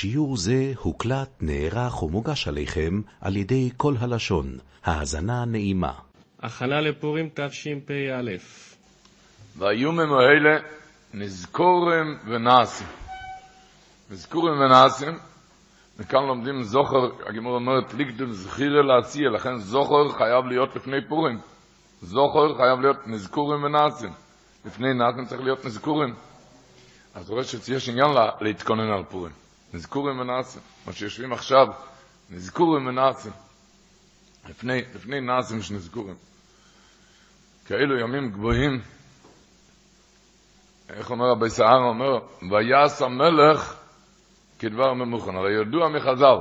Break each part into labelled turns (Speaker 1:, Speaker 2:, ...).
Speaker 1: שיעור זה הוקלט, נערך ומוגש עליכם על ידי כל הלשון. האזנה נעימה.
Speaker 2: הכנה לפורים תשפ"א.
Speaker 3: והיומם האלה נזכורם ונעשים. נזכורם ונעשים, וכאן לומדים זוכר, הגמור אומרת, ליגדם זכירה לעשייה, לכן זוכר חייב להיות לפני פורים. זוכר חייב להיות נזכורים ונעשים. לפני נעשים צריך להיות נזכורים. אז רואה שיש עניין לה, להתכונן על פורים. נזכורים ונעשים. מה שיושבים עכשיו, נזכורים ונעשים. לפני, לפני נעשים שנזכורים. כאלו ימים גבוהים, איך אומר רבי סער, אומר, ויעש המלך כדבר ממוכן. הרי ידוע מחז"ל,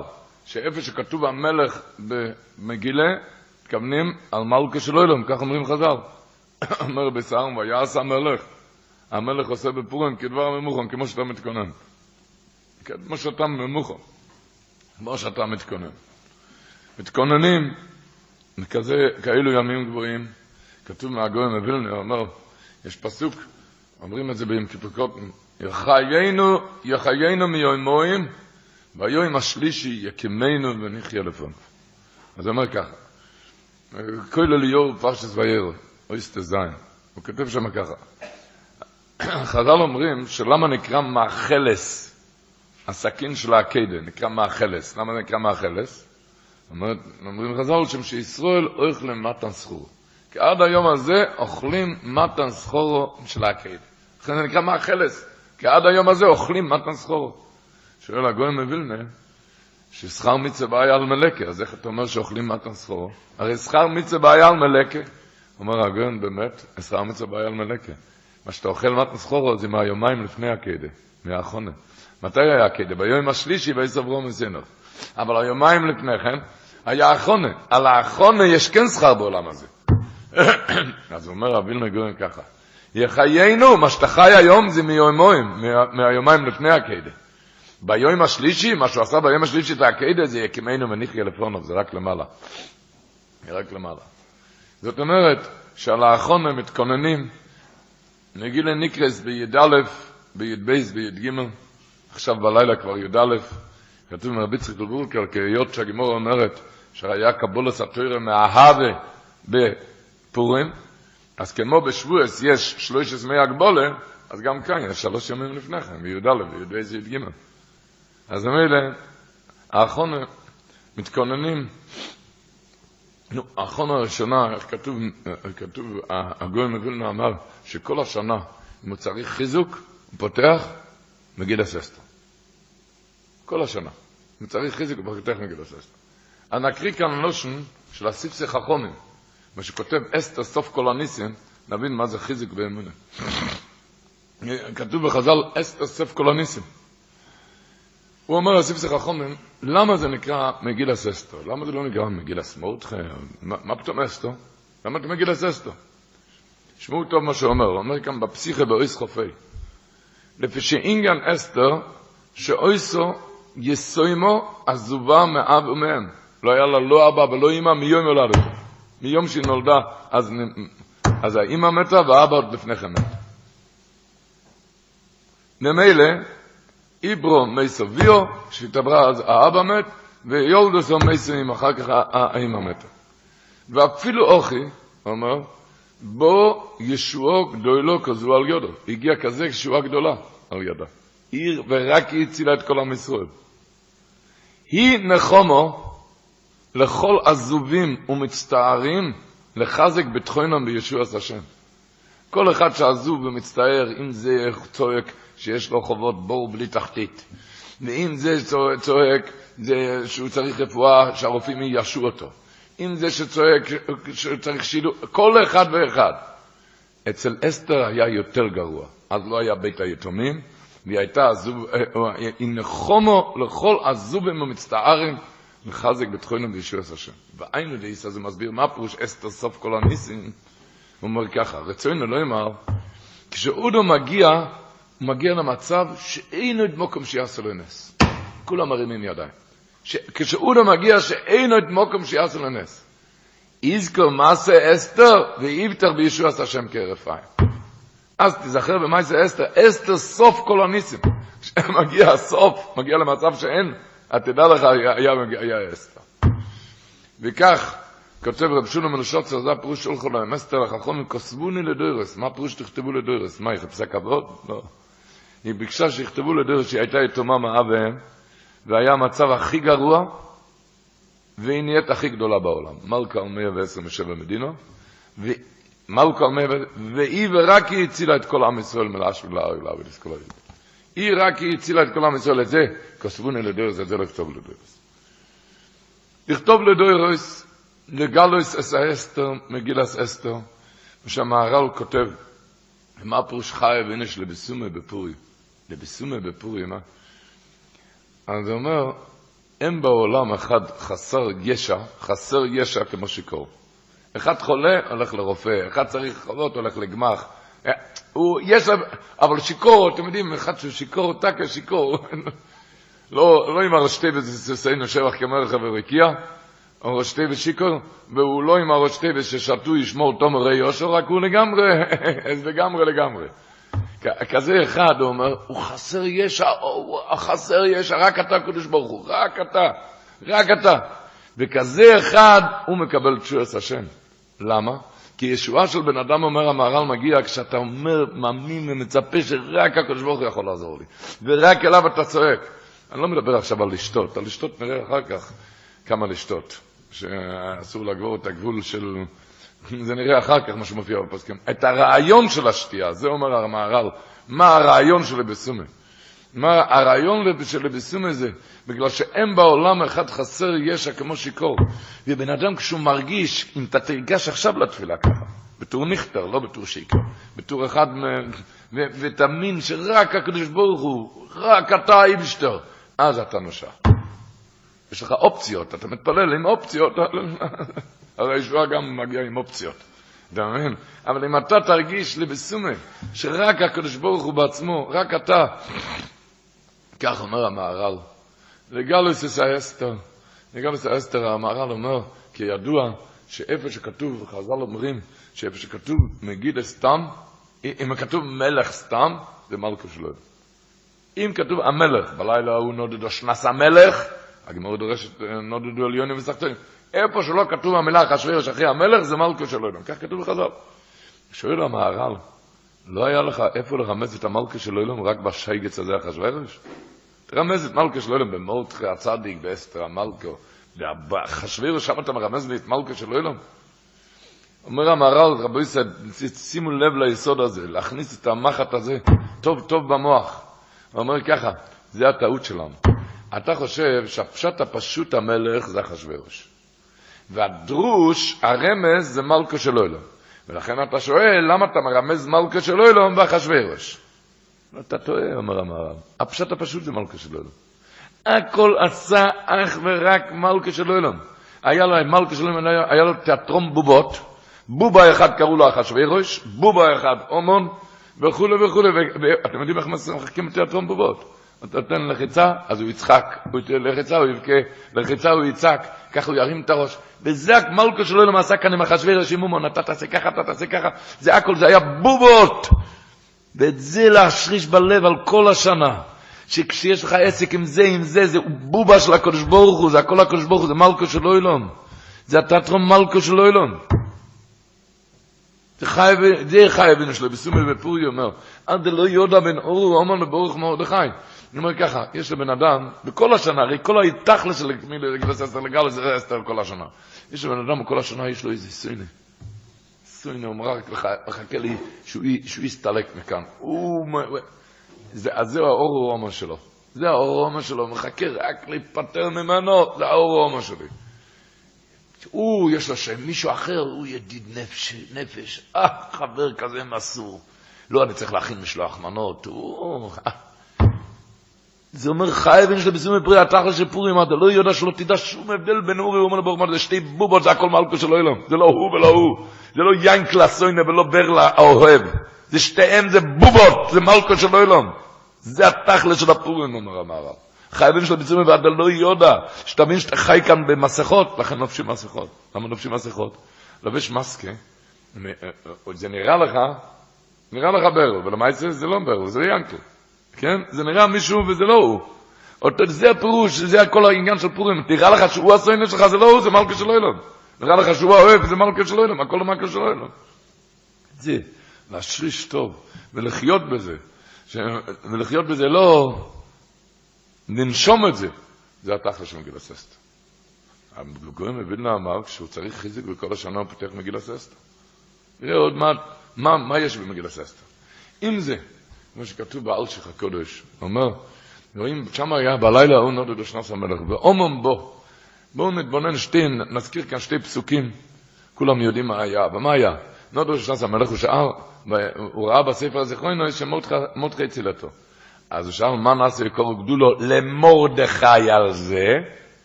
Speaker 3: שאיפה שכתוב המלך במגילה, מתכוונים על מלכה של אילום, כך אומרים חז"ל. אומר רבי סער, ויעש המלך. המלך עושה בפורים כדבר ממוכן, כמו שאתה מתכונן. כמו שאתה ממוכן, כמו שאתה מתכונן. מתכוננים, כזה, כאלו ימים גבוהים, כתוב מהגויים מווילנה, אומר, יש פסוק, אומרים את זה ביום כיפור קוטן, יחיינו, יחיינו מיומוים, והיום השלישי יקימנו ונחיה לפון. אז הוא אומר ככה, כל אליור פרשס וירו, אויסטה זין, הוא כותב שם ככה, חז"ל אומרים שלמה נקרא מאכלס, הסכין של העקדה, נקרא מאכלס, למה נקרא מאכלס? אומרים חז"ל שם שישראל אוכלים מתן סחור. כי עד היום הזה אוכלים מתן סחורו של העקדה. לכן זה נקרא מאכלס, כי עד היום הזה אוכלים מתן סחורו. שואל הגוי מווילנה, ששכר מצווה בעיה על מלקה, אז איך אתה אומר שאוכלים מתן סחורו? הרי שכר מצווה בעיה על מלקה. אומר הגוי באמת, שכר מצווה בעיה על מלקה. מה שאתה אוכל מתן סחורו זה מהיומיים לפני הקדה, מהאחרונה. מתי היה הקדה? ביום השלישי ויסברו מסינוף. אבל היומיים לפני כן היה האחרונה. על האחרונה יש כן שכר בעולם הזה. אז אומר רבי מגורן ככה, יחיינו, מה שאתה חי היום זה מיומיים, מהיומיים לפני הקדה. ביום השלישי, מה שהוא עשה ביום השלישי את הקדה זה יקימנו ונחיה לפונוב, זה רק למעלה. רק למעלה. זאת אומרת שעל האחרונה מתכוננים, נגילה נקרס בי"א, בי"ב, בי"ג, עכשיו בלילה כבר י"א, כתוב מרבי צריך לבורקר, כי היות שהגימור אומרת שהיה קבולס התוירה מההווה בפורים, אז כמו בשבועס יש שלוש עשמי הגבולה, אז גם כאן יש שלוש ימים לפני כן, בי"א, בי"ב, בי"ג. אז מילא, האחרונה מתכוננים, נו, האחרונה הראשונה, איך כתוב, כתוב, הגוי מווילנה אמר שכל השנה, אם הוא צריך חיזוק, הוא פותח מגיד הססטר. כל השנה. אם צריך הוא פותח מגיד הססטר. אני אקריא כאן נושן של הסיפסי חכומים, מה שכותב אסתר סוף כל הניסים, נבין מה זה חיזוק באמונה. כתוב בחז"ל אסתר סוף כל הניסים. הוא אומר לסיפסי חכומים, למה זה נקרא מגיל הססטו? למה זה לא נקרא מגיל הסמורתך? מה, מה פתאום אסתו? למה אתה מגיל הססטו? שמעו טוב מה שהוא אומר, הוא אומר כאן בפסיכה באויס חופי. לפי שאינגן אסתר, שאויסו יסוימו עזובה מאב ומאם. לא היה לה לא אבא ולא אמא מיום יולדת. מיום שהיא נולדה, אז, אז האמא מתה והאבא עוד לפני כן מת. ממילא, איברו מייסו ויו, שהתעברה אז האבא מת, ויולדוסו מייסו אם אחר כך האמא מתה. ואפילו אוכי, הוא אומר, בו ישועו גדולו כזו על יודו. הגיע כזה ישועה גדולה על ידה. עיר ורק היא הצילה את כל עם ישראל. היא נחומו לכל עזובים ומצטערים לחזק בתחוינם בישועס השם. כל אחד שעזוב ומצטער, אם זה צועק שיש לו חובות בור בלי תחתית, ואם זה צועק זה שהוא צריך רפואה, שהרופאים יישו אותו, אם זה שצועק שצריך שילוב, כל אחד ואחד. אצל אסתר היה יותר גרוע, אז לא היה בית היתומים, והיא הייתה עזוב, היא נחומו לכל עזובים ומצטערים מחזק בתחוינם בישועס השם. והיינו דאיסא זה מסביר מה פירוש אסתר סוף כל הניסים. הוא אומר ככה, רצונו לא אמר, כשאודו מגיע, הוא מגיע למצב שאינו את מוקם שיעשו לו נס. כולם מרימים ידיים. כשאודו מגיע שאינו את מוקם שיעשו לו נס. יזכור מעשה אסתר ויבטח בישועס השם כהרף עין. אז תזכר במעשה אסתר, אסתר סוף כל הניסים. מגיע הסוף, מגיע למצב שאין, אתה תדע לך, היה, היה, היה אסתר. וכך, כותב רב שולם מנושוצר, זה הפירוש של חולם, אסתר החכום, כוסבוני לדוירס. מה הפירוש שתכתבו לדוירס? מה, היא חפשה כבוד? לא. היא ביקשה שיכתבו לדוירס שהיא הייתה יתומה מאביהם, והיה המצב הכי גרוע, והיא נהיית הכי גדולה בעולם. מלכה על 127 מדינות, מלכה על 100, והיא ורק היא הצילה את כל עם ישראל מלאש ולהר ולהר ולסכל היהודי. היא רק היא הצילה את כל עם ישראל, את זה, כוסבוני לדוירס, את זה לכתוב לדוירס. לכתוב לדוירס, לגלויס אס אסתר, מגילס אסתר, ושהמהר"ל כותב, מה פירוש חי ונש לבסומה בפורי? לבסומה בפורי, מה? אז הוא אומר, אין בעולם אחד חסר ישע, חסר ישע כמו שיכור. אחד חולה, הולך לרופא, אחד צריך חולות, הולך לגמח. הוא, יש, אבל שיכור, אתם יודעים, אחד שהוא שיכור, טקה שיכור. לא, לא עם הרשתי וססיינו שבח כמלך ורקיע, הרשתי ושיקור, והוא לא עם הרשתי וששתו ישמור תומר ראי יושר, רק הוא לגמרי, לגמרי לגמרי. כזה אחד, הוא אומר, הוא חסר ישע, הוא חסר ישע, רק אתה קדוש ברוך הוא, רק אתה, רק אתה. וכזה אחד, הוא מקבל תשועס השם. למה? כי ישועה של בן אדם, אומר המהר"ל, מגיע כשאתה אומר, מאמין ומצפה שרק הקדוש ברוך הוא יכול לעזור לי. ורק אליו אתה צועק. אני לא מדבר עכשיו על לשתות, על לשתות נראה אחר כך כמה לשתות, שאסור לגבור את הגבול של... זה נראה אחר כך מה שמופיע בפוסקים. את הרעיון של השתייה, זה אומר המהר"ל, מה הרעיון של לבסומה. מה הרעיון של לבסומה זה, בגלל שאין בעולם אחד חסר ישע כמו שיכור. ובן אדם כשהוא מרגיש, אם אתה תרגש עכשיו לתפילה ככה, בתור נכתר, לא בתור שיקר, בתור אחד, ותאמין שרק הקדוש ברוך הוא, רק אתה איבשטר, אז אתה נושע. יש לך אופציות, אתה מתפלל עם אופציות, הרי הישועה גם מגיעה עם אופציות. אתה מבין? אבל אם אתה תרגיש לבסומה, שרק הקדוש ברוך הוא בעצמו, רק אתה, כך אומר המהר"ל, לגלוס אס האסתר, לגלוס האסתר, המהר"ל אומר, כי ידוע שאיפה שכתוב, חז"ל אומרים, שאיפה שכתוב מגיד סתם, אם כתוב מלך סתם, זה מלכו שלו. אם כתוב המלך, בלילה ההוא נודדו שנס המלך, הגמור דורשת נודדו עליונים וסחטונים. איפה שלא כתוב המילה אחשוורוש אחרי המלך, זה מלכו של אילום. כך כתוב בחז"ל. שואל המהר"ל, לא היה לך איפה לרמז את המלכו של אילום רק בשייגץ הזה אחשוורוש? תרמז את מלכו של אילום במורדכי הצדיק, באסתר המלכו. באחשוורוש שם אתה מרמז לי את מלכו של אילום? אומר המהר"ל, רבי ישראל, שימו לב ליסוד הזה, להכניס את המחט הזה טוב טוב במוח. הוא אומר ככה, זה הטעות שלנו. אתה חושב שהפשט הפשוט המלך זה אחשוורוש. והדרוש, הרמז, זה מלכו של אילום. ולכן אתה שואל, למה אתה מרמז מלכו של אילום ואחשוורוש? אתה טועה, אומר המהר"ל. הפשט הפשוט זה מלכו של אילום. הכל עשה אך ורק מלכו של אילום. היה לו, מלכו של אילום, היה לו תיאטרון בובות. בובה אחד קראו לו אחשוורוש, בובה אחד אומון, וכולי וכולי. ואתם יודעים איך משחקים תיאטרון בובות? אתה נותן לחיצה, אז הוא יצחק, הוא ייתן לחיצה, הוא יבכה, לחיצה הוא יצעק, ככה הוא ירים את הראש. וזה המלכו שלו למעשה כאן עם אחשוורוש עם אומון, אתה תעשה ככה, אתה תעשה ככה, זה הכל, זה היה בובות. ואת זה להשריש בלב על כל השנה. שכשיש לך עסק עם זה, עם זה, זה בובה של הקדוש ברוך הוא, זה הכל הקדוש ברוך הוא, זה מלכו של אילון. זה התיאטרון מלכו של אילון. זה חי אבינו שלו, בסומל בפורי אומר, עד לא יודע בן אורו אומן לברוך מרדכי. אני אומר ככה, יש לבן אדם, בכל השנה, הרי כל התכלס של גלס אסתר לגלס זה אסתר כל השנה. יש לבן אדם, בכל השנה יש לו איזה סוינה. סוינה, הוא רק מחכה לי שהוא יסתלק מכאן. אז זה האור הרומה שלו. זה האור הרומה שלו, מחכה רק להיפטר ממנו, זה האור הרומה שלי. הוא, יש לו שם, מישהו אחר, הוא ידיד נפש, נפש. אה, חבר כזה מסור. לא, אני צריך להכין משלוח מנות. הוא... זה אומר חי בן של בסיום פרי התחל של פורים, אתה לא יודע שלא תדע שום הבדל בין אורי ואומר לברוך מרדכי, זה שתי בובות, זה הכל מלכו של אילום. זה לא הוא ולא הוא. זה לא ינקלה סוינה ולא ברלה האוהב. זה שתיהם זה בובות, זה מלכו של אילום. זה התכלה של הפורים, אומר המערב. חייבים של ביצועים ואתה לא יודע, שתבין שאתה חי כאן במסכות, לכן לובשים מסכות. למה לובשים מסכות? לובש מסקה, זה נראה לך, נראה לך ברל, ולמעשה זה לא ברל, זה ינקל. כן? זה נראה מישהו וזה לא הוא. אותו, זה הפירוש, זה כל העניין של פורים. תראה לך שהוא הסוינס שלך, זה לא הוא, זה מלכה של אילון. נראה לך שהוא האוהב, זה מלכה של אילון, הכל מלכה של אילון. זה, להשריש טוב, ולחיות בזה. ש... ולחיות בזה לא... לנשום את זה. זה התכלה של מגילה ססטר. הגויים מווילנה אמר, כשהוא צריך חיזיק בכל השנה הוא פותח מגילה ססטר. נראה עוד מעט, מה, מה יש במגילה ססטר. אם זה, כמו שכתוב באלשיך הקודש, אומר, רואים, שם היה בלילה ההוא נודד אשנס המלך, ואומם בו, בואו נתבונן שתי, נזכיר כאן שתי פסוקים, כולם יודעים מה היה, ומה היה? נודד אשנס המלך, הוא שאל, הוא ראה בספר הזיכרונו שמרדכי הציל אותו. אז הוא שאל, מה נעשה יקור גדולו למרדכי על זה?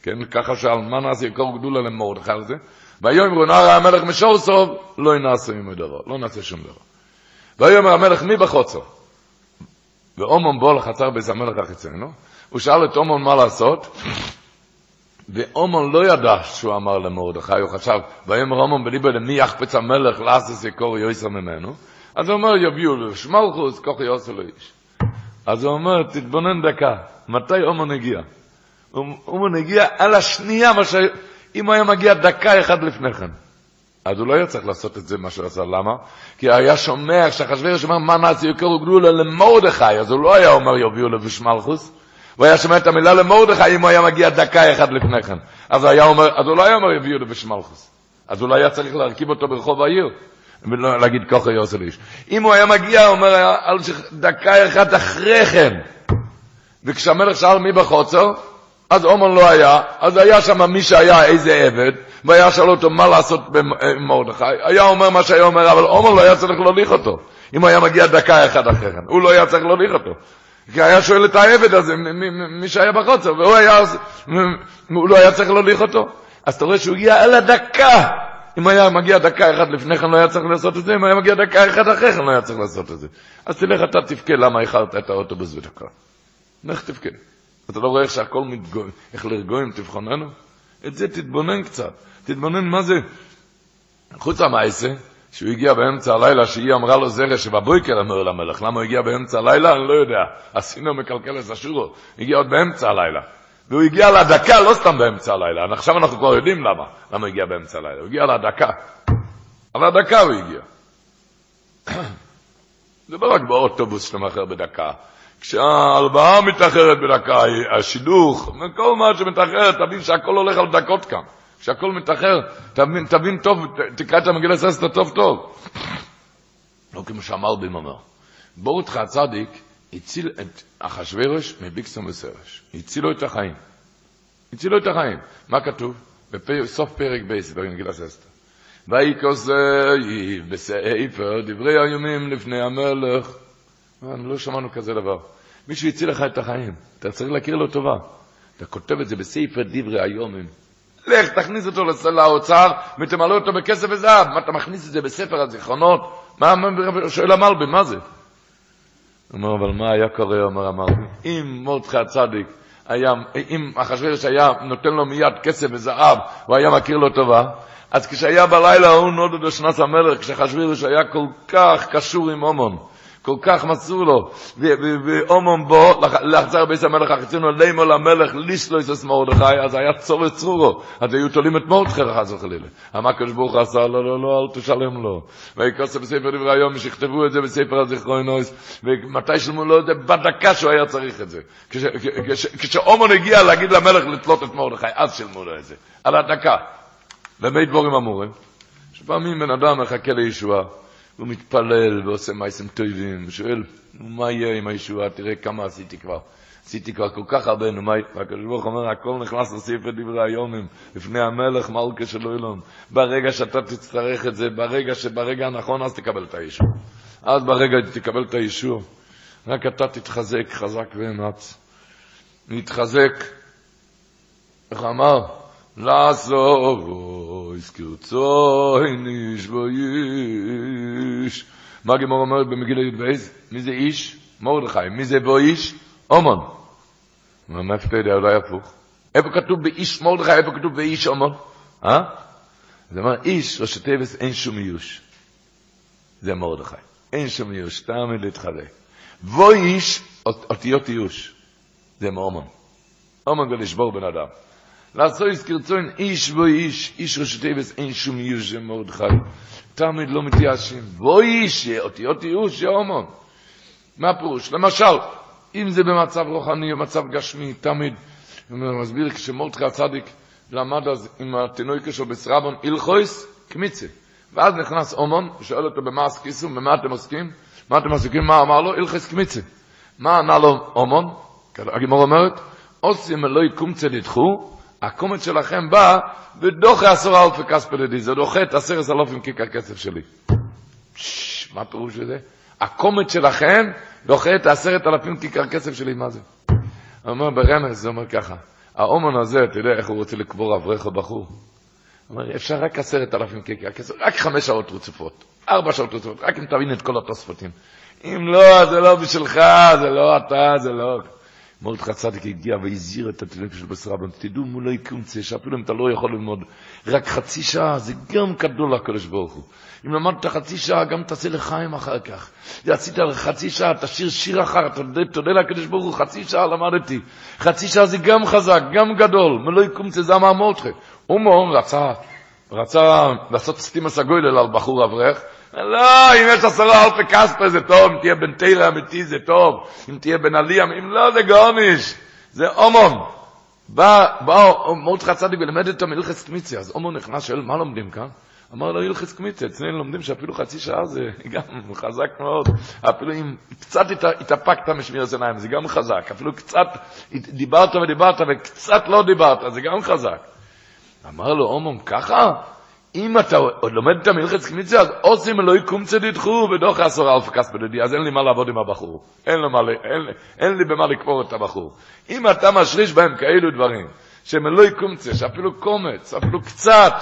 Speaker 3: כן, ככה שאל, מה נעשה יקור גדולו למרדכי על זה? ויאמר הוא נער המלך משור סוף, לא נעשה דבר, לא נעשה שום דבר. ויאמר המלך מי בחוצו? ואומון בוא לחצר בית המלך החיצנו, הוא שאל את אומון מה לעשות, ואומון לא ידע שהוא אמר למרדכי, הוא חשב, ויאמר אומון בליבו למי יחפץ המלך לעשות יקור יויסר ממנו, אז הוא אומר יביאו לו שמלכוס, כוח יעשו לו איש. אז הוא אומר, תתבונן דקה, מתי אומון הגיע? אומון הגיע על השנייה. אם הוא היה מגיע דקה אחת לפני כן. אז הוא לא היה צריך לעשות את זה, מה שהוא עשה. למה? כי היה שומע, כשאחשוורוש אומר, מה נעשי יקרו גדולה למרדכי, אז הוא לא היה אומר, יביאו לו בשמלכוס. הוא היה שומע את המילה למרדכי, אם הוא היה מגיע דקה אחת לפני כן. אז, היה אומר, אז הוא לא היה אומר, יביאו לו בשמלכוס. אז הוא לא היה צריך להרכיב אותו ברחוב העיר. להגיד ככה יוסף איש. אם הוא היה מגיע, הוא אומר, דקה אחת אחרי כן. וכשהמלך שאל מי בחוצר, אז עומר לא היה, אז היה שם מי שהיה איזה עבד, והיה שאל אותו מה לעשות עם מרדכי, היה אומר מה שהיה אומר, אבל עומר לא היה צריך להוליך אותו. אם הוא היה מגיע דקה אחת אחרי כן, הוא לא היה צריך להוליך אותו. כי היה שואל את העבד הזה, מי שהיה בחוצר, והוא היה, הוא לא היה צריך להוליך אותו. אז אתה רואה שהוא הגיע על הדקה. אם היה מגיע דקה אחת לפני כן לא היה צריך לעשות את זה, אם היה מגיע דקה אחת אחרי כן לא היה צריך לעשות את זה. אז תלך אתה תבכה למה איחרת את האוטובוס בדקה. לך תבכה. אתה לא רואה איך שהכל מתגויים, איך לרגויים תבחוננו? את זה תתבונן קצת, תתבונן מה זה. חוץ המעשה, שהוא הגיע באמצע הלילה, שהיא אמרה לו זרע שבבויקר אמר למלך, למה הוא הגיע באמצע הלילה? אני לא יודע. עשינו מקלקל את השורו, הגיע עוד באמצע הלילה. והוא הגיע לדקה, לא סתם באמצע הלילה, עכשיו אנחנו כבר יודעים למה, למה הוא הגיע באמצע הלילה. הוא הגיע לדקה. על הדקה הוא הגיע. זה לא רק באוטובוס שאתה מאחר בדקה. כשההלוואה מתאחרת בדקה, השידוך, כל מה שמתאחר, תבין שהכל הולך על דקות כאן. כשהכל מתאחר, תבין, תבין טוב, תקרא את המגילת אסתר טוב טוב. לא כמו שהמלבים אומר. מרדכי הצדיק הציל את אחשוורוש מבגתן ותרש. הצילו את החיים. הצילו את החיים. מה כתוב? בסוף פרק ב', במגילת אסתר. ויכתב בספר דברי הימים לפני המלך. לא שמענו כזה דבר. מישהו הציל לך את החיים, אתה צריך להכיר לו טובה. אתה כותב את זה בספר דברי היומים. לך, תכניס אותו לאוצר ותמלא אותו בכסף וזהב. מה, אתה מכניס את זה בספר הזיכרונות? מה, שואל המלבי, מה זה? אומר, אבל מה היה קורה, אומר המלבי? אם מרדכי הצדיק היה, אם אחשוורוש היה נותן לו מיד כסף וזהב, הוא היה מכיר לו טובה, אז כשהיה בלילה ההוא נודד אשנס המלך, כשאחשוורוש היה כל כך קשור עם הומון, כל כך מסור לו, ואומם בו, לחצר בית המלך החיצונו, לימו למלך, ליסלויס את מרדכי, אז היה צור צרורו, אז היו תולים את מרדכי חס וחלילה. אמר קדוש ברוך עשה, לא, לא, לא, אל תשלם לו. ויקוסה בספר דברי היום, שיכתבו את זה בספר הזיכרונוס, ומתי שלמו לו את זה? בדקה שהוא היה צריך את זה. כשאומון הגיע להגיד למלך לתלות את מרדכי, אז שילמו לו את זה. על הדקה. ומי דבורים אמורים? שפעמים בן אדם מחכה לישועה. הוא מתפלל ועושה מייסים טובים, ושואל, מה יהיה עם הישועה? תראה כמה עשיתי כבר. עשיתי כבר כל כך הרבה, נו מה, והקדוש ברוך אומר, הכל נכנס לספר דברי היומים, לפני המלך מלכה של אילון. ברגע שאתה תצטרך את זה, ברגע שברגע הנכון, אז תקבל את האישור. אז ברגע תקבל את האישור, רק אתה תתחזק חזק ואמץ. להתחזק, איך אמר? לעשור, הזכרצוי נשבו איש. מה גמור אומרת במגיל י"ב? מי זה איש? מרדכי. מי זה בו איש? אומון. מה אתה יודע, אולי הפוך. איפה כתוב באיש מרדכי, איפה כתוב באיש אומון? אה? זה אומר, איש, ראשי תיבס, אין שום איוש. זה מרדכי. אין שום איוש, תאמין להתחזק. בו איש, אותיות ייאוש. זה מאומן. אומן זה לשבור בן אדם. לעשו יזכרצון איש בו איש, איש רשותי בס אין שום ייאוש זה מרדכי. תמיד לא מתייאשים. בו איש, אותיות ייאוש, זה אומן. מה הפירוש? למשל, אם זה במצב רוחני או מצב גשמי, תמיד, הוא מסביר כשמרדכי הצדיק למד אז עם התינוקה שלו בסרבון אילכויס, קמיצה. ואז נכנס אומון, ושואל אותו במה עסקיסו, במה אתם עוסקים? מה אתם עסקים? מה אמר לו? אילכויס קמיצה. מה ענה לו אומון? הגמור אומרת, עושים אלוהי קומצה נדחו, הקומת שלכם בא ודוחה עשרה אלפי כספי לדי, זה דוחה את עשרת אלפים קיק הכסף שלי. מה הפירוש בזה? הקומת שלכם דוחה את עשרת אלפים כיכר כסף שלי, מה זה? הוא אומר ברמז, זה אומר ככה, האומן הזה, אתה יודע איך הוא רוצה לקבור אברך או בחור? אומר, אפשר רק עשרת אלפים כיכר כסף, רק חמש שעות רצופות, ארבע שעות רצופות, רק אם תבין את כל התוספותים. אם לא, זה לא בשבילך, זה לא אתה, זה לא... מרדכי צדיק הגיע והזהיר את התינוק של בשר רבן, תדעו מולו יקומצה, שאפילו אם אתה לא יכול ללמוד רק חצי שעה, זה גם גדול לקדוש ברוך הוא. אם למדת חצי שעה, גם תעשה לחיים אחר כך. עשית חצי שעה, תשאיר שיר אחר, תודה, תודה לקדוש ברוך הוא, חצי שעה למדתי. חצי שעה זה גם חזק, גם גדול, מולו יקומצה, זה אמר מרדכי. הוא רצה, רצה לעשות סטימוס הגוילל על בחור אברך, לא, אם יש עשרה אלפי כספה זה טוב, אם תהיה בן תרא אמיתי זה טוב, אם תהיה בן עלייה, אם לא זה גורניש, זה אומון. בא, בא מרדכי צדיק ולמד אותו מלכס קמיציה, אז אומון נכנס, שואל, מה לומדים כאן? אמר לו, הלכס קמיציה, אצלנו לומדים שאפילו חצי שעה זה גם חזק מאוד, אפילו אם קצת התאפקת משמיר עיניים, זה גם חזק, אפילו קצת דיברת ודיברת וקצת לא דיברת, זה גם חזק. אמר לו, אומון, ככה? אם אתה לומד את המלחץ קמיצה, אז עושים אלוהי קומצה דדחו ודוח עשור אלף כספי דדי, אז אין לי מה לעבוד עם הבחור. אין, לו מה, אין, אין לי במה לקבור את הבחור. אם אתה משריש בהם כאלו דברים, שהם אלוהי קומצה, שאפילו קומץ, אפילו קצת,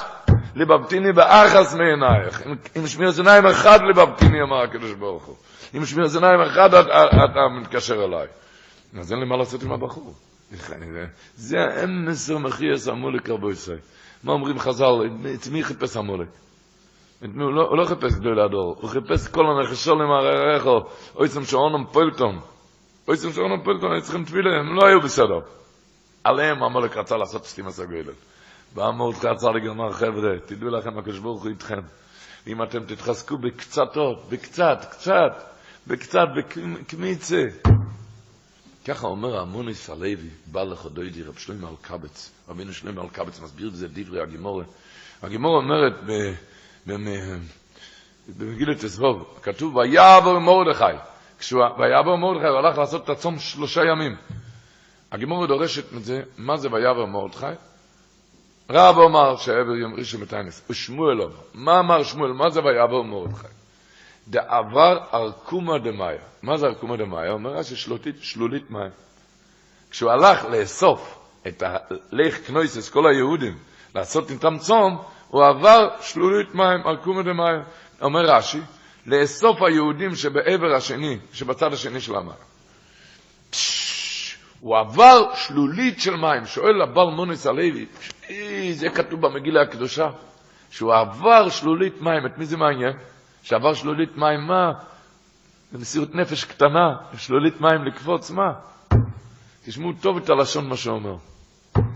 Speaker 3: לבבטיני באחס מעינייך. עם, עם שמיר זיניים אחד לבבטיני, אמר הקדוש ברוך הוא. עם שמיר זיניים אחד אתה, אתה מתקשר אליי. אז אין לי מה לעשות עם הבחור. זה האמס ומחייס אמרו לקרבו ישראל. מה אומרים חז"ל, את מי חיפש המולק? הוא לא, חיפש גדול הדור, הוא חיפש כל הנחשולים הרערכו, אויצם שעונם פולטון. אויצם שעונם פולטון, היו צריכים תפילה, הם לא היו בסדר. עליהם המולק רצה לעשות סתימה סגוילת. והמולק רצה לגמר, חבר'ה, תדעו לכם, הקדוש ברוך הוא איתכם. אם אתם תתחזקו בקצתות, בקצת, קצת, בקצת, בקמיצה. ככה אומר המוניס הלוי, בעל לחודוידי, רב שלמה אלקבץ. רבינו שלמה אלקבץ מסביר את זה דברי הגימורה. הגימורה אומרת במגילת עזבוב, כתוב, ויעבור מרדכי. ויעבור מרדכי, הוא הלך לעשות את הצום שלושה ימים. הגימורה דורשת את זה, מה זה ויעבור מרדכי? רב אומר שעבר יום ראשון מתיינס, ושמואל אומר. מה אמר שמואל? מה זה ויעבור מרדכי? דעבר ארקומה דמאיה. מה זה ארקומה דמאיה? אומר רש"י שלולית, מים. כשהוא הלך לאסוף את הלך קנויסס, כל היהודים, לעשות איתם צום, הוא עבר שלולית מים, ארקומה דמאיה. אומר רש"י, לאסוף היהודים שבעבר השני, שבצד השני של המים. הוא עבר שלולית של מים. שואל הבעל מונס הלוי, זה כתוב במגילה הקדושה, שהוא עבר שלולית מים, את מי זה מעניין? שעבר שלולית מים, מה? במסירות נפש קטנה, שלולית מים לקפוץ, מה? תשמעו טוב את הלשון מה שאומר.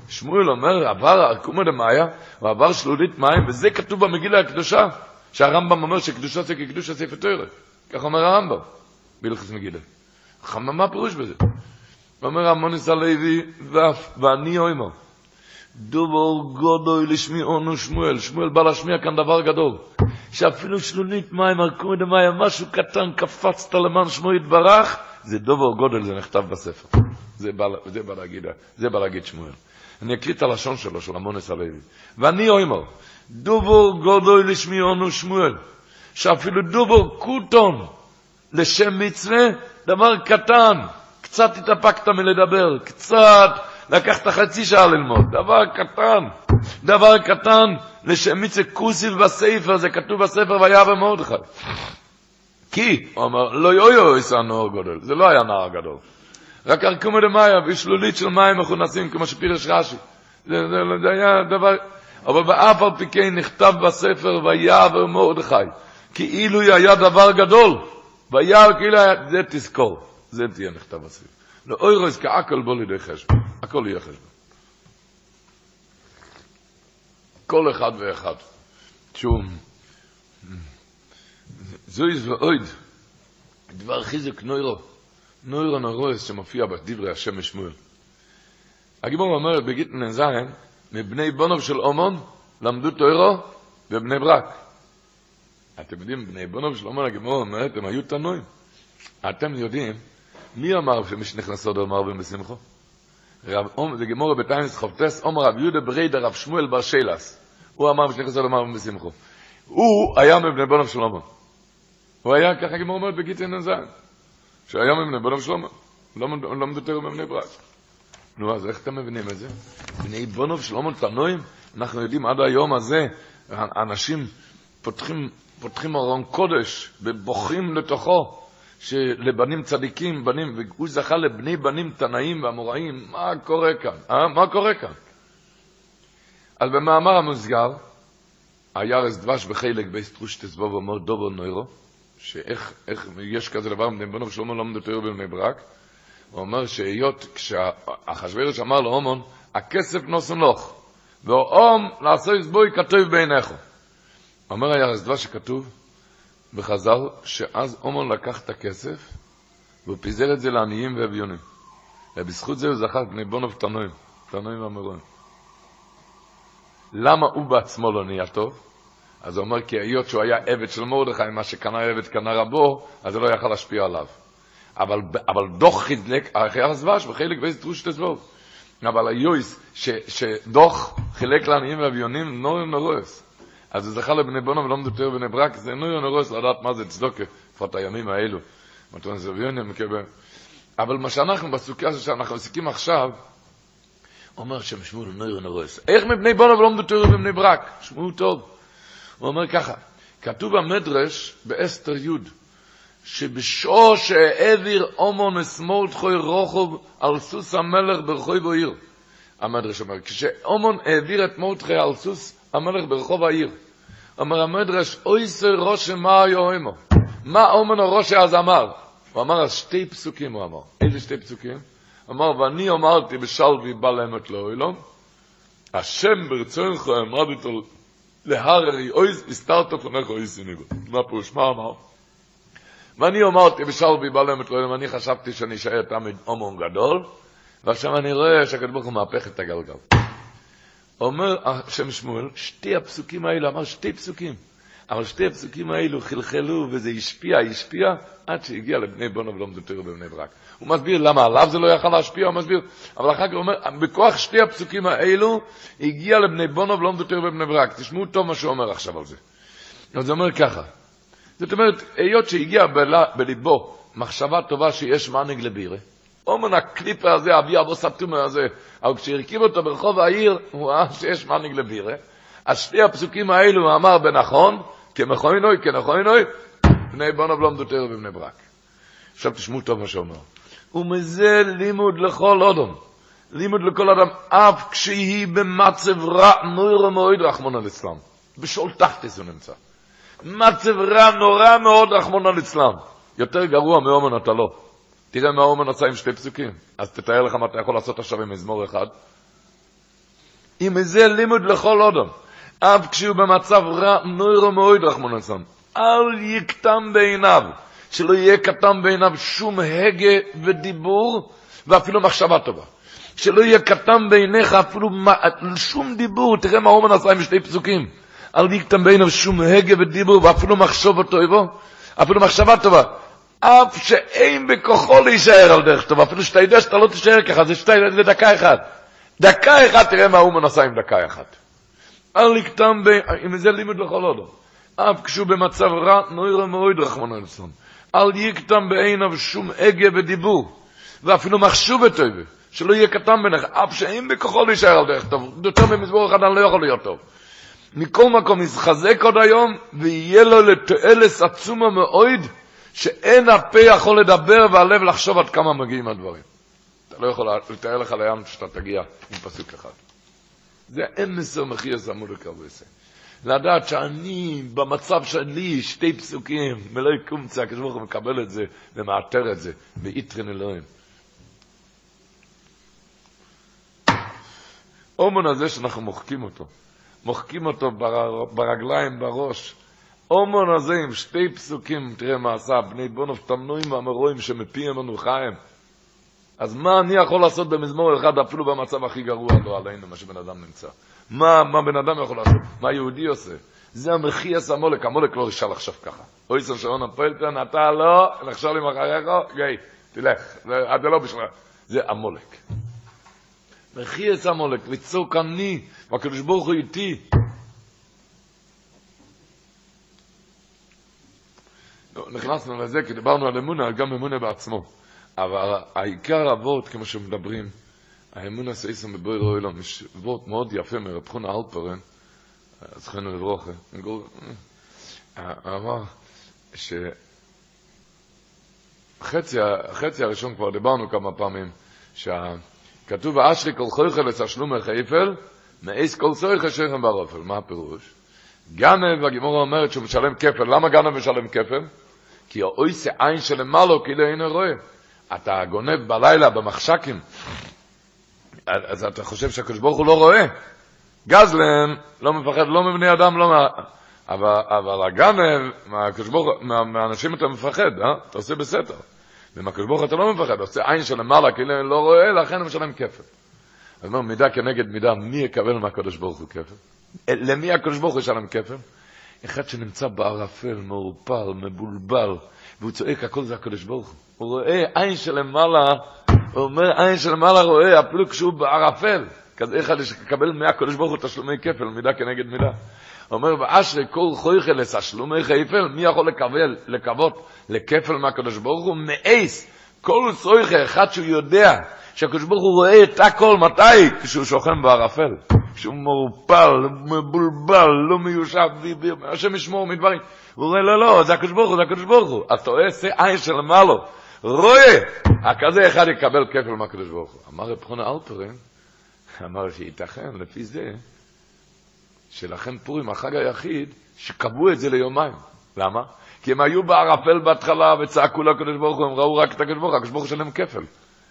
Speaker 3: שמואל אומר, עבר ערקומה דמאיה, הוא עבר שלולית מים, וזה כתוב במגילה הקדושה, שהרמב"ם אומר שקדושה זה כקדוש הספר תוירה. כך אומר הרמב"ם, בהלכס מגילה. מה פירוש בזה? אומר המוניס הלוי, ואני אומר, דובר גודוי לשמי אונו שמואל, שמואל בא להשמיע כאן דבר גדול. שאפילו שלולית מים, ארקומי דמים, משהו קטן, קפצת למען שמו יתברך, זה דובר גודל, זה נכתב בספר. זה בא, זה בא להגיד, זה בא להגיד שמואל. אני אקריא את הלשון שלו, של המונס הלוי. ואני אומר, דובר גודוי לשמי אונו שמואל, שאפילו דובר קוטון לשם מצווה, דבר קטן, קצת התאפקת מלדבר, קצת לקחת חצי שעה ללמוד, דבר קטן, דבר קטן, מצווה כוסיל בספר, זה כתוב בספר ויעבר מרדכי. כי, הוא אמר, לא יויו יש הנוער גדול, זה לא היה נער גדול. רק ארקומו דמאיה, בשלולית של מים מכונסים, כמו שפירש רש"י. זה, זה, זה היה דבר, אבל באף על פי כן נכתב בספר ויעבר מרדכי, כאילו היה דבר גדול. ויעבר כאילו היה, זה תזכור. זה תהיה נכתב בסביב. לאוירוס כאקל בו לידי חשבון. הכל יהיה חשבון. כל אחד ואחד. תשום. זויז ואויד. דבר חיזק נוירו. נוירו נוירוס שמופיע בדברי השם משמואל. הגיבור אומר בגיטן נזיין, מבני בונוב של אומון למדו תוירו בבני ברק. אתם יודעים, בני בונוב של אומון הגיבור אומרת, הם היו תנועים. אתם יודעים, מי אמר שמי שנכנס עוד אמר בן בשמחו? זה גמור בטיימס חופטס, אומר רב יהודה בריידה רב שמואל בר שילס. הוא אמר שנכנס עוד אמר בן בשמחו. הוא היה מבני בונוב של אומון. הוא היה, ככה גמור אומרת בגיטן נזיין, שהיה מבני בונוב של אומון. לא מדותר בבני ברק. נו, אז איך אתם מבינים את זה? בני בונוב שלמה תנועים, אנחנו יודעים עד היום הזה, אנשים פותחים, פותחים ארון קודש ובוכים לתוכו, שלבנים צדיקים, בנים, והוא זכה לבני בנים תנאים ואמוראים, מה קורה כאן? אה? מה קורה כאן? אז במאמר המוסגר, הירס דבש בחלק בייסטרוש תסבוב ואומר דובו נוירו, שאיך איך, יש כזה דבר, בונוב שלמה לא מדבר בבני ברק, הוא אומר שהיות כשאחשוורוש אמר להומון, הכסף נוסן לוך, ואום לעשוי סבוי כתוב בעיניך. אומר הירס דבר שכתוב בחז"ל, שאז אומון לקח את הכסף, והוא פיזר את זה לעניים ואביונים. ובזכות זה הוא זכר בני בונוב תנועים, תנועים ואמרואים. למה הוא בעצמו לא נהיה טוב? אז הוא אומר, כי היות שהוא היה עבד של מרדכי, מה שקנה עבד קנה רבו, אז זה לא יכל להשפיע עליו. אבל, אבל דוח חילק, אחרי הזבש, וחלק ואיזה תרוש תסבוב. אבל היויס, שדוח חילק לעניים ואביונים, נורים נורס. אז הוא זכה לבני בונו ולא מדותר בני ברק, זה נורים נורס לדעת מה זה צדוקה, לפחות הימים האלו. מתון זה מקבל. אבל מה שאנחנו בסוגיה שאנחנו עסקים עכשיו, אומר שם שמואל נויר נורס. איך מבני בונו ולא מדותר בני ברק? שמואל טוב. הוא אומר ככה, כתוב במדרש באסתר י' שבשעו שהעביר אומון אסמורדכוי רוחוב על סוס המלך ברחוב העיר. המדרש אומר, כשאומון העביר את מורדכי על סוס המלך ברחוב העיר, אומר המדרש, אוי סי ראשה מה היה אמו? מה אומון הראשה אז אמר? הוא אמר אז שתי פסוקים הוא אמר. איזה שתי פסוקים? אמר, ואני אמרתי בשלבי בא לאמת לאוילום, השם ברצונך אמרתי להררי אויס, הסתרת פניך אויס יניגו. מה פירוש? מה אמר? ואני אמרתי בשלבי בלמת לא אני חשבתי שאני אשאר תמיד אומון גדול, ועכשיו אני רואה שהקדוש ברוך הוא מהפך את הגלגל. אומר השם שמואל, שתי הפסוקים האלו, אמר שתי פסוקים, אבל שתי הפסוקים האלו חלחלו וזה השפיע, השפיע, עד שהגיע לבני בונו ולא מדותר בבני ברק. הוא מסביר למה עליו זה לא יכל להשפיע, הוא מסביר, אבל אחר כך הוא אומר, בכוח שתי הפסוקים האלו, הגיע לבני בונו ולא מדותר בבני ברק. תשמעו טוב מה שהוא אומר עכשיו על זה. הוא אומר ככה, זאת אומרת, היות שהגיע בליבו מחשבה טובה שיש מנהיג לבירה, אומן הקליפר הזה, אבי אבו סתומר הזה, אבל כשהרכיב אותו ברחוב העיר, הוא ראה שיש מנהיג לבירה. אז שתי הפסוקים האלו הוא אמר בנכון, כמכוינוי, כנכוינוי, בני בונוב לא מדותר בבני ברק. עכשיו תשמעו טוב מה שאומר. ומזה לימוד לכל אודום. לימוד לכל אדם, אף כשהיא במצב רע, נוירו מועד רחמון על אצלם. בשול תחתיס הוא נמצא. מצב רע נורא מאוד, רחמון על אצלם. יותר גרוע מאומן אתה לא. תראה מה אומן עשה עם שתי פסוקים. אז תתאר לך מה אתה יכול לעשות עכשיו עם מזמור אחד. אם זה לימוד לכל אדם. אף כשהוא במצב רע, נוירו מאוד רחמון. אל יקטם בעיניו. שלא יהיה קטן בעיניו שום הגה ודיבור, ואפילו מחשבה טובה. שלא יהיה קטן בעיניך אפילו שום דיבור. תראה מה אומן עשה עם שתי פסוקים. אל יקטם בעיניו שום הגה ודיבור, ואפילו מחשוב טובה. אפילו מחשבה טובה. אף שאין בכוחו להישאר על דרך טובה, אפילו שאתה יודע שאתה לא תישאר ככה, זה, שתי, זה דקה אחת. דקה אחת, תראה מה הוא מנסה עם דקה אחת. אל יקטם, ב... אם זה לימוד לכל עוד. אף כשהוא במצב רע, נוירו מאוד רחמנו לצלון. אל יקטם בעיניו שום הגה ודיבור, ואפילו מחשוב טובה, שלא יהיה קטן בינך, אף שאין בכוחו להישאר על דרך טוב. יותר במזבור אחד אני לא יכול להיות טוב. מכל מקום יתחזק עוד היום, ויהיה לו לתועלת עצומה מאוד, שאין הפה יכול לדבר והלב לחשוב עד כמה מגיעים הדברים. אתה לא יכול לתאר לך לים שאתה תגיע עם פסוק אחד. זה אין מסר מחיר סמוד לקרבסה. לדעת שאני, במצב שלי, שתי פסוקים, מלא קומצה, הקדוש ברוך הוא מקבל את זה ומאתר את זה, באיתרן אלוהים. אומן הזה שאנחנו מוחקים אותו, מוחקים אותו בר, ברגליים, בראש. אומן הזה עם שתי פסוקים, תראה מה עשה, בני בונוב תמנועים והמרואים שמפיהם אנו חיים. אז מה אני יכול לעשות במזמור אחד, אפילו במצב הכי גרוע, לא עלינו, מה שבן אדם נמצא? מה, מה בן אדם יכול לעשות? מה יהודי עושה? זה המחייס המולק, המולק לא ישאל עכשיו ככה. אוי סוף שעון הפועלתן, אתה לא, נחשוב לי מחריך, גאי, תלך, אתה לא בשביל... זה המולק. מחייס המולק, וצוק אני, והקדוש ברוך הוא איתי. לא, נכנסנו לזה, כי דיברנו על אמונה, גם אמונה בעצמו. אבל העיקר אבות, כמו שמדברים, האמונה סייסם בבויר אוילום, יש וורט מאוד יפה מרב חונה אלפרן, זכרנו לברוכה, אמר שחצי הראשון כבר דיברנו כמה פעמים, שכתוב אשרי כל חויכל לסשלום חייפל, מאיס כל סויכל שכם ברופל, מה הפירוש? גנב, הגימורה אומרת שהוא משלם כפל, למה גנב משלם כפל? כי האויסה עין שלמעלו כאילו אינו רואה. אתה גונב בלילה במחשקים, אז אתה חושב שהקדוש ברוך הוא לא רואה. גזלן לא מפחד לא מבני אדם, לא מה... אבל, אבל הגנב, מהקדוש ברוך הוא, מהאנשים אתה מפחד, אה? אתה עושה בסתר. ומהקדוש ברוך אתה לא מפחד, אתה עושה עין של למעלה, כאילו לא רואה, לכן הוא משלם כפל. אז אומר, מידה כנגד מידה, מי יקבל מהקדוש ברוך הוא כפל? למי הקדוש ברוך הוא ישלם כפל? אחד שנמצא בערפל, מעורפל, מבולבל, והוא צועק, הכל זה הקדוש ברוך הוא. הוא רואה עין של למעלה, הוא אומר, עין של למעלה רואה, אפילו כשהוא בערפל. כזה אחד שיקבל מהקדוש ברוך הוא תשלומי כפל, מידה כנגד מידה. הוא אומר, ואשרי כל חויכל תשלומי כפל, מי יכול לקבל, לקוות לכפל מהקדוש ברוך הוא? מאייס, כל צויכה, אחד שהוא יודע שהקדוש ברוך הוא רואה את הכל, מתי? כשהוא שוכן בערפל. כשהוא מעורפל, מבולבל, לא מיושב, השם ישמור מדברים. הוא אומר, לא, לא, זה הקדוש ברוך הוא, זה הקדוש ברוך הוא. אתה רואה, עין של מעלו. רואה, הכזה אחד יקבל כפל מהקדוש ברוך הוא. אמר רב חונה אלפרין, אמר שייתכן לפי זה, שלכן פורים, החג היחיד, שקבעו את זה ליומיים. למה? כי הם היו בערפל בהתחלה וצעקו לקדוש ברוך הוא, הם ראו רק את הקדוש ברוך הוא, הקדוש ברוך הוא שלם כפל.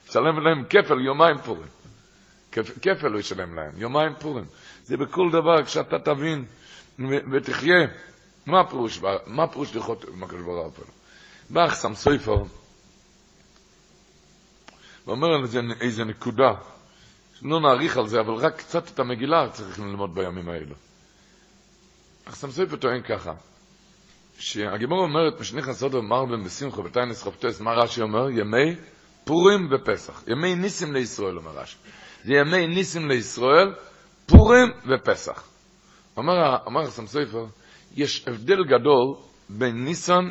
Speaker 3: שלם להם כפל יומיים פורים. כפל הוא ישלם להם, יומיים פורים. זה בכל דבר, כשאתה תבין ותחיה, מה הפירוש, מה הפירוש לראות עם הקדוש ברוך הוא? בא אחסם סופר, ואומר על זה איזה נקודה, לא נאריך על זה, אבל רק קצת את המגילה צריכים ללמוד בימים האלו. אחסם סופר טוען ככה, שהגימור אומרת, משניח הסודר מרבן בשמחה בתיינס חופטס, מה רש"י אומר? ימי פורים ופסח. ימי ניסים לישראל, אומר רש"י. זה ימי ניסים לישראל, פורים ופסח. אומר, אומר אחסם סופר, יש הבדל גדול בין ניסן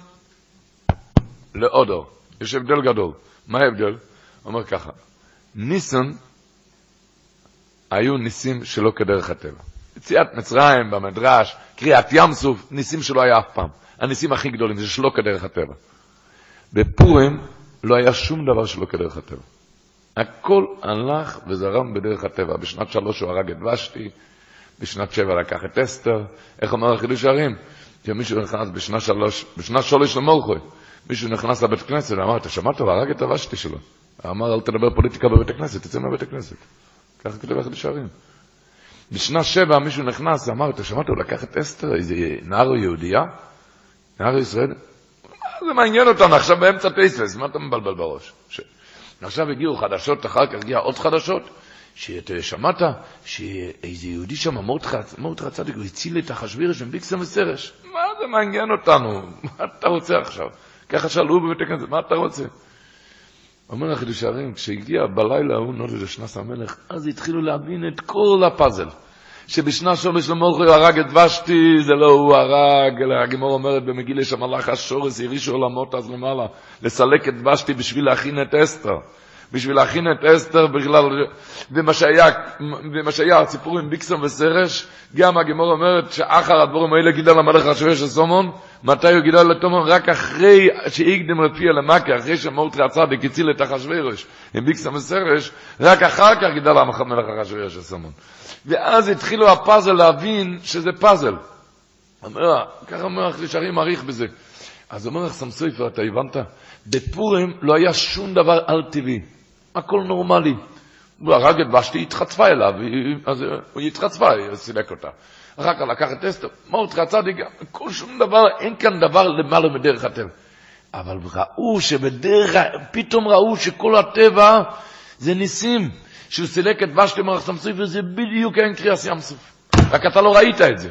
Speaker 3: לאודו. יש הבדל גדול. מה ההבדל? אומר ככה, ניסן היו ניסים שלא כדרך הטבע. יציאת מצרים במדרש, קריאת ים סוף, ניסים שלא היה אף פעם. הניסים הכי גדולים, זה שלא כדרך הטבע. בפורים לא היה שום דבר שלא כדרך הטבע. הכל הלך וזרם בדרך הטבע. בשנת שלוש הוא הרג את ושתי, בשנת שבע לקח את אסתר. איך אומר החידוש הערים? שמישהו נכנס בשנת שלוש, בשנת שלוש למולכוי, מישהו נכנס לבית כנסת ואמר, אתה שמעת? הוא הרג את הוושתי שלו. אמר, אל תדבר פוליטיקה בבית הכנסת, תצא מהבית הכנסת. ככה כתוב החידוש הערים. בשנה שבע מישהו נכנס ואמר, אתה שמעת? הוא לקח את אסתר, איזה נער יהודייה? נער ישראל? זה מעניין אותנו עכשיו באמצע פייספס, מה אתה מבלבל בראש? עכשיו הגיעו חדשות, אחר כך הגיע עוד חדשות, שאתה שמעת שאיזה יהודי שם, מורדכי הצדיק, הוא הציל את אחשווירש עם ביקסם וסרש. מה זה מעניין אותנו? מה אתה רוצה עכשיו? ככה שאלו בבית הכנסת, מה אתה רוצה? אומר החידוש הערים, כשהגיע בלילה ההוא נודד לשנס המלך, אז התחילו להבין את כל הפאזל. שבשנה שומש למולכו הרג את ושתי, זה לא הוא הרג, אלא הגימור אומרת במגילה שמלאך השורס הרישו עולמות אז למעלה, לסלק את ושתי בשביל להכין את אסתר. בשביל להכין את אסתר, בגלל, ומה שהיה, ומה שהיה הסיפור עם ביקסון וסרש, גם הגימור אומרת שאחר הדבורים האלה גידל המלך השווה של סומון, מתי הוא גידל לתומון? רק אחרי שהקדם לפי למכה, אחרי שמורטרי הצדיק הציל את אחשוורש עם ביקסון וסרש, רק אחר כך גידל המלך אחשוורש של סומון. ואז התחילו הפאזל להבין שזה פאזל. אומר, ככה אומר החלישרי מעריך בזה. אז אומר לך סמסויפר, אתה הבנת? בפורים לא היה שום דבר על-טבעי, הכל נורמלי. הוא הרג את ושתי, התחצפה אליו, אז היא התחצפה, היא סילק אותה. אחר כך לקח את אסתר, מורדכי הצדיק, כל שום דבר, אין כאן דבר למעלה מדרך הטבע. אבל ראו שבדרך, פתאום ראו שכל הטבע זה ניסים. שהוא סילק את ושתי מרח סמסויף, וזה בדיוק אין קריאס ים סוף. רק אתה לא ראית את זה.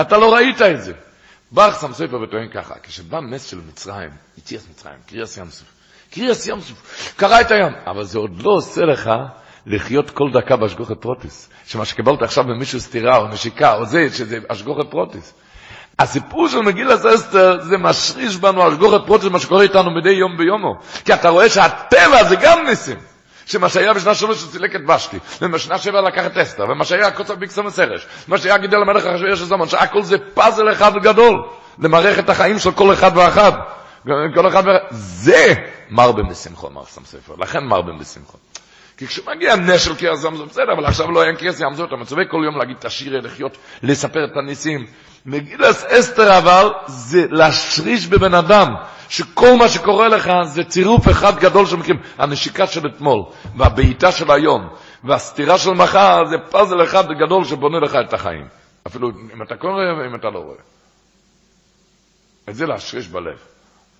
Speaker 3: אתה לא ראית את זה. בא החתם סופר וטוען ככה, כשבא נס של מצרים, יציאת מצרים, קריאס ים סוף, קריאס ים סוף, קרא את הים, אבל זה עוד לא עושה לך לחיות כל דקה בהשגוחה פרוטיס. שמה שקיבלת עכשיו ממישהו סתירה או נשיקה או זה, שזה השגוחה פרוטיס. הסיפור של מגילת אסתר זה משריש בנו השגוחה פרוטיס, מה שקורה איתנו מדי יום ביומו. כי אתה רואה שהטבע זה גם ניסים. שמה שהיה בשנה שלוש הוא סילק את ושתי, ובשנה שבע לקח את אסתר, ומה שהיה קוצר ביקסום וסרש, מה שהיה גידל המלך אחשוורוש הזמן, שהכל זה פאזל אחד גדול, למערכת החיים של כל אחד ואחד. כל אחד ואחד. זה מרבים בשמחו, אמר סם ספר, לכן מרבים בשמחו. כי כשמגיע נס של קריאס ים זה בסדר, אבל עכשיו לא אין קריאס ים זה, אתה מצווה כל יום להגיד את השיר, לחיות, לספר את הניסים. מגילס אסתר אבל זה להשריש בבן אדם, שכל מה שקורה לך זה צירוף אחד גדול של מקרים. הנשיקה של אתמול, והבעיטה של היום, והסתירה של מחר, זה פאזל אחד גדול שבונה לך את החיים. אפילו אם אתה קורא ואם אתה לא רואה. את זה להשריש בלב.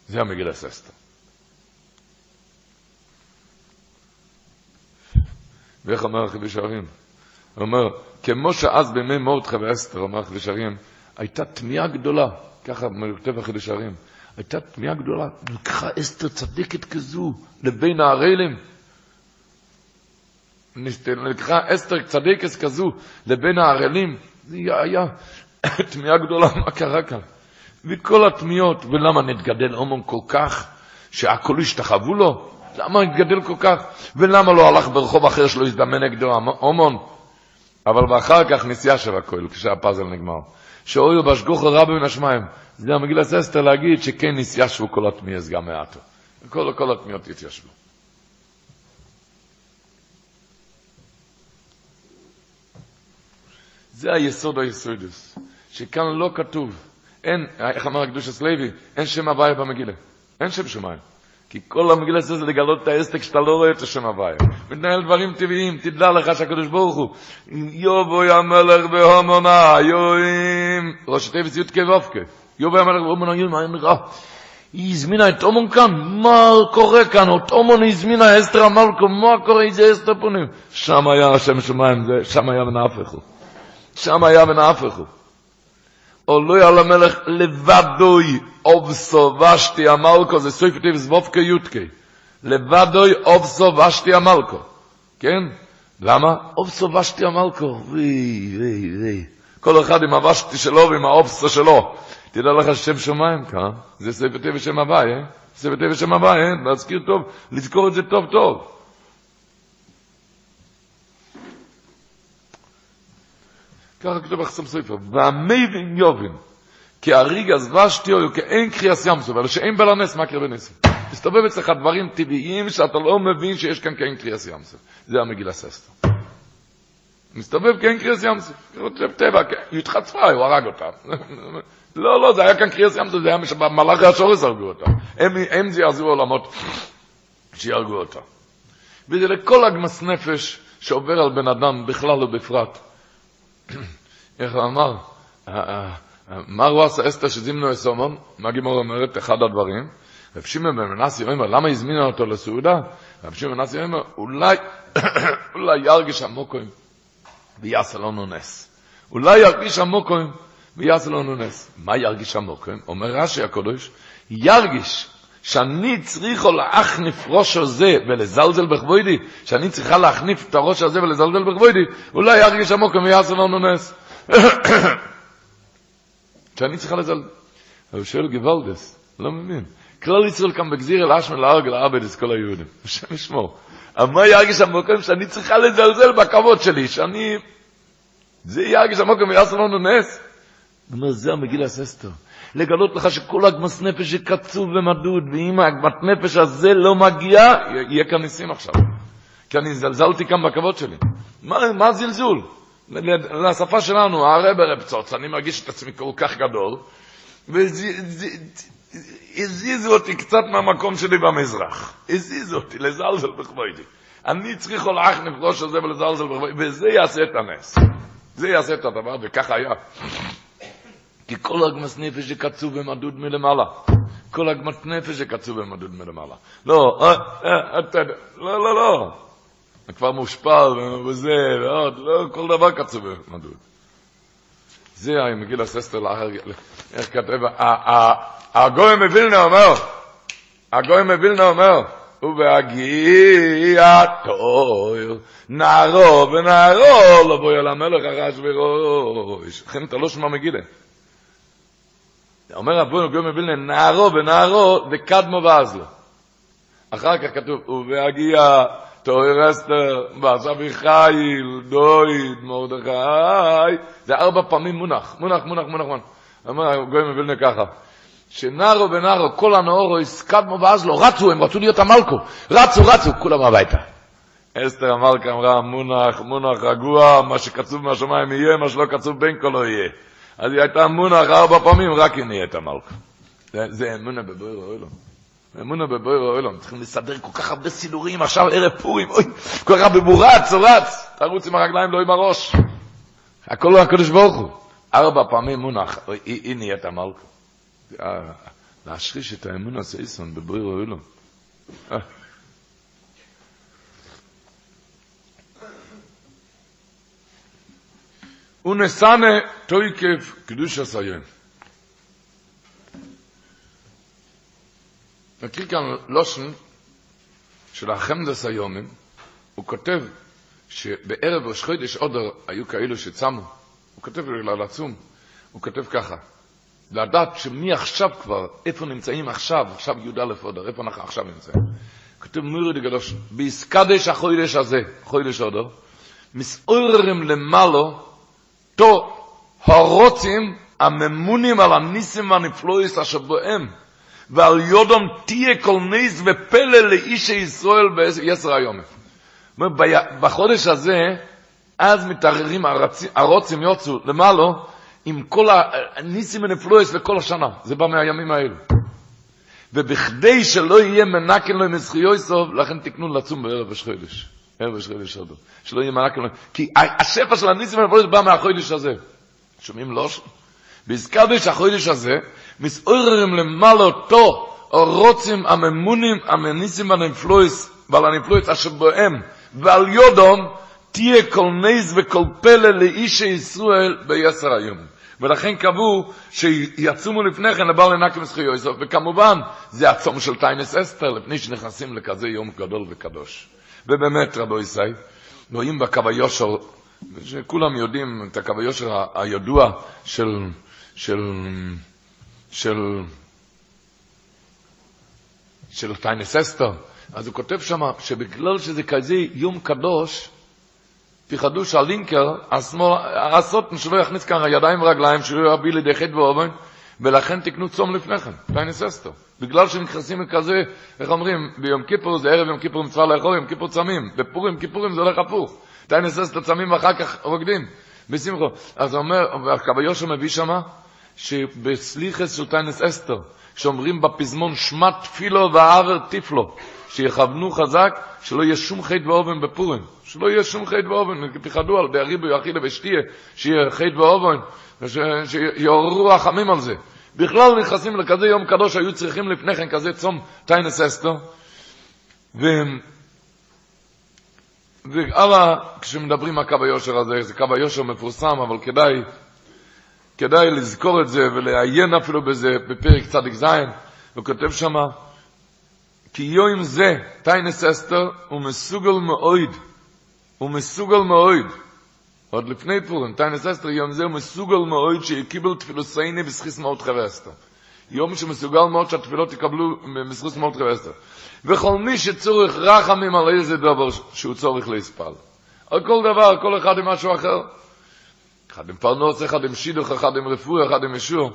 Speaker 3: זה המגילס אסתר. ואיך אומר החידוש הערים? הוא אומר, כמו שאז בימי מורדכי ואסתר, אומר החידוש הערים, הייתה תמיהה גדולה, ככה כותב החידוש הערים, הייתה תמיהה גדולה, לקחה אסתר צדיקת כזו לבין הערלים. לקחה אסתר צדיקת כזו לבין הערלים, זה היה תמיהה גדולה, מה קרה כאן? וכל התמיהות, ולמה נתגדל הומון כל כך, שהכל השתחוו לו? למה התגדל כל כך? ולמה לא הלך ברחוב אחר שלא הזדמן נגדו הומון? אבל ואחר כך נסיעה של הכהל, כשהפאזל נגמר. שאויו בשגוחו רבי מן השמיים. זה המגילת אסתר להגיד שכן נסיישבו כל התמיהס גם מעטו. כל, כל התמיהות התיישבו. זה היסוד היסודס, שכאן לא כתוב, אין, איך אמר הקדוש הסלוי, אין שם הוויה במגילה, אין שם שמיים. כי כל המגילה זה לגלות את העסק שאתה לא רואה את השם הוויה. מתנהל דברים טבעיים, תדע לך שהקדוש ברוך הוא, יובוי המלך בהומונה, יואים, ראש תיבס יודקי ואופקי, יובוי המלך בהומונה, יואים, אין רע. היא הזמינה את אומון כאן, מה קורה כאן? את אומון הזמינה אסתר המלכו, מה קורה? איזה אסתר פונים? שם היה השם שמיים, שם היה ונהפכו. שם היה ונהפכו. עולוי על המלך לבדוי אובסו ושתי המלכו, זה סויפת איבס וופקה יודקי. לבדוי אובסו ושתי המלכו. כן? למה? אובסו ושתי המלכו. ווי, ווי, ווי. כל אחד עם הוושתי שלו ועם האובסו שלו. תדע לך שם שמיים כאן, זה ספר טבע שם הוואי, אה? ספר טבע שם הוואי, אה? להזכיר טוב, לזכור את זה טוב טוב. ככה כתוב אחסם ספר, והמבין יובין, כי הריג אז ושתי או כאין קריאס ים סוף, אבל שאין בלה נס, מה קרה בנסים? מסתובב אצלך דברים טבעיים שאתה לא מבין שיש כאן כאין קריאס ים סוף. זה המגילה ססטר. מסתובב כאין קריאס ים סוף. כותב טבע, היא התחצפה, הוא הרג אותה. לא, לא, זה היה כאן קריאס ים סוף, זה היה מלאכי השורס הרגו אותה. הם, הם זעזעו עולמות שיהרגו אותה. וזה לכל הגמס נפש שעובר על בן אדם בכלל ובפרט. איך אמר? מה הוא עשה אסתר שזימנו אסומון? מה גימור אומרת? אחד הדברים. רב שמעון בן מנסי אומר, למה הזמינה אותו לסעודה? רב שמעון בן מנסי אומר, אולי, אולי ירגיש המוקוים ויעשה לנו נס. אולי ירגיש המוקוים ויעשה לנו נס. מה ירגיש המוקוים? אומר רש"י הקדוש, ירגיש שאני צריכו להחניף ראש הזה ולזלזל בכבודי, שאני צריכה להחניף את הראש הזה ולזלזל בכבודי, אולי ירגיש המוקם ויעשה לנו נס. שאני צריכה לזלזל. הוא שואל גוואלדס, לא מבין. כלל ישראל כאן בגזיר אל אשמן להרג לעבד את כל היהודים. השם ישמור. מה ירגיש המוקם שאני צריכה לזלזל בכבוד שלי, שאני... זה ירגיש המוקם ויעשה לנו נס. הוא אומר, זה המגיל הססטר. לגלות לך שכל הגמס נפש קצוב ומדוד, ואם הגמת נפש הזה לא מגיע, יהיה כאן ניסים עכשיו. כי אני זלזלתי כאן בכבוד שלי. מה, מה זלזול? לשפה שלנו, הרב הרב צוץ, אני מרגיש את עצמי כל כך גדול, והזיזו אותי קצת מהמקום שלי במזרח. הזיזו אותי לזלזל בכבודי. אני צריך אח נפגוש על זה ולזלזל בכבודי, וזה יעשה את הנס. זה יעשה את הדבר, וככה היה. כי כל הגמס נפש שקצוב במדוד מלמעלה. כל הגמס נפש שקצוב במדוד מלמעלה. לא, אתה לא, לא, לא. כבר מושפל וזה, ועוד, לא, כל דבר קצוב במדוד. זה מגיל הססטר לאחר, איך כתב, הגוי מווילנה אומר, הגוי מווילנה אומר, ובהגיע תויר, נערו ונערו, לבוא אל המלך הרש וראש. לכן אתה לא שמע מגילה. אומר רבו גוי מווילנה, נערו ונערו, וקדמו ואז לו. אחר כך כתוב, ובהגיע תויר אסתר, ועשבי חיל, דויד, מרדכי, זה ארבע פעמים מונח, מונח, מונח, מונח, מונח. אומר גוי מווילנה ככה, שנערו ונערו, כל הנאורו, הסקדמו ואז לא, רצו, הם רצו להיות המלכו, רצו, רצו, כולם הביתה. אסתר המלכה אמרה, מונח, מונח רגוע, מה שקצוב מהשמיים יהיה, מה שלא קצוב בין כה לא יהיה. אז היא הייתה מונח ארבע פעמים, רק היא נהיית המלכה. זה, זה אמונה בבויר אוילום. אמונה בבויר אוילום. צריכים לסדר כל כך הרבה סידורים, עכשיו ערב פורים, אוי, כל כך הרבה מורץ, רץ, תרוץ עם הרגליים, לא עם הראש. הכל הוא הקדוש ברוך הוא. ארבע פעמים מונח, היא, היא נהיית המלכה. להשריש את האמון הסייסון בבריר אוילום. ונסנה תויקף קדוש הסיום. נקריא כאן לושן של החמדס היומים, הוא כותב שבערב ראש חודש עודר היו כאלו שצמו, הוא כותב על עצום, הוא כותב ככה, לדעת שמעכשיו כבר, איפה נמצאים עכשיו, עכשיו י"א עודר, איפה אנחנו עכשיו נמצאים. כתוב מירי דגלוש, בעסקדש החודש הזה, חודש עודר, מסעוררים למעלו, תו הרוצים הממונים על הניסים והנפלויס אשר בהם, ועל יודום תהיה כל נס ופלא לאיש ישראל בעשר היום. בחודש הזה, אז מתערערים הרוצים יוצאו למעלו, עם כל הניסים ונפלויס לכל השנה. זה בא מהימים האלו. ובכדי שלא יהיה מנקן לו עם זכיוסוב, לכן תקנו לצום בערב ראש. ראש חודש עוד. שלא מנקן לו. כי השפע של הניסים ונפלויס בא מהחודש הזה. שומעים לא? בהזכרתי שהחודש הזה, מסעוררים למעלה אותו, או רוצים הממונים, המניסים והנפלויס, ועל הנפלויס אשר בהם, ועל יודום, תהיה כל נז וכל פלא לאיש ישראל ביסר היום. ולכן קבעו שיצומו לפני כן לבעל לנקם זכי יוסף, וכמובן זה הצום של טיינס אסתר, לפני שנכנסים לכזה יום גדול וקדוש. ובאמת, רבו ישראל, רואים בקו היושר, שכולם יודעים את הקו היושר הידוע של, של, של, של טיינס אסתר, אז הוא כותב שם שבגלל שזה כזה יום קדוש, פחדו שהלינקר, הסוטן שלא יכניס כאן ידיים ורגליים, שלא יביא לידי חטא ואובן, ולכן תקנו צום לפני כן, טיינס אסתר. בגלל שנכנסים לכזה, איך אומרים, ביום כיפור זה ערב יום כיפור מצווה לאכול, יום כיפור צמים, בפורים כיפורים זה הולך הפוך. טיינס אסתר צמים ואחר כך רוקדים, בשמחו. אז אומר, והקו יושר מביא שמה, שבסליחס של טיינס אסתר, כשאומרים בפזמון שמע תפילו והעבר טיפלו, שיכוונו חזק, שלא יהיה שום חטא ואובן בפורים. שלא יהיה שום חטא ואובן, פחדו על בארי ביחידה ושתיה, שיהיה חטא ואובן, שיעוררו רחמים על זה. בכלל נכנסים לכזה יום קדוש, היו צריכים לפני כן כזה צום טיינס אסתר. ו... והלאה, כשמדברים על קו היושר הזה, זה קו היושר מפורסם, אבל כדאי, כדאי לזכור את זה ולעיין אפילו בזה בפרק צדיק ז', הוא כותב שמה, כי יום זה, טיינס אסתר, הוא מסוגל מאויד, הוא מסוגל מאויד. עוד לפני פורים, טיינס אסתר, יום זה הוא מסוגל מאויד שקיבל תפילוסייני בסחיס מאות חבר אסתר. יום שמסוגל מאוד שהתפילות יקבלו בסחיס מאות חבר אסתר. וכל מי שצורך רחמים על איזה דבר שהוא צורך להספל. על כל דבר, כל אחד עם משהו אחר. אחד עם פרנוס, אחד עם שידוך, אחד עם רפואי, אחד עם ישור.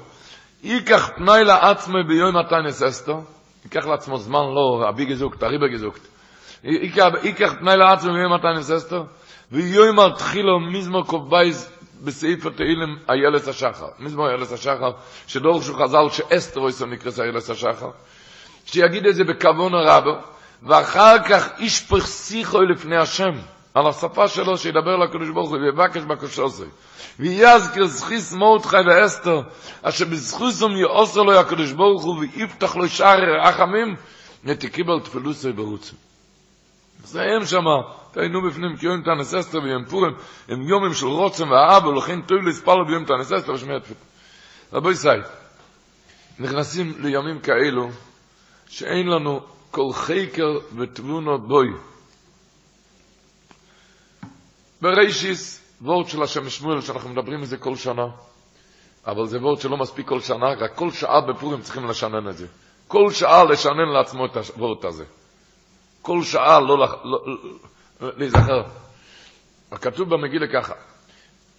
Speaker 3: ייקח פנאי לעצמי ביום הטיינס אסתר, ייקח לעצמו זמן, לא, אבי גזוקת, אריבה גזוקת. ייקח פנאי לעצמי ביום הטיינס אסתר, ויום התחילו מזמור קובייז בסעיף התהילים איילס השחר. מזמור איילס השחר, שדורשו חז"ל שאסתר איסו נקרא איילס השחר, שיגיד את זה בכוון הרבה, ואחר כך איש פרסיכו לפני השם, על השפה שלו שידבר לקדוש ברוך הוא ויבקש בקושו זה. ויזכר זכיס מורדכי ואסתר, אשר בזכוסם יאוסר לו הקדוש ברוך הוא ויפתח לו שער רחמים, נתקיבל תפילוסי ברוצים. מסיים שמה, תהיינו בפנים כי יום תנס אסתר ויום פורים, הם יומים של רוצם ואהב, ולכן טוב להספל ביום תנס אסתר ושמיע תפילה. רבוי סי, נכנסים לימים כאלו, שאין לנו כל חקר ותבונות בוי. בראשיס, וורד של השם שמואל, שאנחנו מדברים מזה כל שנה, אבל זה וורד שלא מספיק כל שנה, רק כל שעה בפורים צריכים לשנן את זה. כל שעה לשנן לעצמו את הוורד הזה. כל שעה לא, לא, להיזכר. כתוב במגילה ככה,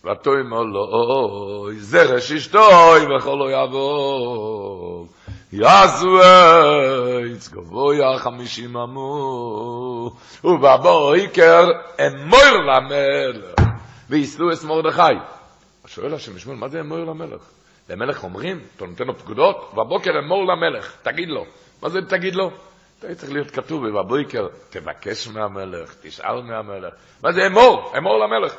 Speaker 3: ותאמר לו, אוי, זרש אשתוי וכל לא יעבור. יעשו עץ גבוה חמישים אמור, ובבויקר אמור למלך, ויסלו את מרדכי. שואל השם שמואל, מה זה אמור למלך? למלך אומרים, אתה נותן לו פקודות, בבוקר אמור למלך, תגיד לו. מה זה תגיד לו? זה צריך להיות כתוב, ובבויקר תבקש מהמלך, תשאל מהמלך. מה זה אמור? אמור למלך.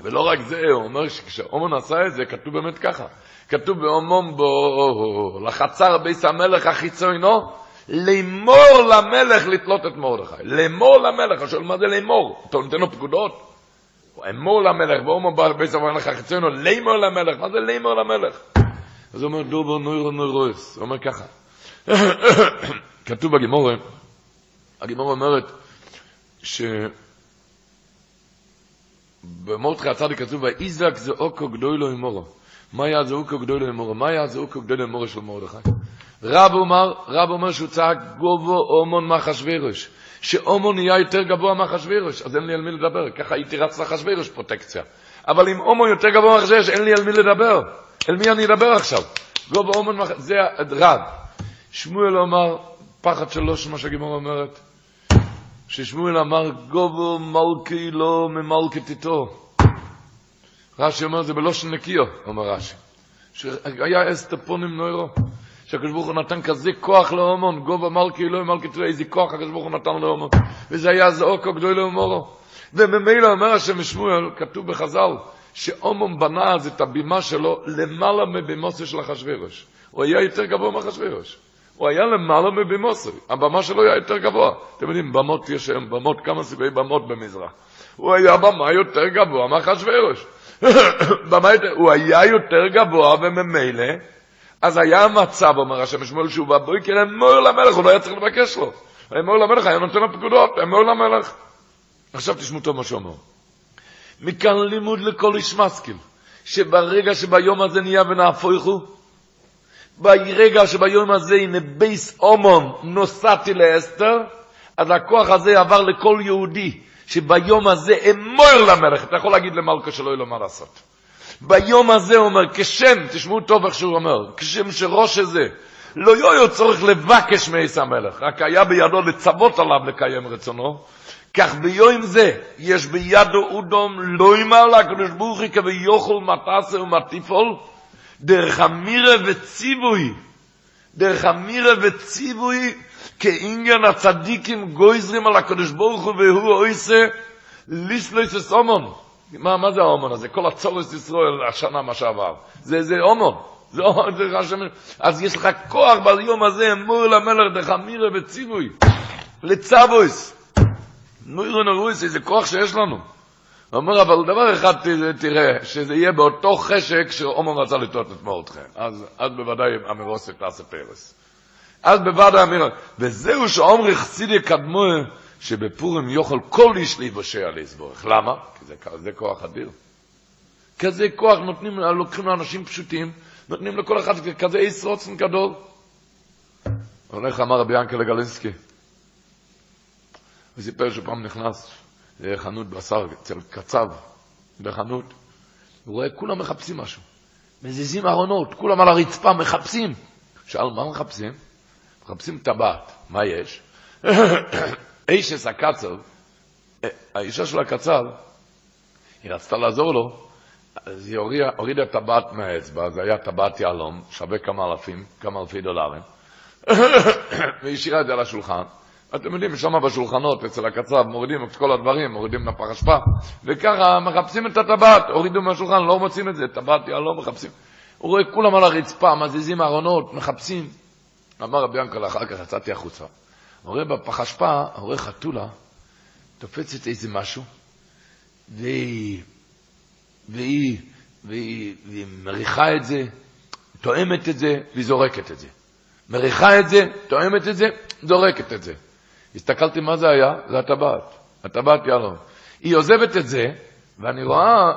Speaker 3: ולא רק זה, הוא אומר שכשאומון עשה את זה, כתוב באמת ככה. כתוב באומון בו, לחצר ביס המלך החיצונו, לאמור למלך לתלות את מרדכי. לאמור למלך, שואל מה זה לאמור? אתה נותן לו פקודות? אמור למלך, ואומון ביס המלך החיצונו, לאמור למלך, מה זה לאמור למלך? אז הוא אומר, דובו נוירו נוירוס, הוא אומר ככה. כתוב בגימורה, הגימורה אומרת, ש... במורדכי הצדיק כתוב, ואיזק זה אוקו גדולו אמורו. מה היה זה אוקו גדולו אמורו? מה היה זה אוקו גדולו אמורו של מרדכי? רב אומר, רב אומר שהוא צעק גובו אומון מאחשוורוש. שאומון נהיה יותר גבוה מאחשוורוש, אז אין לי על מי לדבר. ככה הייתי רץ לאחשוורוש פרוטקציה. אבל אם אומון יותר גבוה מאחשוורוש, אין לי על מי לדבר. אל מי אני אדבר עכשיו? גובו אומון מאחשוורוש, זה רב. שמואל אמר, פחד שלוש, מה שהגימור אומרת, ששמואל אמר, גובו מלכי לא ממלכת איתו. רש"י אומר, זה בלושן נקיו, אומר רש"י. שהיה אסטפונים נוירו. שהקדוש ברוך הוא נתן כזה כוח לאומון, גובה מלכי לא ממלכת איתו, איזה כוח הקדוש ברוך הוא נתן לאומון. וזה היה זעוקו גדול לאומורו. וממילא אומר השם שמואל, כתוב בחז"ל, שאומון בנה אז את הבימה שלו למעלה מבימוסו של אחשוורוש. הוא היה יותר גבוה מאחשוורוש. הוא היה למעלה מבימוסו, הבמה שלו היה יותר גבוה. אתם יודעים, במות יש היום, במות, כמה סוגי במות במזרח. הוא היה במה יותר גבוה מאחשוורוש. הוא היה יותר גבוה וממילא, אז היה מצב, אומר השם שמואל, שהוא בבוקר אמור למלך, הוא לא היה צריך לבקש לו. אמור למלך, היה נותן לו פקודות, אמור למלך. עכשיו תשמעו טוב מה שהוא אומר. מכאן לימוד לכל איש משכיל, שברגע שביום הזה נהיה ונהפוכו, ברגע שביום הזה הנה בייס אומון נוסעתי לאסתר, אז הכוח הזה עבר לכל יהודי, שביום הזה אמור למלך, אתה יכול להגיד למלכה שלא יהיה לו מה לעשות. ביום הזה הוא אומר, כשם, תשמעו טוב איך שהוא אומר, כשם שראש הזה לא יהיה צורך לבקש מעיס המלך, רק היה בידו לצוות עליו לקיים רצונו, כך ביום זה יש בידו אודום לא ימר לקדוש ברוך הוא כביוכל מטסה ומטיפול, דרך המירה וציווי, דרך המירה וציווי, כעניין הצדיקים גויזרים על הקדוש ברוך הוא והוא עושה ליסלויס את אומון. מה, מה זה האומון הזה? כל הצורס ישראל השנה מה שעבר. זה, זה אומון. זה, זה רשם, אז יש לך כוח ביום הזה, אמור למלך דרך המירה וציווי. לצבויס. נוירו נורויס, איזה כוח שיש לנו. אומר, אבל דבר אחד תראה, שזה יהיה באותו חשק שעומר רצה לטעות את מורדכם. אז, אז בוודאי אמירוסי תעשה פרס. אז בוודאי אמירוסי. וזהו שעומר חסידי קדמו, שבפורים יוכל כל איש להיבשע להסבורך. למה? כי זה, זה כוח אדיר. כזה כוח נותנים, לוקחים לאנשים פשוטים, נותנים לכל אחד כזה איס רוצן גדול. הולך אמר רבי ינקלה גלינסקי, הוא סיפר שפעם נכנס לחנות בשר אצל קצב, בחנות, הוא רואה כולם מחפשים משהו. מזיזים ארונות, כולם על הרצפה מחפשים. שאל, מה מחפשים? מחפשים טבעת. מה יש? אישס הקצב, אה, האישה של הקצב, היא רצתה לעזור לו, אז היא הורידה, הורידה טבעת מהאצבע, זה היה טבעת יהלום, שווה כמה אלפים, כמה אלפי דולרים, והיא השאירה את זה על השולחן. אתם יודעים, שם בשולחנות, אצל הקצב, מורידים את כל הדברים, מורידים לפח אשפה, וככה מחפשים את הטבעת, הורידו מהשולחן, לא מוצאים את זה, טבעת יהלום מחפשים. הוא רואה כולם על הרצפה, מזיזים ארונות, מחפשים. אמר רבי ינקל, אחר כך יצאתי החוצה. הוא רואה בפח אשפה, הוא רואה חתולה, תופצת איזה משהו, והיא, והיא, והיא, והיא מריחה את זה, תואמת את זה, והיא זורקת את זה. מריחה את זה, תואמת את זה, זורקת את זה. הסתכלתי מה זה היה, זה הטבעת, הטבעת יהלום. היא עוזבת את זה, ואני רואה,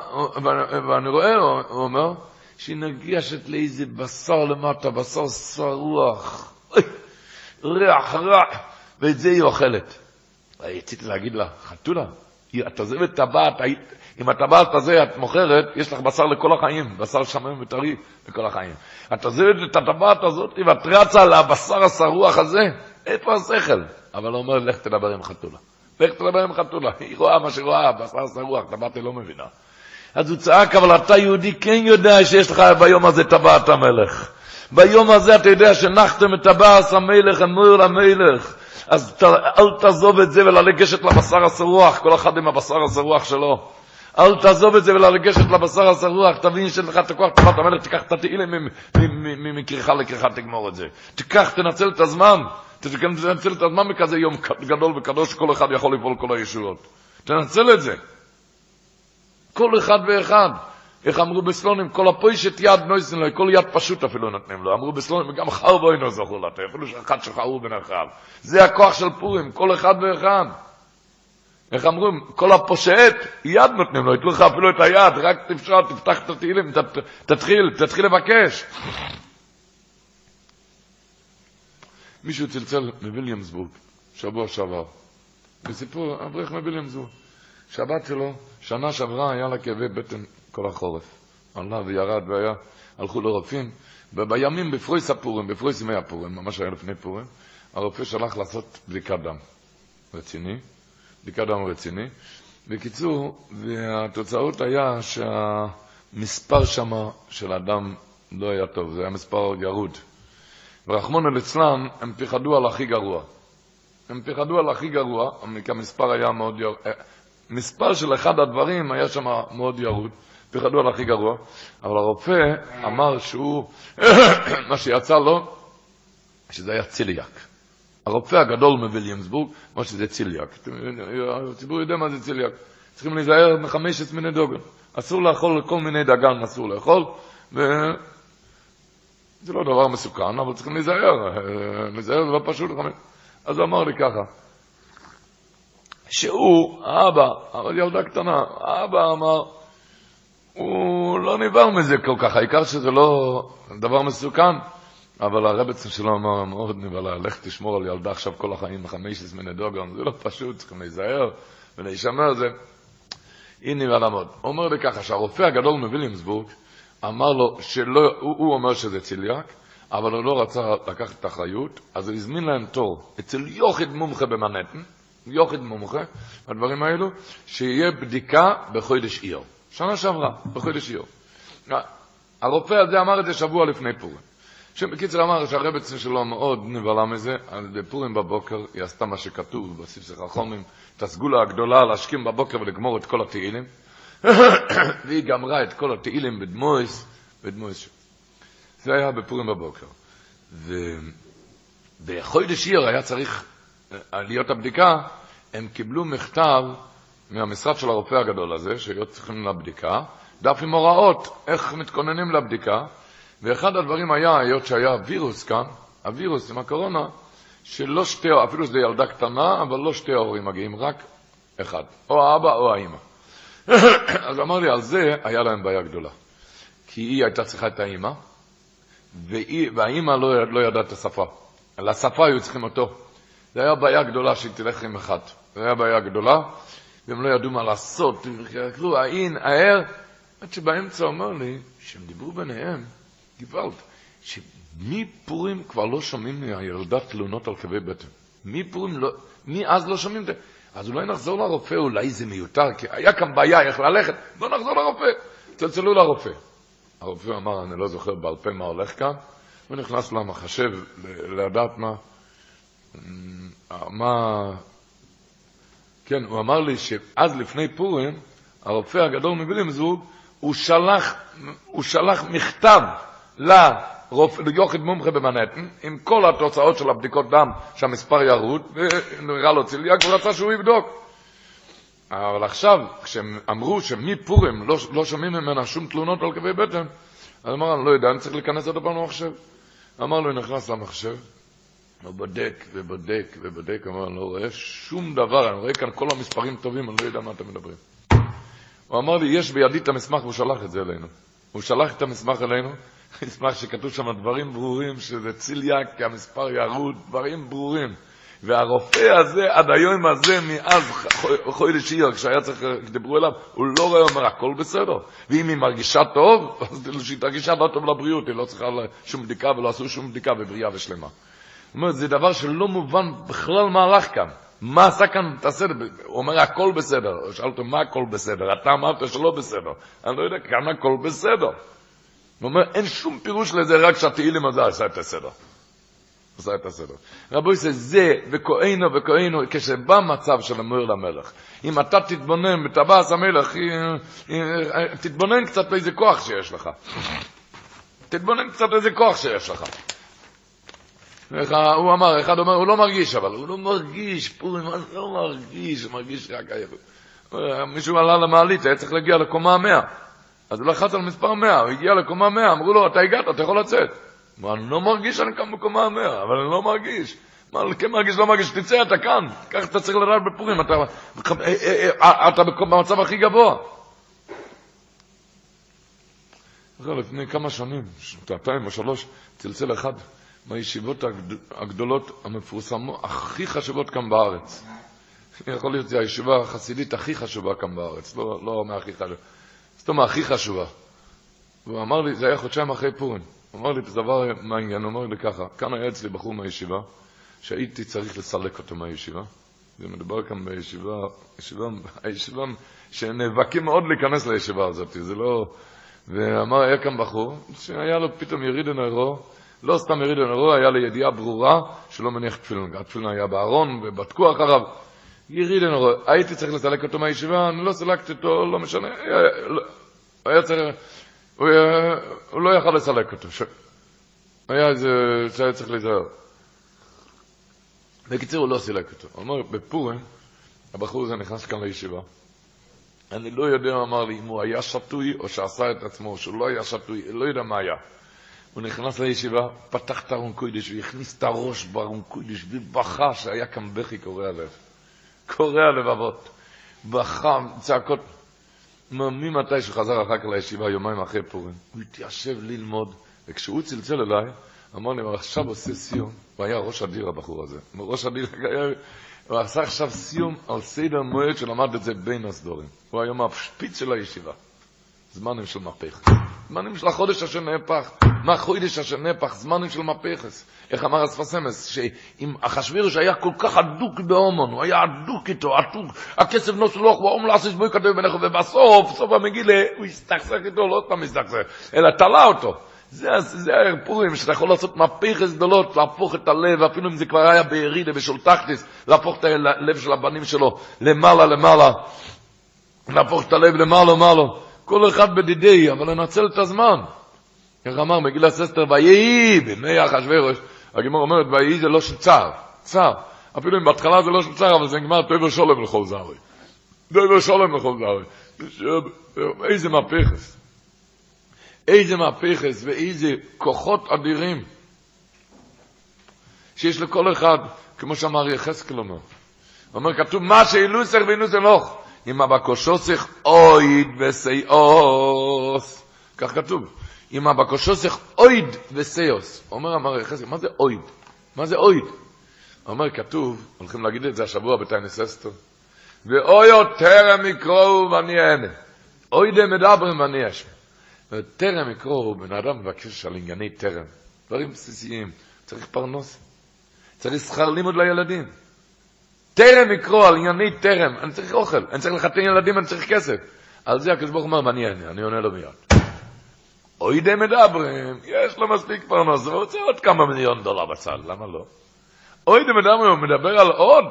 Speaker 3: ואני רואה, הוא אומר, שהיא נגישת לאיזה בשר למטה, בשר שרוח, ריח רע, ואת זה היא אוכלת. רציתי להגיד לה, חתולה, את עוזבת טבעת, עם הטבעת הזה את מוכרת, יש לך בשר לכל החיים, בשר שמן וטרי לכל החיים. את עוזבת את הטבעת הזאת ואת רצה על הבשר השרוח הזה, איפה השכל? אבל הוא אומר, לך תדבר עם חתולה. לך תדבר עם חתולה. היא רואה מה שרואה, בשר שרוח, טבעת לא מבינה. אז הוא צעק, אבל אתה יהודי כן יודע שיש לך ביום הזה טבעת המלך. ביום הזה אתה יודע שנחתם את טבעת המלך, אמור למלך. אז ת, אל תעזוב את זה ולגשת לבשר השרוח, כל אחד עם הבשר השרוח שלו. אל תעזוב את זה ולגשת לבשר השרוח, תבין שיש לך את הכוח טבעת המלך, תיקח את התהילים מכריכה לכריכה, תגמור את זה. תיקח, תנצל את הזמן. תנצל את הזמן בכזה יום גדול וקדוש, כל אחד יכול לפעול כל הישועות. תנצל את זה. כל אחד ואחד. איך אמרו בסלונים, כל הפוישת יד נויסן לו, כל יד פשוט אפילו נותנים לו. אמרו בסלונים, וגם חרבו אינו זכור לתת, אפילו שאחד שחרו בין אחד. זה הכוח של פורים, כל אחד ואחד. איך אמרו, כל הפושט, יד נותנים לו, יתנו לך אפילו את היד, רק תפשר, תפתח את התהילים, תתחיל, תתחיל לבקש. מישהו צלצל מוויליאמסבורג, שבוע שעבר, בסיפור אברך מוויליאמסבורג. שבת שלו, שנה שעברה היה לה כאבי בטן כל החורף. עלה וירד והיה, הלכו לרופאים, ובימים בפרויס הפורים, בפרויס ימי הפורים, ממש היה לפני פורים, הרופא שלח לעשות בדיקת דם רציני, בדיקת דם רציני. בקיצור, והתוצאות היה שהמספר שמה של הדם לא היה טוב, זה היה מספר ירוד. ורחמון אל אצלם, הם פיחדו על הכי גרוע. הם פיחדו על הכי גרוע, כי המספר היה מאוד ירוד. מספר של אחד הדברים היה שם מאוד ירוד, פיחדו על הכי גרוע, אבל הרופא אמר שהוא, מה שיצא לו, שזה היה ציליאק. הרופא הגדול מוויליאמסבורג, אמר שזה ציליאק. הציבור יודע מה זה ציליאק. צריכים להיזהר מחמשת מיני דוגן. אסור לאכול כל מיני דגן, אסור לאכול, וזה לא דבר מסוכן, אבל צריכים להיזהר. להיזהר זה לא פשוט. אז הוא אמר לי ככה, שהוא, האבא, אבל ילדה קטנה, האבא אמר, הוא לא נבהל מזה כל כך, העיקר שזה לא דבר מסוכן. אבל הרבצן שלו אמר, מאוד נבהלה, לך תשמור על ילדה עכשיו כל החיים בחמש עשרה דוגון, זה לא פשוט, צריכים להיזהר ולהישמר זה. היא נבהלה מאוד. הוא אומר לי ככה, שהרופא הגדול מוויליאמסבורג אמר לו שלא, הוא, הוא אומר שזה ציליאק, אבל הוא לא רצה לקחת את האחריות, אז הוא הזמין להם תור אצל יוחיד מומחה במנהטן, יוחיד מומחה, הדברים האלו, שיהיה בדיקה בחודש איור. שנה שעברה, בחודש איור. הרופא הזה אמר את זה שבוע לפני פורים. שבקיצר אמר שהרבצן שלו מאוד נבהלה מזה, על בפורים בבוקר היא עשתה מה שכתוב בספסך החומים, את הסגולה הגדולה להשכים בבוקר ולגמור את כל התהילים, והיא גמרה את כל התהילים בדמויס, בדמויס. זה היה בפורים בבוקר. ובחודש עיר היה צריך להיות הבדיקה, הם קיבלו מכתב מהמשרד של הרופא הגדול הזה, שהיו צריכים לבדיקה, דף עם הוראות איך מתכוננים לבדיקה, ואחד הדברים היה, היות שהיה וירוס כאן, הווירוס עם הקורונה, שלא שתי, אפילו שזו ילדה קטנה, אבל לא שתי ההורים מגיעים, רק אחד, או האבא או האימא. אז אמר לי, על זה היה להם בעיה גדולה. כי היא הייתה צריכה את האימא, והאימא לא, לא ידעה את השפה. לשפה היו צריכים אותו. זה היה בעיה גדולה שהיא תלך עם אחד. זו הייתה בעיה גדולה, והם לא ידעו מה לעשות. חקרו, האין, הער, עד שבאמצע אומר לי, שהם דיברו ביניהם, גוואלד, שמפורים כבר לא שומעים מהילדה תלונות על כאבי בטן. מפורים לא, מאז לא שומעים את זה. אז אולי נחזור לרופא, אולי זה מיותר, כי היה כאן בעיה איך ללכת, בוא נחזור לרופא. צלצלו לרופא. הרופא אמר, אני לא זוכר בעל פה מה הולך כאן, הוא נכנס למחשב לדעת מה, מה, כן, הוא אמר לי שאז לפני פורים, הרופא הגדול מווילימסבורג, הוא שלח, הוא שלח מכתב לרופא, ליוחד מומחה במנהטן, עם כל התוצאות של הבדיקות דם, שהמספר ירוד, ונראה לו צליאק, הוא רצה שהוא יבדוק. אבל עכשיו, כשהם אמרו שמפורים לא, לא שומעים ממנה שום תלונות על כאבי בטן, אז אמר, אני לא יודע, אני צריך להיכנס עוד פעם למחשב. אמר לו, נכנס למחשב, הוא בודק ובודק ובודק, אמר, אני לא רואה שום דבר, אני רואה כאן כל המספרים טובים, אני לא יודע מה אתם מדברים. הוא אמר לי, יש בידי את המסמך, והוא שלח את זה אלינו. הוא שלח את המסמך אלינו, מסמך שכתוב שם דברים ברורים, שזה צליאק, המספר ירוד, דברים ברורים. והרופא הזה, עד היום הזה, מאז חודש אייר, כשהיה צריך, כשדיברו אליו, הוא לא רואה, אומר, הכל בסדר. ואם היא מרגישה טוב, אז שהיא תרגישה לא טוב לבריאות, היא לא צריכה שום בדיקה ולא עשו שום בדיקה בבריאה ושלמה. זאת אומרת, זה דבר שלא מובן בכלל מה הלך כאן. מה עשה כאן את הסדר? הוא אומר, הכל בסדר. שאל אותו, מה הכל בסדר? אתה אמרת שלא בסדר. אני לא יודע, כאן הכל בסדר. הוא אומר, אין שום פירוש לזה, רק שהתהילים הזה עשה את הסדר. עשה את הסדר. רבו זה זה, וכהנו וכהנו, כשבא מצב של אמור למלך, אם אתה תתבונן בטבעס המלך, תתבונן קצת באיזה כוח שיש לך. תתבונן קצת באיזה כוח שיש לך. הוא אמר, אחד אומר, הוא לא מרגיש, אבל הוא לא מרגיש, פורים, לא מרגיש, הוא מרגיש רק עייפות. מישהו עלה למעלית, היה צריך להגיע לקומה המאה. אז הוא לחץ על מספר מאה, הוא הגיע לקומה מאה, אמרו לו, אתה הגעת, אתה יכול לצאת. הוא אמר, אני לא מרגיש שאני כאן בקומה המאה, אבל אני לא מרגיש. מה, כן מרגיש, לא מרגיש, תצא, אתה כאן. ככה אתה צריך לדעת בפורים, אתה, אתה במצב הכי גבוה. לפני כמה שנים, שנתיים או שלוש, צלצל אחד מהישיבות הגדולות, המפורסמות, הכי חשובות כאן בארץ. יכול להיות, זו הישיבה החסידית הכי חשובה כאן בארץ, לא, לא מהכי חשובה, אומרת, הכי חשובה. והוא אמר לי, זה היה חודשיים אחרי פורים, הוא אמר לי את הדבר מעניין, הוא אמר לי ככה, כאן היה אצלי בחור מהישיבה, שהייתי צריך לסלק אותו מהישיבה, ומדובר כאן בישיבה, ישיבה, הישיבה, שנאבקים מאוד להיכנס לישיבה הזאת, זה לא... ואמר, היה כאן בחור, שהיה לו פתאום יריד נרו, לא סתם יריד נרו, היה לו ידיעה ברורה שלא מניח תפילין. התפילין היה בארון, ובדקו אחריו. יריד נרו, הייתי צריך לסלק אותו מהישיבה, אני לא סלקתי אותו, לא משנה. היה צריך, הוא, הוא לא יכל לסלק אותו. ש... היה איזה, שהיה צריך להיזהר. בקיצור, הוא לא סילק אותו. הוא אומר, בפורים, הבחור הזה נכנס כאן לישיבה. אני לא יודע, הוא אמר לי, אם הוא היה שתוי או שעשה את עצמו, או שהוא לא היה שתוי, לא יודע מה היה. הוא נכנס לישיבה, פתח את ארון קודש והכניס את הראש בארון קודש ובכה שהיה כאן בכי קורע לב. קורע לבבות. בכה, צעקות. ממתי שחזר אחר כך לישיבה, יומיים אחרי פורים, הוא התיישב ללמוד, וכשהוא צלצל אליי, אמר לי, הוא עכשיו עושה סיום, הוא היה ראש אדיר הבחור הזה. ראש אדיר. הוא עשה עכשיו סיום על סדר מועד שלמד את זה בין הסדורים. הוא היום השפיץ של הישיבה. זמנים של מהפך. זמנים של החודש אשר נהפך. מה החודש אשר נהפך? זמנים של מהפכס. איך אמר אספסמס? שאם אחשוורוש היה כל כך אדוק בהומון, הוא היה אדוק איתו, אדוק, הכסף נוסו לוח ואום לעשיש בוי כתב בנכו, ובסוף, סוף המגילה, הוא הסתכסך איתו, לא סתם הסתכסך, אלא תלה אותו. זה, זה פורים, שאתה יכול לעשות מהפכס גדולות, להפוך את הלב, אפילו אם זה כבר היה בירידה, בשולטכטיס, להפוך את הלב של הבנים שלו למעלה למעלה, להפוך את הלב למעלה למעלה. כל אחד בדידי, אבל לנצל את הזמן. איך אמר מגילה ססטר, ויהי בימי אחשוורוש, הגמור אומרת, ויהי זה לא של צער, צער. אפילו אם בהתחלה זה לא של צער, אבל זה נגמר טוב ושולם לכל זרי. טוב ושולם לכל זרי. איזה מהפכס. איזה מהפכס ואיזה כוחות אדירים שיש לכל אחד, כמו שאמר יחזקאל אומר. הוא אומר, כתוב, מה שאילוסך ואילוסך לוך. אם הבקושוסך אויד וסייאוס. כך כתוב. אם הבקושוסך אויד וסייאוס. אומר אמר יחזקאל, מה זה אויד? מה זה אויד? אומר, כתוב, הולכים להגיד את זה השבוע בטיינס אסתר, ואויו טרם יקראו ואני אענה. אוידה מדברים ואני אשמע. טרם יקראו, בן אדם מבקש על ענייני טרם, דברים בסיסיים, צריך פרנוס, צריך שכר לימוד לילדים. טרם יקרו על ענייני טרם, אני צריך אוכל, אני צריך לחתן ילדים, אני צריך כסף. על זה הקדוש ברוך אומר, מה אני עונה לו מיד. אוי די מדברים, יש לו מספיק פרנס, הוא רוצה עוד כמה מיליון דולר בצד, למה לא? אוי די מדברים, הוא מדבר על עוד.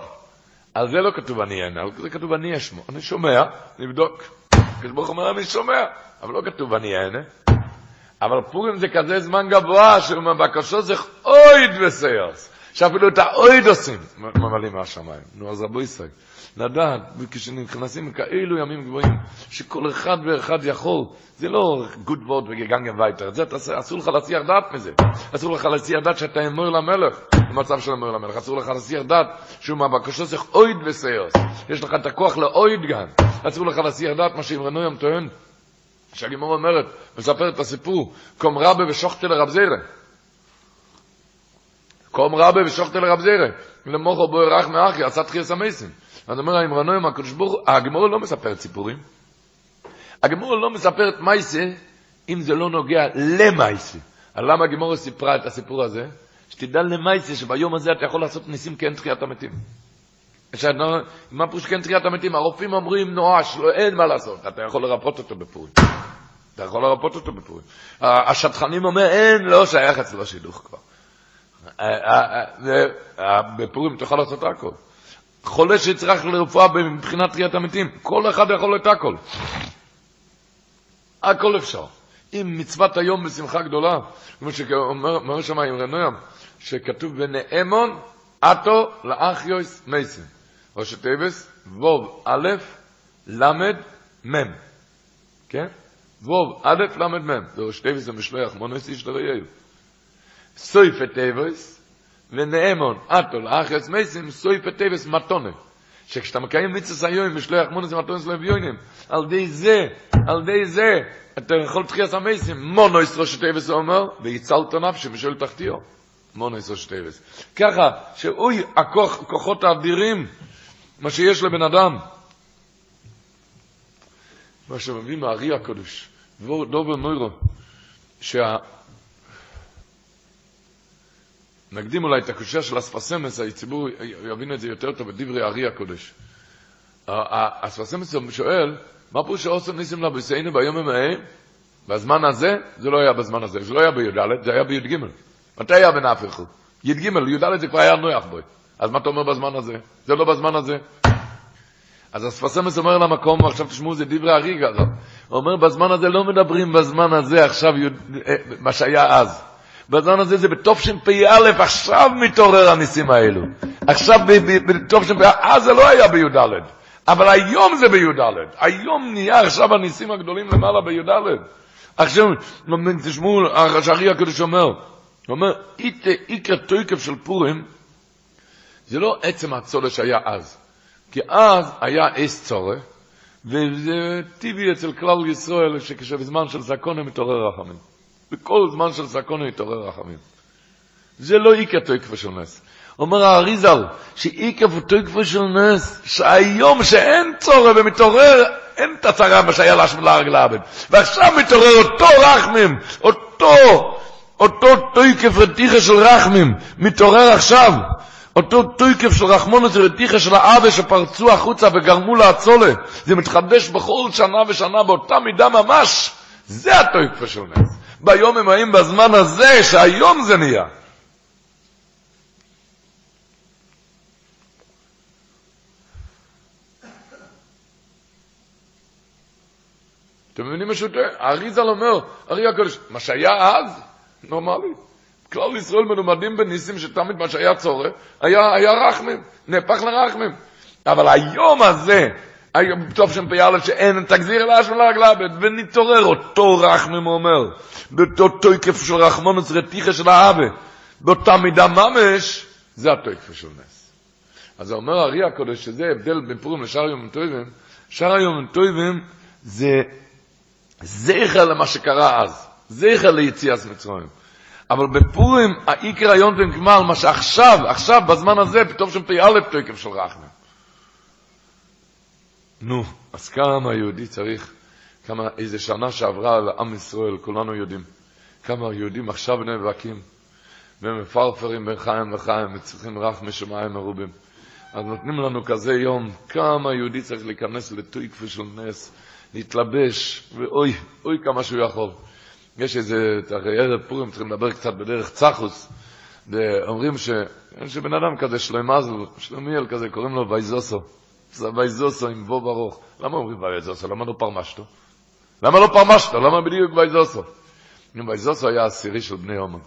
Speaker 3: על זה לא כתוב אני אענה, זה כתוב אני אשמע. אני שומע, נבדוק. הקדוש ברוך אומר, אני שומע, אבל לא כתוב אני אענה. אבל פורים זה כזה זמן גבוה, שבבקשו זה אויד וסיירס. שאפילו את האויד עושים, ממלאים מהשמיים. נו, אז רבו ישראל, לדעת, כשנכנסים כאלו ימים גבוהים, שכל אחד ואחד יכול, זה לא גוד וורד וגגנגן וייטר, זה אסור לך להציח דעת מזה. אסור לך להציח דעת שאתה אמור למלך, במצב של אמור למלך. אסור לך להציח דעת שהוא מהבקשו צריך אויד וסיירס. יש לך את הכוח לאויד גם. אסור לך להציח דעת מה שאמרנו יום טוען. שהגימור אומרת, מספר את הסיפור, קום רבי ושוכתי לרב זירה. קום רבי ושוכתי לרב זירה. למוחו בו ירח מאחי, עשה תחייס המסים. אז אומר האמרנוים, הקדוש ברוך הגימור לא מספר סיפורים. הגימור לא מספר את מייסה, אם זה לא נוגע למייסה. אז למה הגימור סיפרה את הסיפור הזה? שתדע למייסה שביום הזה אתה יכול לעשות ניסים כאין תחיית המתים. מה פירוש כן תחיית המתים? הרופאים אומרים נואש, לא, אין מה לעשות, אתה יכול לרפות אותו בפורים. אתה יכול לרפות אותו בפורים. השטחנים אומר, אין, לא שייך אצלו שידוך כבר. בפורים תוכל לעשות הכל. חולה שצריך לרפואה מבחינת תחיית המתים, כל אחד יכול את הכל. הכל אפשר. אם מצוות היום בשמחה גדולה, כמו שאומר שם עם רנוים, שכתוב בנאמון, עטו לאחיוס מייסן. ראשי תיבס, ווב א', למד, מם. כן? ווב א', למד, מם. זה ראשי תיבס זה משלח, מונס איש לראיהו. סויף תיבס, ונאמון, אטו, לאחס מייסים, סויף תיבס מתונה. שכשאתה מקיים מיצוס היום, משלח מונס מתונס לביונים, על די זה, על די זה, אתה יכול תחיית המייסים, מונויס ראשי תיבס אומר, ויצלת נפשי משל תחתיו. מונויס ראשי תיבס. ככה, שאוי, הכוחות האדירים, מה שיש לבן אדם, מה שמביא מהארי הקדוש, דובר מוירו, שה... נקדים אולי את הקושה של אספסמס, הציבור יבין את זה יותר טוב בדברי הארי הקודש. אספסמס שואל, מה פירוש שעושים ניסים לבסינו ביום ההם? בזמן הזה, זה לא היה בזמן הזה, זה לא היה בי"ד, זה היה בי"ג. מתי היה אחד? י"ג, י"ד זה כבר היה נויח בו. אז מה אתה אומר בזמן הזה? זה לא בזמן הזה. אז הספסמס אומר למקום, ועכשיו תשמעו, זה דברי הריגה. הוא אומר, בזמן הזה לא מדברים בזמן הזה עכשיו, מה שהיה אז. בזמן הזה זה בתשפ"א, עכשיו מתעורר הניסים האלו. עכשיו בתשפ"א, אז זה לא היה בי"ד. אבל היום זה בי"ד. היום נהיה עכשיו הניסים הגדולים למעלה בי"ד. עכשיו, תשמעו, השערי הקדוש אומר, אומר, איקר תויקף של פורים, זה לא עצם הצולה שהיה אז. כי אז היה אס צורך, וזה טבעי אצל כלל ישראל, שכשבזמן של זקונים מתעורר רחמים. בכל זמן של זקונים מתעורר רחמים. זה לא איקר תויקף של נס. אומר האריזל, שאיקר תויקף של נס, שהיום שאין צורך ומתעורר, אין את הצרה מה שהיה להשם להרג לעבד. ועכשיו מתעורר אותו רחמים, אותו, אותו תויקף רתיחה של רחמים, מתעורר עכשיו. אותו תויקף של רחמונוס ורתיחה של האבא שפרצו החוצה וגרמו להצולה, זה מתחדש בכל שנה ושנה באותה מידה ממש, זה התויקף של נס. ביום הם הימים בזמן הזה, שהיום זה נהיה. אתם מבינים טועה? האריזל אומר, ארי הקודש, מה שהיה אז, נורמלי. כלל ישראל מלומדים בניסים שתמיד מה שהיה צורך, היה, היה רחמים, נהפך לרחמים. אבל היום הזה, היום שם פ"א שאין תגזיר אלא השם לרגלבת, ונתעורר אותו רחמים אומר, באותו תויקף של רחמונוס רתיחה של האבא, באותה מידה ממש, זה התויקף של נס. אז אומר הארי הקודש שזה הבדל בין פורים לשאר יום טויבים, שאר יום טויבים זה זכר למה שקרה אז, זכר ליציאת מצרים. אבל בפורים העיקר היום ונגמר, מה שעכשיו, עכשיו, בזמן הזה, פתאום שם פ"א תוקף של רחמים. נו, אז כמה היהודי צריך, כמה, איזה שנה שעברה על עם ישראל, כולנו יודעים. כמה היהודים עכשיו נאבקים, והם מפרפרים בין חיים וחיים, וצריכים רח משמיים מרובים. אז נותנים לנו כזה יום, כמה יהודי צריך להיכנס לטויקפה של נס, להתלבש, ואוי, אוי כמה שהוא יכול. יש איזה, הרי ערב פורים צריכים לדבר קצת בדרך צחוס, ואומרים ש, שבן אדם כזה, שלוימזל, שלומיאל כזה, קוראים לו וייזוסו. וייזוסו עם וו ברוך. למה אומרים וייזוסו? למה לא פרמשתו? למה לא פרמשתו? למה בדיוק וייזוסו? וייזוסו היה עשירי של בני עומר.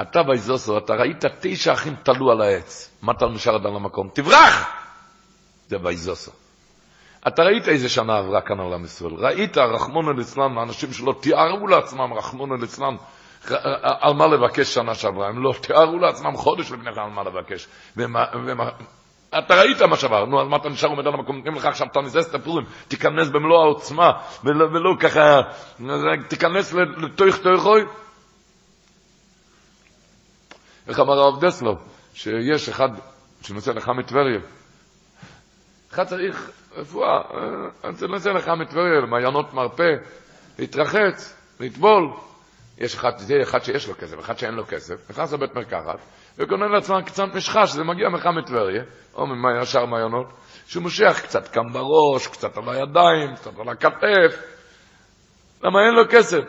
Speaker 3: אתה וייזוסו, אתה ראית תשע אחים תלו על העץ. מה אתה נשאר עד על המקום? תברח! זה וייזוסו. אתה ראית איזה שנה עברה כאן על עם ישראל. ראית רחמון אל אצלם, האנשים שלא תיארו לעצמם רחמון אל אצלם, על מה לבקש שנה שעברה. הם לא תיארו לעצמם חודש לפני כן על מה לבקש. ומה, אתה ראית מה שעבר, נו, אז מה אתה נשאר עומד על המקום, נותנים לך עכשיו תניסס את הפורים, תיכנס במלוא העוצמה, ולא, ולא ככה, תיכנס לתוך תוכוי. איך אמר הרב דסלו, שיש אחד שנוסע לך מטבריה, אחד צריך רפואה, צריך לנסה לך מטבריה, למעיינות מרפא, להתרחץ, לטבול. יש אחד, זה אחד שיש לו כסף, אחד שאין לו כסף, נכנס לבית מרקחת, וקונה לעצמו קצת משחה, שזה מגיע מחם מטבריה, או משאר מעיינות, שהוא מושך קצת כאן בראש, קצת על הידיים, קצת על הכתף. למה אין לו כסף?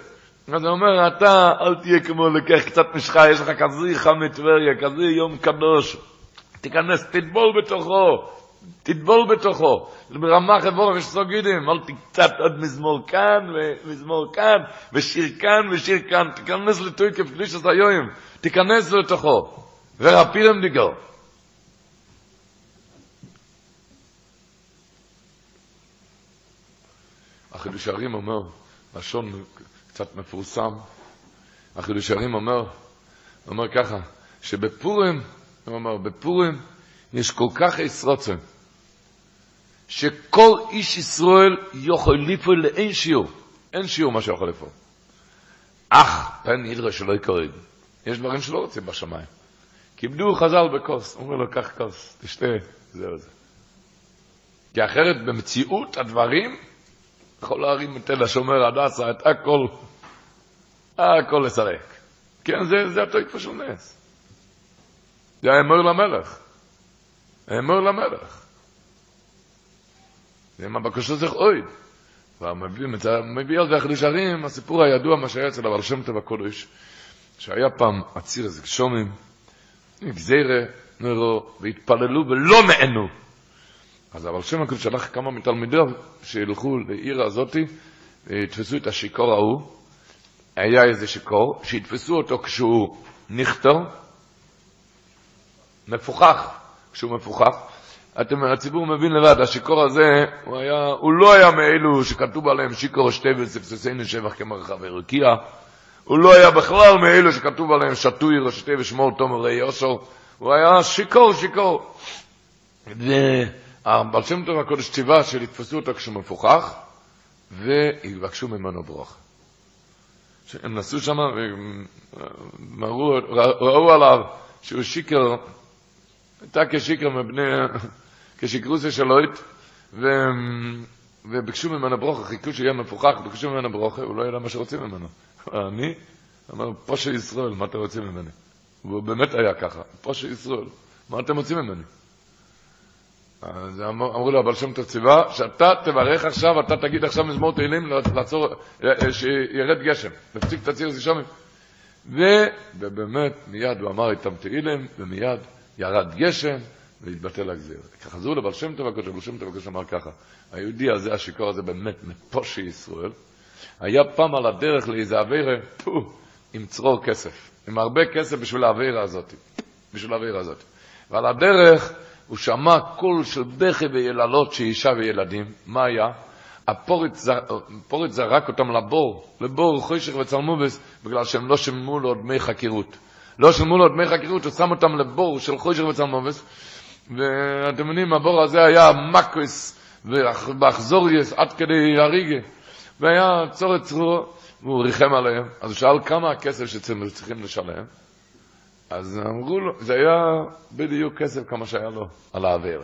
Speaker 3: אז הוא אומר, אתה אל תהיה כמו לקח קצת משחה, יש לך כזה חם מטבריה, כזה יום קדוש. תיכנס, תטבול בתוכו, תטבול בתוכו. ברמה חברו יש אל תקצת עוד מזמור כאן ומזמור כאן, ושיר כאן ושיר כאן, תיכנס לתויקף קלישת היום, תיכנס לתוכו. ורפירם דיגו. החידוש הרים אומר, לשון קצת מפורסם, החידוש הרים אומר, אומר ככה, שבפורים, הוא אומר, בפורים יש כל כך עשרוצן, שכל איש ישראל יכול לפעול לאין שיעור, אין שיעור מה שיכול לפעול. אך, פן ידרה שלא יקרב, יש דברים שלא רוצים בשמיים. כיבדו חז"ל בכוס, אומר לו, קח כוס, תשתה, זהו זה. כי אחרת במציאות הדברים, יכול להרים את תל השומר הדסה, את הכל, הכל לסרק. כן, זה, זה התויקפה של נס. זה האמור למלך. האמור למלך. זה מה בקשו זך אוי. מביא על זה החידוש הרים, הסיפור הידוע, מה שהיה אצל הבעל שם טוב הקודש, שהיה פעם עציר איזה שומים, גזירה, נרו, והתפללו ולא נענו. אז אבל שם הקודש שלח כמה מתלמידיו שילכו לעיר הזאתי, ויתפסו את השיכור ההוא, היה איזה שיכור, שיתפסו אותו כשהוא נכתר, מפוחח, כשהוא מפוחח. אתם, הציבור מבין לבד, השיכור הזה, הוא, היה, הוא לא היה מאלו שכתוב עליהם שיקור שתי וספססי שבח כמרחב הרקיע, הוא לא היה בכלל מאלו שכתוב עליהם שטוי רשתי ושמור תומר ראי אוסו, הוא היה שיכור שיכור. והבעל שם טוב הקודש ציווה של יתפסו אותו כשהוא מפוחח, ויבקשו ממנו ברוך. הם נסעו שם וראו עליו שהוא שיקר, הייתה כשיקר מבני, כשיקרוסיה שלוית, וביקשו ממנו ברוכה, חיכו שיהיה מפוחח, ביקשו ממנו ברוכה, הוא לא ידע מה שרוצים ממנו. אני? אמר, פושע ישראל, מה אתם רוצים ממני? והוא באמת היה ככה, פושע ישראל, מה אתם רוצים ממני? אז אמרו לו, הבעל שם תציבה, שאתה תברך עכשיו, אתה תגיד עכשיו מזמור תהילים, לעצור, שירד גשם, תפסיק את הציר זישומים. ובאמת, מיד הוא אמר איתם תהילים, ומיד ירד גשם, והתבטל הגזיר. חזרו לבעל שם טוב הקודש, הבעל שם טוב הקודש אמר ככה, היהודי הזה, השיכור הזה, באמת מפושע ישראל, היה פעם על הדרך לאיזה אווירה, פו, עם צרור כסף, עם הרבה כסף בשביל האווירה הזאת, בשביל האווירה הזאת. ועל הדרך הוא שמע קול של בכי ויללות של אישה וילדים, מה היה? הפורט, הפורט זרק אותם לבור, לבור חוישך וצלמובס, בגלל שהם לא שילמו לו דמי חקירות. לא שילמו לו דמי חקירות, הוא שם אותם לבור של חוישך וצלמובס, ואתם יודעים, הבור הזה היה מקוס ואחזוריוס עד כדי הריגה. והיה צורת צרור, והוא ריחם עליהם. אז הוא שאל כמה הכסף שצריכים צריכים לשלם. אז אמרו לו, זה היה בדיוק כסף כמה שהיה לו על האוויר.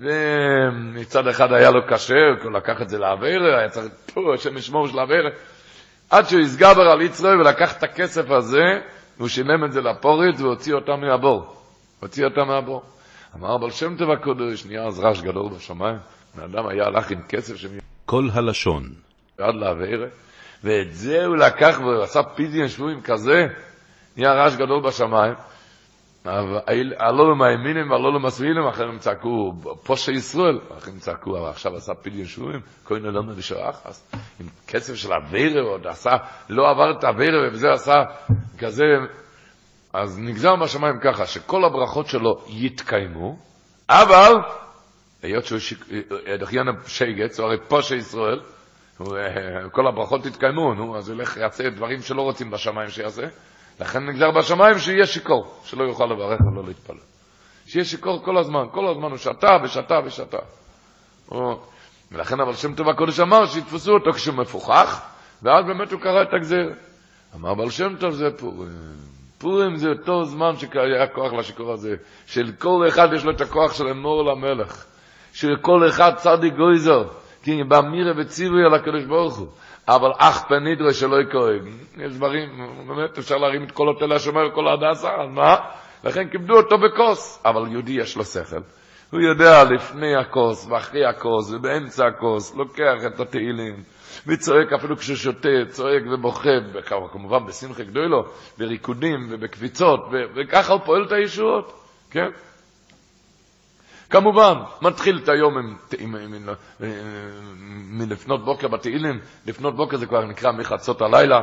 Speaker 3: ומצד אחד היה לו קשה, הוא לקח את זה לאוויר, היה צריך פה, השם ישמור של האוויר. עד שהוא הסגבר על יצרוי ולקח את הכסף הזה, והוא שילם את זה לפורית והוציא אותה מהבור. הוציא אותה מהבור. אמר בל שם טוב הקודש, נהיה אז רעש גדול בשמיים. האדם היה הלך עם כסף שמיד
Speaker 1: כל הלשון,
Speaker 3: לעבירה, ואת זה הוא לקח ועשה פידיון שבויים כזה, נהיה רעש גדול בשמיים. אבל הלא למאמינים והלא למסבילים, אחרי הם צעקו, פושע ישראל, אחרי הם צעקו, אבל עכשיו עשה פידיון שבויים, כהן אלונו ושרח, אז עם כסף של אבירה, עוד עשה, לא עבר את האבירה, ובזה עשה כזה, אז נגזר בשמיים ככה, שכל הברכות שלו יתקיימו, אבל, היות שהוא דחיין שייגץ, הוא הרי פושע ישראל, אה, כל הברכות יתקיימו, נו, אז הוא ילך יעשה דברים שלא רוצים בשמיים שיעשה, לכן נגזר בשמיים שיהיה שיכור, שלא יוכל לברך ולא להתפלל. שיהיה שיכור כל הזמן, כל הזמן הוא שתה ושתה ושתה. ולכן אבל שם טוב הקודש אמר שיתפסו אותו כשהוא מפוחח, ואז באמת הוא קרא את הגזיר. אמר אבל שם טוב זה פורים. פורים זה אותו זמן שהיה כוח לשיכור הזה, של כל אחד יש לו את הכוח של אמור למלך, של כל אחד צדיק גויזר, כי באמירה וציווי על הקדוש ברוך הוא. אבל אך פנידרו שלא יקרב. יש דברים, באמת אפשר להרים את כל הוטל השומר וכל ההדסה, אז מה? לכן כיבדו אותו בכוס. אבל יהודי יש לו שכל. הוא יודע לפני הכוס ואחרי הכוס ובאמצע הכוס, לוקח את התהילים וצועק אפילו כשהוא שותה, צועק ובוכה, וכ- כמובן בשמחה גדולו, בריקודים ובקביצות, וככה הוא פועל את הישועות, כן? כמובן, מתחיל את היום מלפנות בוקר בתהילים, לפנות בוקר זה כבר נקרא מחצות הלילה,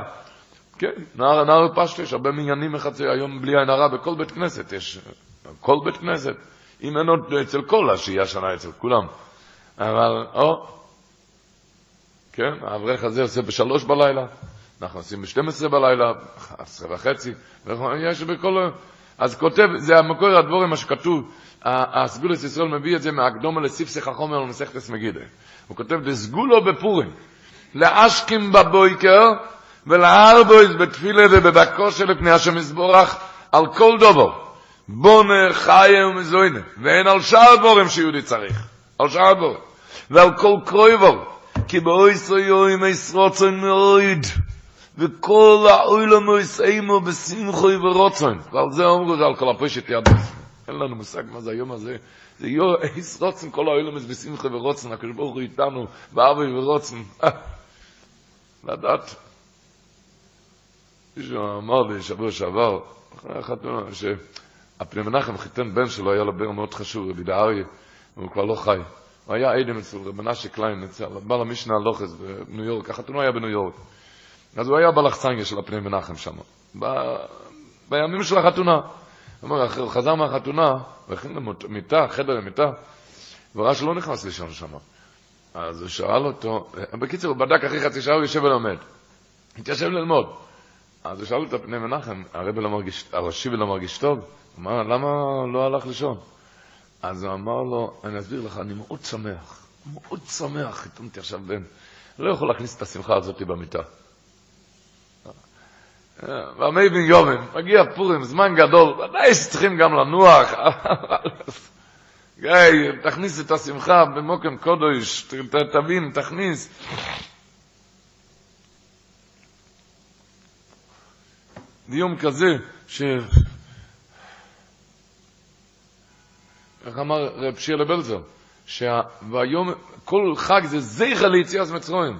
Speaker 3: כן, נער, נער יש הרבה מניינים מחצי היום בלי עין הרע, בכל בית כנסת יש, כל בית כנסת, אם אין עוד אצל כל השיהיה שנה אצל כולם, אבל, או, כן, האברך הזה עושה בשלוש בלילה, אנחנו עושים ב-12 בלילה, עשרה וחצי, יש בכל... אז כותב, זה המקור הדבורים, מה שכתוב, הסגולס ישראל מביא את זה מהקדומה לסיפסך החומר ולמסכתס מגידה. הוא כותב, דסגולו בפורים, לאשכים בבויקר, ולהרבויס בתפילה ובבקושה לפני השם יסבורך, על כל דובר, בונה, חיה ומזוינה, ואין על שאר דבורים שיהודי צריך, על שאר דבורים, ועל כל קרויבור, כי באויסו יוים ישרוצן מאויד, וכל האוילם יסיימו בשמחו ורוצן, ועל זה אומרו זה על כל הפשט יד. אין לנו מושג מה זה היום הזה. זה יו, ישרוצן כל האוילם בשמחו ורוצן, הקדוש ברוך הוא איתנו, באבי ורוצן. לדעת. מישהו אמר לי שבוע שעבר, אחרי החתונה, שהפני חיתן בן שלו, היה לו מאוד חשוב, רבי דהריה, והוא כבר לא חי. הוא היה עדם אצל רב מנשה קליין, אצל בעל המשנה הלוכס בניו יורק, החתונה היה בניו יורק. אז הוא היה בלחצניה של הפני מנחם שם, ב... בימים של החתונה. אומר, הוא חזר מהחתונה, והכין לו חדר למיטה, והוא ראה שלא נכנס לישון שם. אז הוא שאל אותו, בקיצור, הוא בדק אחרי חצי שעה, הוא יושב ולומד. התיישב ללמוד. אז הוא שאל את הפני מנחם, הרבי לא מרגיש, הראשי לא מרגיש טוב? אמר, למה לא הלך לישון? אז הוא אמר לו, אני אסביר לך, אני מאוד שמח, מאוד שמח, חיתנתי עכשיו בן. לא יכול להכניס את השמחה הזאת במיטה. והמי בן יומן, מגיע פורים, זמן גדול, ודאי שצריכים גם לנוח. גיא, תכניס את השמחה במוקם קודש, תבין, תכניס. דיום כזה, ש... איך אמר רב שירלה בלזר? שהיום, כל חג זה זכר ליציאת מצרים.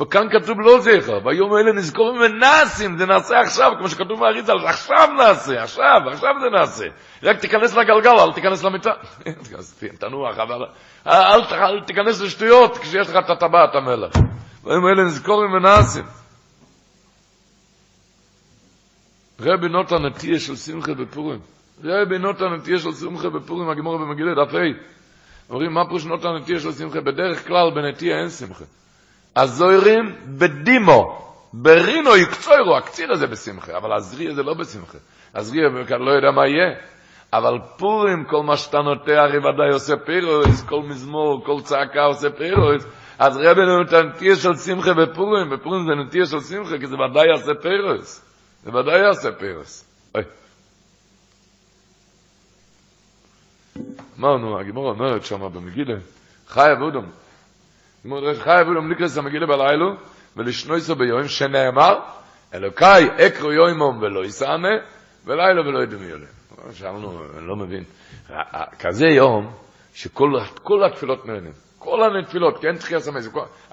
Speaker 3: וכאן כתוב לא זכר, והיום האלה נזכורים ונעשים, זה נעשה עכשיו, כמו שכתוב מהריצה, עכשיו נעשה, עכשיו, עכשיו זה נעשה. רק תיכנס לגלגל, אל תיכנס למיטה. תנוח, אבל אל, אל תיכנס לשטויות כשיש לך את הטבעת המלך. והיום האלה נזכורים ונעשים. רבי נותן נטייה של שמחה בפורים. רבי נותן נטייה של שמחה בפורים, הגמור במגילה דף ה'. אומרים, מה פירוש נותן נטייה של שמחה? בדרך כלל בנטייה אין שמחה. הזוירים בדימו, ברינו יקצוירו, הקציר הזה בשמחה, אבל הזריה זה לא בשמחה. הזריה כאן לא יודע מה יהיה. אבל פורים, כל מה שאתה נוטה, הרי ודאי עושה פירוס, כל מזמור, כל צעקה עושה פירוס. אז רבי נותן נטייה של שמחה בפורים, בפורים זה נטייה של שמחה, כי זה ודאי יעשה פירוס. זה ודאי יעשה פירוס. אוי. אמרנו, הגימור אומרת שם במגילה, חי אבודום. גימור אומרת, חי אבודום נקרס המגילה בלילו, ולשנויסו ביום שנאמר, אלוקאי אקרו יוימום ולא יסענה, ולילה ולא ידמי יולה. שאלנו, אני לא מבין. כזה יום, שכל התפילות נהנים. כל הנפילות, אין תחייה סמי,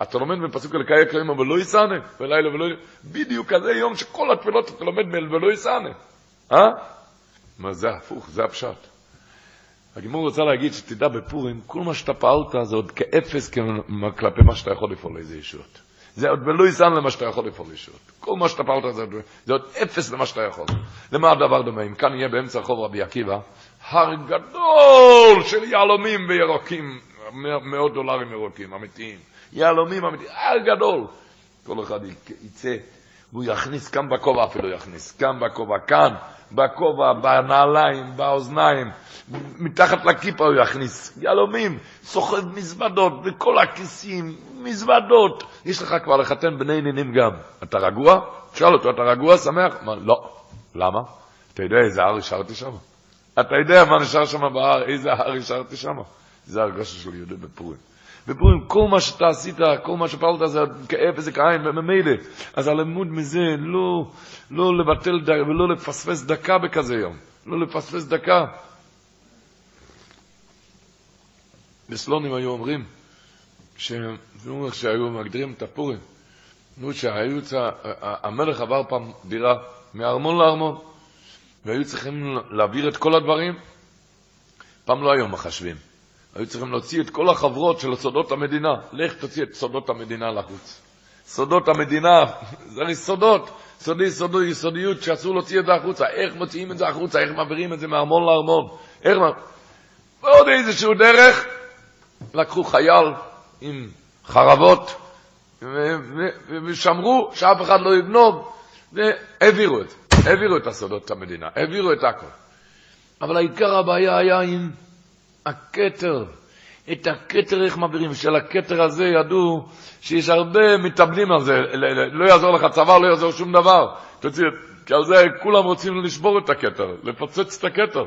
Speaker 3: אתה לומד בפסוק אלקאי קרים, אבל לא יסענה, בלילה ולא... בדיוק כזה יום שכל התפילות אתה לומד ולא יסענה. אה? מה זה הפוך, זה הפשט. הגימור רוצה להגיד שתדע בפורים, כל מה שאתה פעלת זה עוד כאפס כלפי מה שאתה יכול לפעול לאיזה ישועות. זה עוד ולא יסען למה שאתה יכול לפעול ישועות. כל מה שאתה פעלת זה, זה עוד אפס למה שאתה יכול. למה הדבר דומה? אם כאן יהיה באמצע רחוב רבי עקיבא, הר גדול של יהלומים וירוקים, מאות דולרים ירוקים, אמיתיים. יהלומים אמיתיים, הר גדול. כל אחד יצא, והוא יכניס כאן בכובע אפילו יכניס, כאן בכובע, כאן, בכובע, בנעליים, באוזניים, מתחת לכיפה הוא יכניס יהלומים, סוחב מזוודות בכל הכיסים, מזוודות. יש לך כבר לחתן בני נינים גם. אתה רגוע? תשאל אותו, אתה רגוע, שמח? מה, לא. למה? אתה יודע איזה הר השארתי שם? אתה יודע מה נשאר שם בהר, איזה הר השארתי שם? זה הרגשה של יהודי בפורים. בפורים, כל מה שאתה עשית, כל מה שפעלת זה כאב וזה כעין וממילא. אז הלימוד מזה, לא, לא לבטל ולא לפספס דקה בכזה יום. לא לפספס דקה. בסלונים היו אומרים, כשהיו מגדירים את הפורים, נו, שהיו, המלך עבר פעם דירה מארמון לארמון, והיו צריכים להעביר את כל הדברים. פעם לא היו מחשבים. היו צריכים להוציא את כל החברות של סודות המדינה. לך תוציא את סודות המדינה לחוץ. סודות המדינה, זה הרי סודות, סודי, סודי, סודיות שאסור להוציא את זה החוצה. איך מוציאים את זה החוצה? איך מעבירים את זה מארמון לארמון? איך... ועוד איזשהו דרך, לקחו חייל עם חרבות, ושמרו שאף אחד לא יגנוב, והעבירו את זה. העבירו את הסודות המדינה, העבירו את הכל. אבל העיקר הבעיה היה עם הכתר. את הכתר איך מעבירים? של הכתר הזה ידעו שיש הרבה מתאבלים על זה, לא יעזור לך צבא, לא יעזור שום דבר. כי על זה כולם רוצים לשבור את הכתר, לפוצץ את הכתר.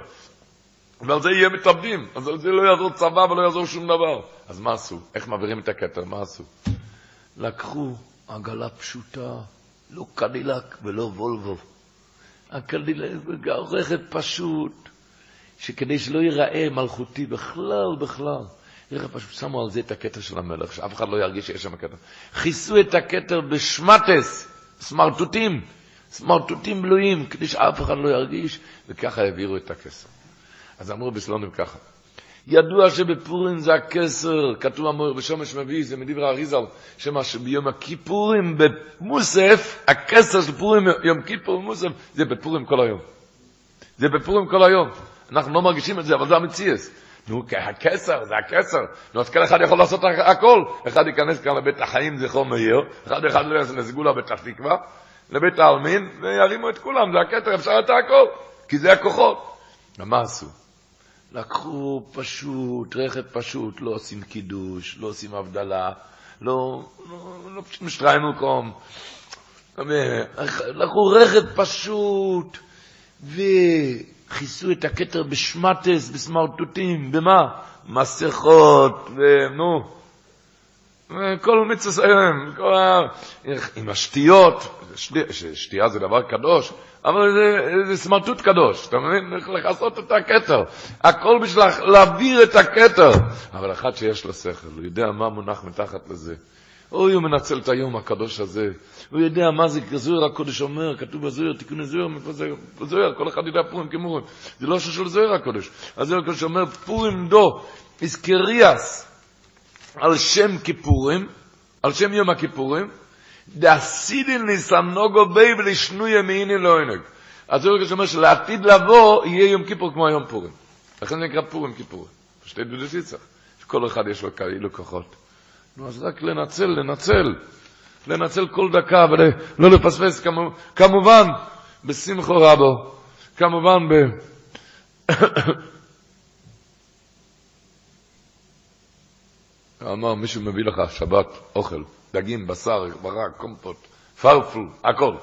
Speaker 3: ועל זה יהיה מתאבדים, אז על זה לא יעזור צבא ולא יעזור שום דבר. אז מה עשו? איך מעבירים את הכתר? מה עשו? לקחו עגלה פשוטה, לא קדילק ולא וולבו. הקדילק, רכב פשוט, שכדי שלא ייראה מלכותי בכלל, בכלל. רכב פשוט שמו על זה את הכתר של המלך, שאף אחד לא ירגיש שיש שם כתר. כיסו את הכתר בשמטס, סמרטוטים, סמרטוטים בלויים, כדי שאף אחד לא ירגיש, וככה העבירו את הכסר. אז אמרו בסלונים ככה, ידוע שבפורים זה הכסר, כתוב אמור בשומש מביא, זה מדברי אריזל, שמה שביום הכיפורים במוסף, הכסר של פורים, יום כיפור במוסף, זה בפורים כל היום. זה בפורים כל היום. אנחנו לא מרגישים את זה, אבל זה המציאס. נו, הכסר, זה הכסר. נו, אז כל אחד יכול לעשות הכל. אחד ייכנס כאן לבית החיים, זכרו מאיר, אחד אחד לא יעשה לסגולה בפתח תקווה, לבית העלמין, וירימו את כולם, זה הכתר, אפשר את הכל, כי זה הכוחות. ומה עשו? לקחו פשוט, רכב פשוט, לא עושים קידוש, לא עושים הבדלה, לא, לא, לא פשוט משטריינו קום. לקחו רכב פשוט, וכיסו את הכתר בשמטס, בסמרטוטים, במה? מסכות, ונו, כל מצווה, עם השתיות, שתייה זה דבר קדוש, אבל זה, זה סמרטוט קדוש, אתה מבין? לכסות את הכתר. הכל בשביל להעביר את הכתר. אבל אחד שיש לו שכל, הוא יודע מה מונח מתחת לזה. אוי, הוא מנצל את היום הקדוש הזה. הוא יודע מה זה זוהר הקודש אומר, כתוב בזוהר, תיקוני זוהר, זוהר, כל אחד יודע פורים כמורים. זה לא של זוהר הקודש. הזוהר הקודש אומר, פורים דו, איסקריאס, על שם כיפורים, על שם יום הכיפורים, דאסידין ניסנוגו בי ולשנו ימיני לא ינג. אז הוא אומר שלעתיד לבוא יהיה יום כיפור כמו היום פורים. לכן זה נקרא פורים כיפורים. פשטי דודסיצח. כל אחד יש לו כאילו כוחות. נו, אז רק לנצל, לנצל. לנצל כל דקה ולא לפספס, כמובן, בשמחו רבו. כמובן ב... אמר, מישהו מביא לך שבת אוכל. דגים, בשר, ברק, קומפוט, פרפל, הכל.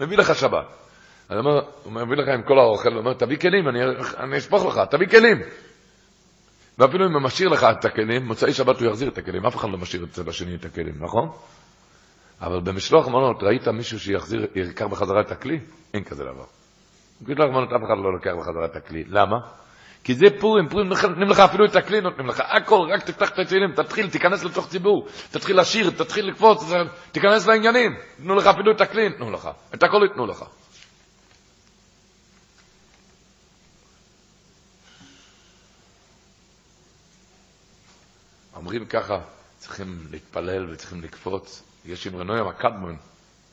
Speaker 3: מביא לך שבת. אני אומר, הוא מביא לך עם כל האוכל, הוא אומר, תביא כלים, אני, אני אשפוך לך, תביא כלים. ואפילו אם הוא משאיר לך את הכלים, מוצאי שבת הוא יחזיר את הכלים, אף אחד לא משאיר אצל השני את הכלים, נכון? אבל במשלוח מנות, ראית מישהו שיחזיר, ייקח בחזרה את הכלי? אין כזה דבר. בקדושת הרחמנות אף אחד לא לוקח בחזרה את הכלי. למה? כי זה פורים, פורים נותנים לך אפילו את הכלי, נותנים לך הכל, רק תפתח את התהילים, תתחיל, תיכנס לתוך ציבור, תתחיל לשיר, תתחיל לקפוץ, תיכנס לעניינים, תנו לך אפילו את הכלי, תנו לך, את הכל יתנו לך. אומרים ככה, צריכים להתפלל וצריכים לקפוץ. יש אמרנוים הקדמון,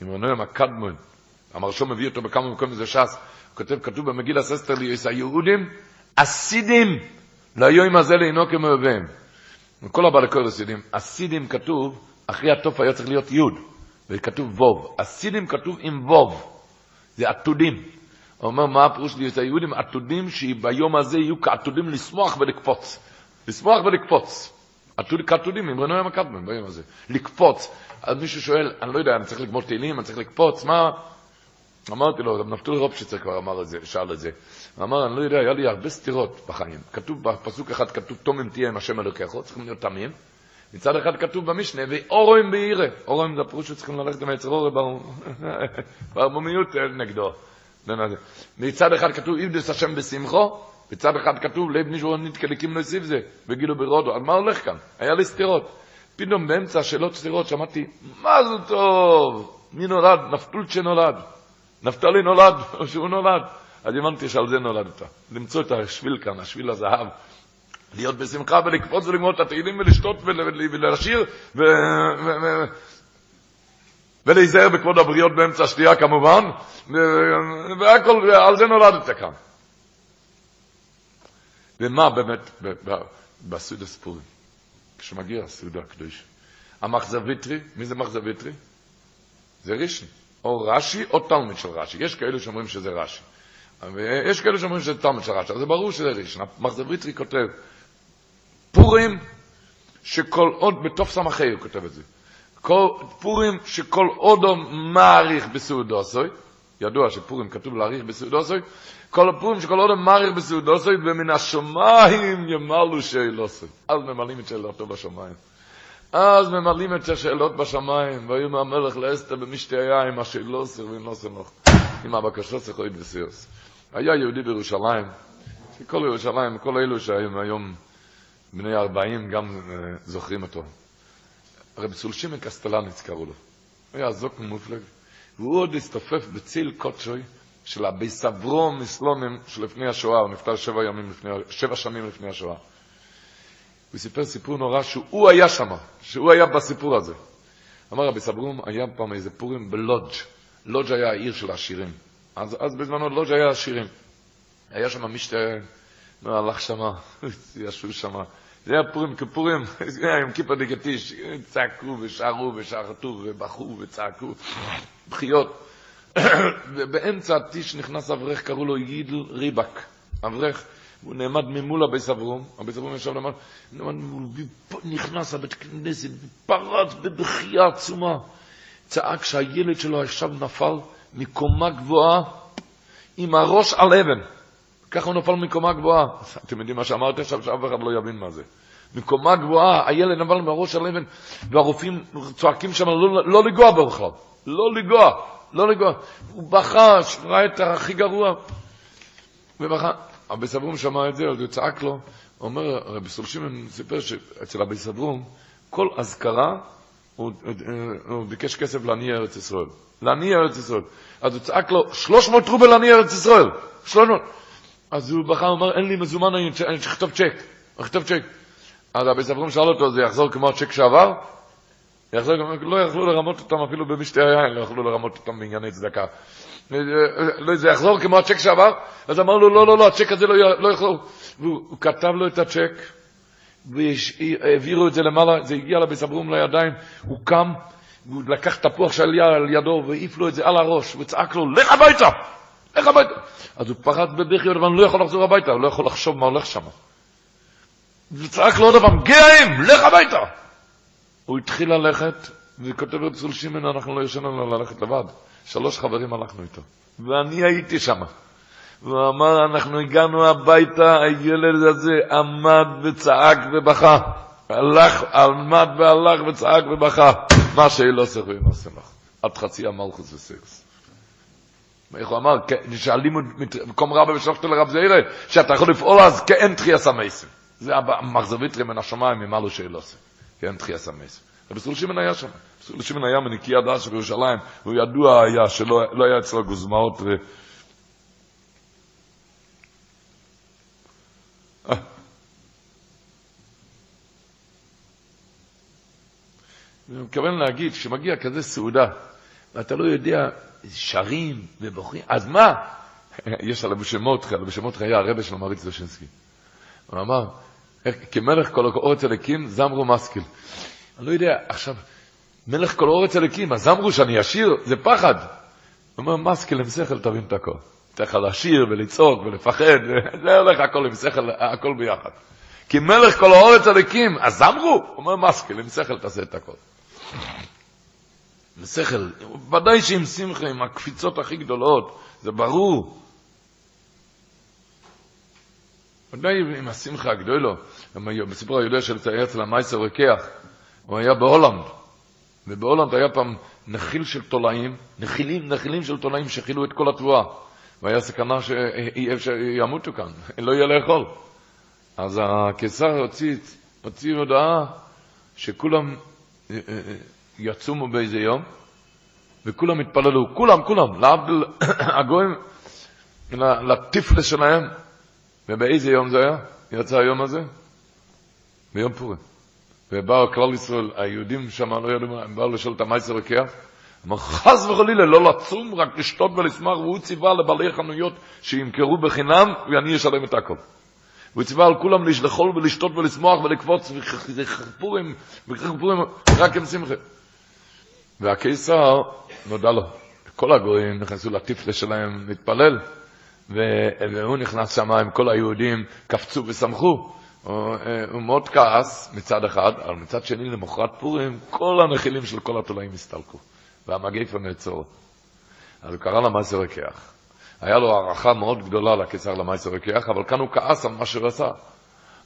Speaker 3: אמרנוים הקדמון, המרשו מביא אותו בכמה מקומות, זה ש"ס, כותב, כתוב במגיל הססטר לי, יש היהודים אסידים ליום הזה לאינו כמאוהביהם. כל הבא לכל הסידים, אסידים כתוב, אחרי התוף היה צריך להיות יוד, וכתוב ווב. אסידים כתוב עם ווב, זה עתודים. הוא אומר, מה הפירוש לי? היהודים עתודים שביום הזה יהיו כעתודים לשמוח ולקפוץ. לשמוח ולקפוץ. כעתודים, עם רנויה מקדמן ביום הזה. לקפוץ. אז מישהו שואל, אני לא יודע, אני צריך לגמור תהילים, אני צריך לקפוץ, מה? אמרתי לו, נפתולי רופשיצר כבר אמר את זה, שאל את זה. הוא אמר, אני לא יודע, היה לי הרבה סתירות בחיים. כתוב, בפסוק אחד כתוב, תומם תהיה עם השם אלוקיך, צריכים להיות תמים. מצד אחד כתוב במשנה, ואורוים בעירה. אורוים זה הפירוש שצריכים ללכת עם היצר אורי בערמומיות נגדו. מצד אחד כתוב, איבדס השם בשמחו, מצד אחד כתוב, לב נשבור נתקליקים נוסיף זה, וגילו ברודו. על מה הולך כאן? היה לי סתירות. פתאום באמצע השאלות סתירות שמעתי, מה זה טוב? מי נולד? נפתולצ'ה נולד. נפתלי נולד, או שהוא נולד. אז הבנתי שעל זה נולדת. למצוא את השביל כאן, השביל הזהב. להיות בשמחה ולקפוץ ולגמור את התהילים ולשתות ולשיר ולהיזהר בכבוד הבריות באמצע השתייה כמובן, והכל, על זה נולדת כאן. ומה באמת בסעודה ספורים? כשמגיע הסעודה. המחזר ויטרי, מי זה מחזר ויטרי? זה רישן. או רש"י או תלמיד של רש"י. יש כאלה שאומרים שזה רש"י. ויש כאלה שאומרים שזה תלמיד של רש"י. אז זה ברור שזה ראשון. מחזר ויטרי כותב, פורים שכל עוד, בתוף סמכי הוא כותב את זה, פורים שכל עודו מעריך בסעודוסוי, ידוע שפורים כתוב להעריך בסעודוסוי, כל הפורים שכל עודו מעריך בסעודוסוי, ומן השמיים ימלו שאלוסוי. אז ממלאים את שאלתו בשמיים. אז ממלאים את השאלות בשמיים, והיום המלך לאסתר במשתי היין, השאלות סרבים לא סמוך, עם הבקשות שחוית וסיוס. היה יהודי בירושלים, כל ירושלים, כל אלו שהיום היום בני ארבעים גם זוכרים אותו. רב סולשימן קסטלניץ קראו לו. הוא היה זוק מופלג, והוא עוד הסתופף בציל קודשוי של הבי סברו מסלונים שלפני השואה, הוא נפטר שבע, ימים לפני, שבע שנים לפני השואה. הוא סיפר סיפור נורא שהוא היה שם, שהוא היה בסיפור הזה. אמר רבי סברום, היה פעם איזה פורים בלודג'. לודג' היה העיר של העשירים. אז, אז בזמנו לודג' היה עשירים. היה שם משתה, לא, הלך שם, ישבו שם. זה היה פורים כפורים, זה היה עם כיפה דגטיש, צעקו ושרו ושרתו ובכו וצעקו, בחיות. ובאמצע הטיש נכנס אברך, קראו לו יידל ריבק. אברך. הוא נעמד ממול הביס אברום, הביס אברום ישב למעלה, נכנס לבית כנסת, פרץ בבכייה עצומה. צעק שהילד שלו עכשיו נפל מקומה גבוהה עם הראש על אבן. ככה הוא נפל מקומה גבוהה. אתם יודעים מה שאמרתי עכשיו, שאף אחד לא יבין מה זה. מקומה גבוהה, הילד נפל מהראש על אבן, והרופאים צועקים שם לא, לא לגוע בכלל. לא לגוע, לא לגוע. הוא בכה, ראה את הכי גרוע. ובכה. אבי סברום שמע את זה, אז הוא צעק לו, הוא אומר, רבי סולשימן סיפר שאצל אבי סברום, כל אזכרה, הוא, הוא ביקש כסף לעניי ארץ ישראל. לעניי ארץ ישראל. אז הוא צעק לו, 300 רובל לעניי ארץ ישראל. 300. אז הוא בכה, הוא אמר, אין לי מזומן, אני צריך לכתוב צ'ק. אני לכתוב צ'ק. אז אבי סברום שאל אותו, זה יחזור כמו הצ'ק שעבר? יחזור, לא יכלו לרמות אותם אפילו במשתי היין, לא יכלו לרמות אותם בענייני צדקה. לא, זה יחזור כמו הצ'ק שעבר? אז אמר לו, לא, לא, לא, הצ'ק הזה לא, לא יחזור. והוא כתב לו את הצ'ק, והעבירו את זה למעלה, זה הגיע לבית אברום לידיים, הוא קם, הוא לקח תפוח שהיה על ידו, והעיף לו את זה על הראש, וצעק לו, לך הביתה! לך הביתה! אז הוא פרץ בבכי, אבל לא יכול לחזור הביתה, הוא לא יכול לחשוב מה הולך שם. וצעק לו עוד פעם, גאים, לך הביתה! הוא התחיל ללכת, וכותב רב צול שימן, אנחנו לא ישנו לו ללכת לבד. שלוש חברים הלכנו איתו, ואני הייתי שם. הוא אמר, אנחנו הגענו הביתה, הילד הזה עמד וצעק ובכה. הלך, עמד והלך וצעק ובכה. מה שאלו סך ואינו סמך. עד חצי המלכוס וסרס. איך הוא אמר, שהלימוד מקום רבה ושלושת לרב זעירה, שאתה יכול לפעול אז כאין תחייס המייסים. זה המחזביתרי מן השמיים, אם לו שאלה עושה. כאין תחייס המייסים. רבי סול שמעון היה שם. רבי סול היה מנקי הדעת של ירושלים, הוא ידוע היה שלא לא היה אצלו גוזמאות. אני מתכוון להגיד, כשמגיע כזה סעודה, ואתה לא יודע, שרים ובוכים, אז מה? יש על אבושמותך, על אבושמותך היה הרבה של מריץ דושינסקי. הוא אמר, כמלך כל אורץ אליקים, זמרו מסקיל. אני לא יודע, עכשיו, מלך כל אורץ אליקים, אז זמרו שאני אשיר, זה פחד. הוא אומר, מסקיל עם שכל תבין את הכל. צריך לשיר ולצעוק ולפחד, זה הולך הכל עם שכל, הכל ביחד. כי מלך כל האורץ אליקים, אז זמרו? אומר, מסקיל, עם שכל תעשה את הכל. בשכל, ודאי שעם שמחה, עם הקפיצות הכי גדולות, זה ברור. ודאי עם השמחה הגדולו, בסיפור הידוע של אצל המייסר רוקח, הוא היה בהולנד, ובהולנד היה פעם נחיל של תולעים, נחילים, נחילים של תולעים שחילו את כל התבואה, והיה סכנה שימותו כאן, לא יהיה לאכול. אז הקיסר הוציא, הוציא הודעה שכולם יצומו באיזה יום, וכולם התפללו, כולם, כולם, להבדיל הגויים, לטיפלס שלהם. ובאיזה יום זה היה? יצא היום הזה? ביום פורים. ובאו כלל ישראל, היהודים שם, לא יודעים, הם באו לשאול את המייסר רקיח, אמר, חס וחלילה, לא לצום, רק לשתות ולשמח, והוא ציווה לבעלי חנויות שימכרו בחינם, ואני אשלם את הכל. הוא ציווה על כולם לאכול ולשתות ולשמוח ולקפוץ, וחפורים, וחפורים, רק עם שמחה. והקיסר, נודע לו, כל הגויים נכנסו לטיפלה שלהם להתפלל, והוא נכנס שם עם כל היהודים, קפצו ושמחו. הוא, הוא מאוד כעס מצד אחד, אבל מצד שני, למחרת פורים, כל הנחילים של כל התולעים הסתלקו, והמגפה נעצור. אז הוא קרא למעשר רקיח. היה לו הערכה מאוד גדולה לקיסר למעשר רקיח, אבל כאן הוא כעס על מה שהוא עשה.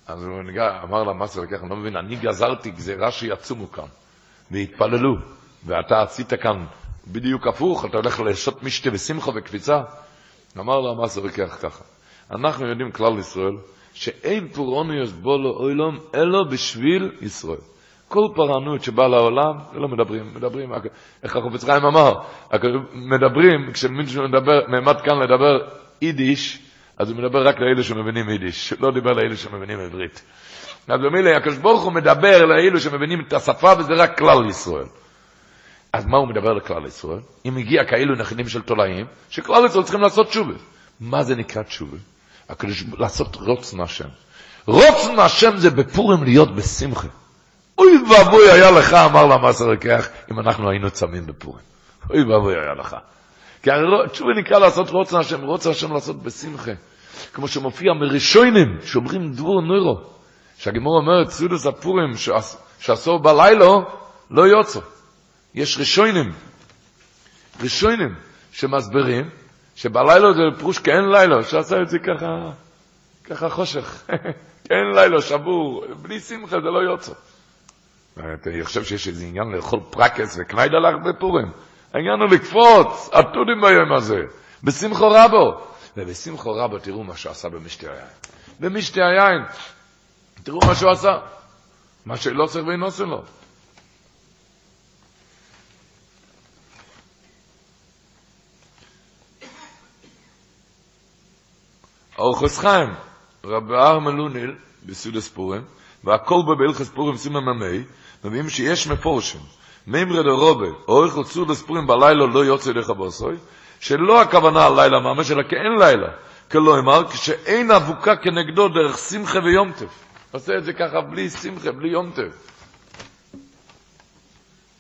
Speaker 3: אז הוא נגע, אמר למעשר רקיח, אני לא מבין, אני גזרתי גזירה שיצומו כאן, והתפללו. ואתה עשית כאן בדיוק הפוך, אתה הולך לעשות משתה ושמחה וקפיצה. אמר לו המסר וכך ככה, אנחנו יודעים כלל ישראל, שאין פורענויוס בו לאוילום, אלא בשביל ישראל. כל פרענות שבאה לעולם, לא מדברים, מדברים, איך החופץ חיים אמר, מדברים, כשמישהו מדבר, נעמד כאן לדבר יידיש, אז הוא מדבר רק לאלה שמבינים יידיש, לא דיבר לאלה שמבינים עברית. אז במילה, הקדוש ברוך הוא מדבר לאלו שמבינים את השפה, וזה רק כלל ישראל. אז מה הוא מדבר לכלל ישראל? אם הגיע כאלו נכדים של תולעים, שכלל ישראל צריכים לעשות תשובה. מה זה נקרא תשובה? הקדוש, לעשות רוצן השם. רוצן השם זה בפורים להיות בשמחה. אוי ואבוי היה לך, אמר למאסר רקיח, אם אנחנו היינו צמים בפורים. אוי ואבוי היה לך. כי תשובה נקרא לעשות רוצן השם, רוצן השם לעשות בשמחה. כמו שמופיע מראשונים, שאומרים דבור נוירו. שהגמור אומרת, סודוס הפורים שעשו בלילה, לא יוצא. יש ראשונים, ראשונים שמסברים שבלילה זה פרוש כאין לילה, שעשה את זה ככה, ככה חושך, כאין לילה, שבור, בלי שמחה זה לא יוצא. אני חושב שיש איזה עניין לאכול פרקס וקניידה לך בפורים. העניין הוא לקפוץ, עתודים ביום הזה, בשמחו רבו. ובשמחו רבו תראו מה שהוא עשה במשתה היין. במשתה היין, תראו מה שהוא עשה. מה שלא צריך ואינו עושה לו. אורחוס חיים, רבי ארמן לוניל, בסודס פורים, והכל בו בהלכס פורים סימן ממי, מביאים שיש מפורשים, מימרי דרובה, אורחוס סודס פורים בלילה לא יוצא דרך הבוסוי, שלא הכוונה על לילה ממש, אלא כאין לילה, כלא אמר, כשאין אבוקה כנגדו דרך שמחה ויומטף. עושה את זה ככה בלי שמחה, בלי יומטף.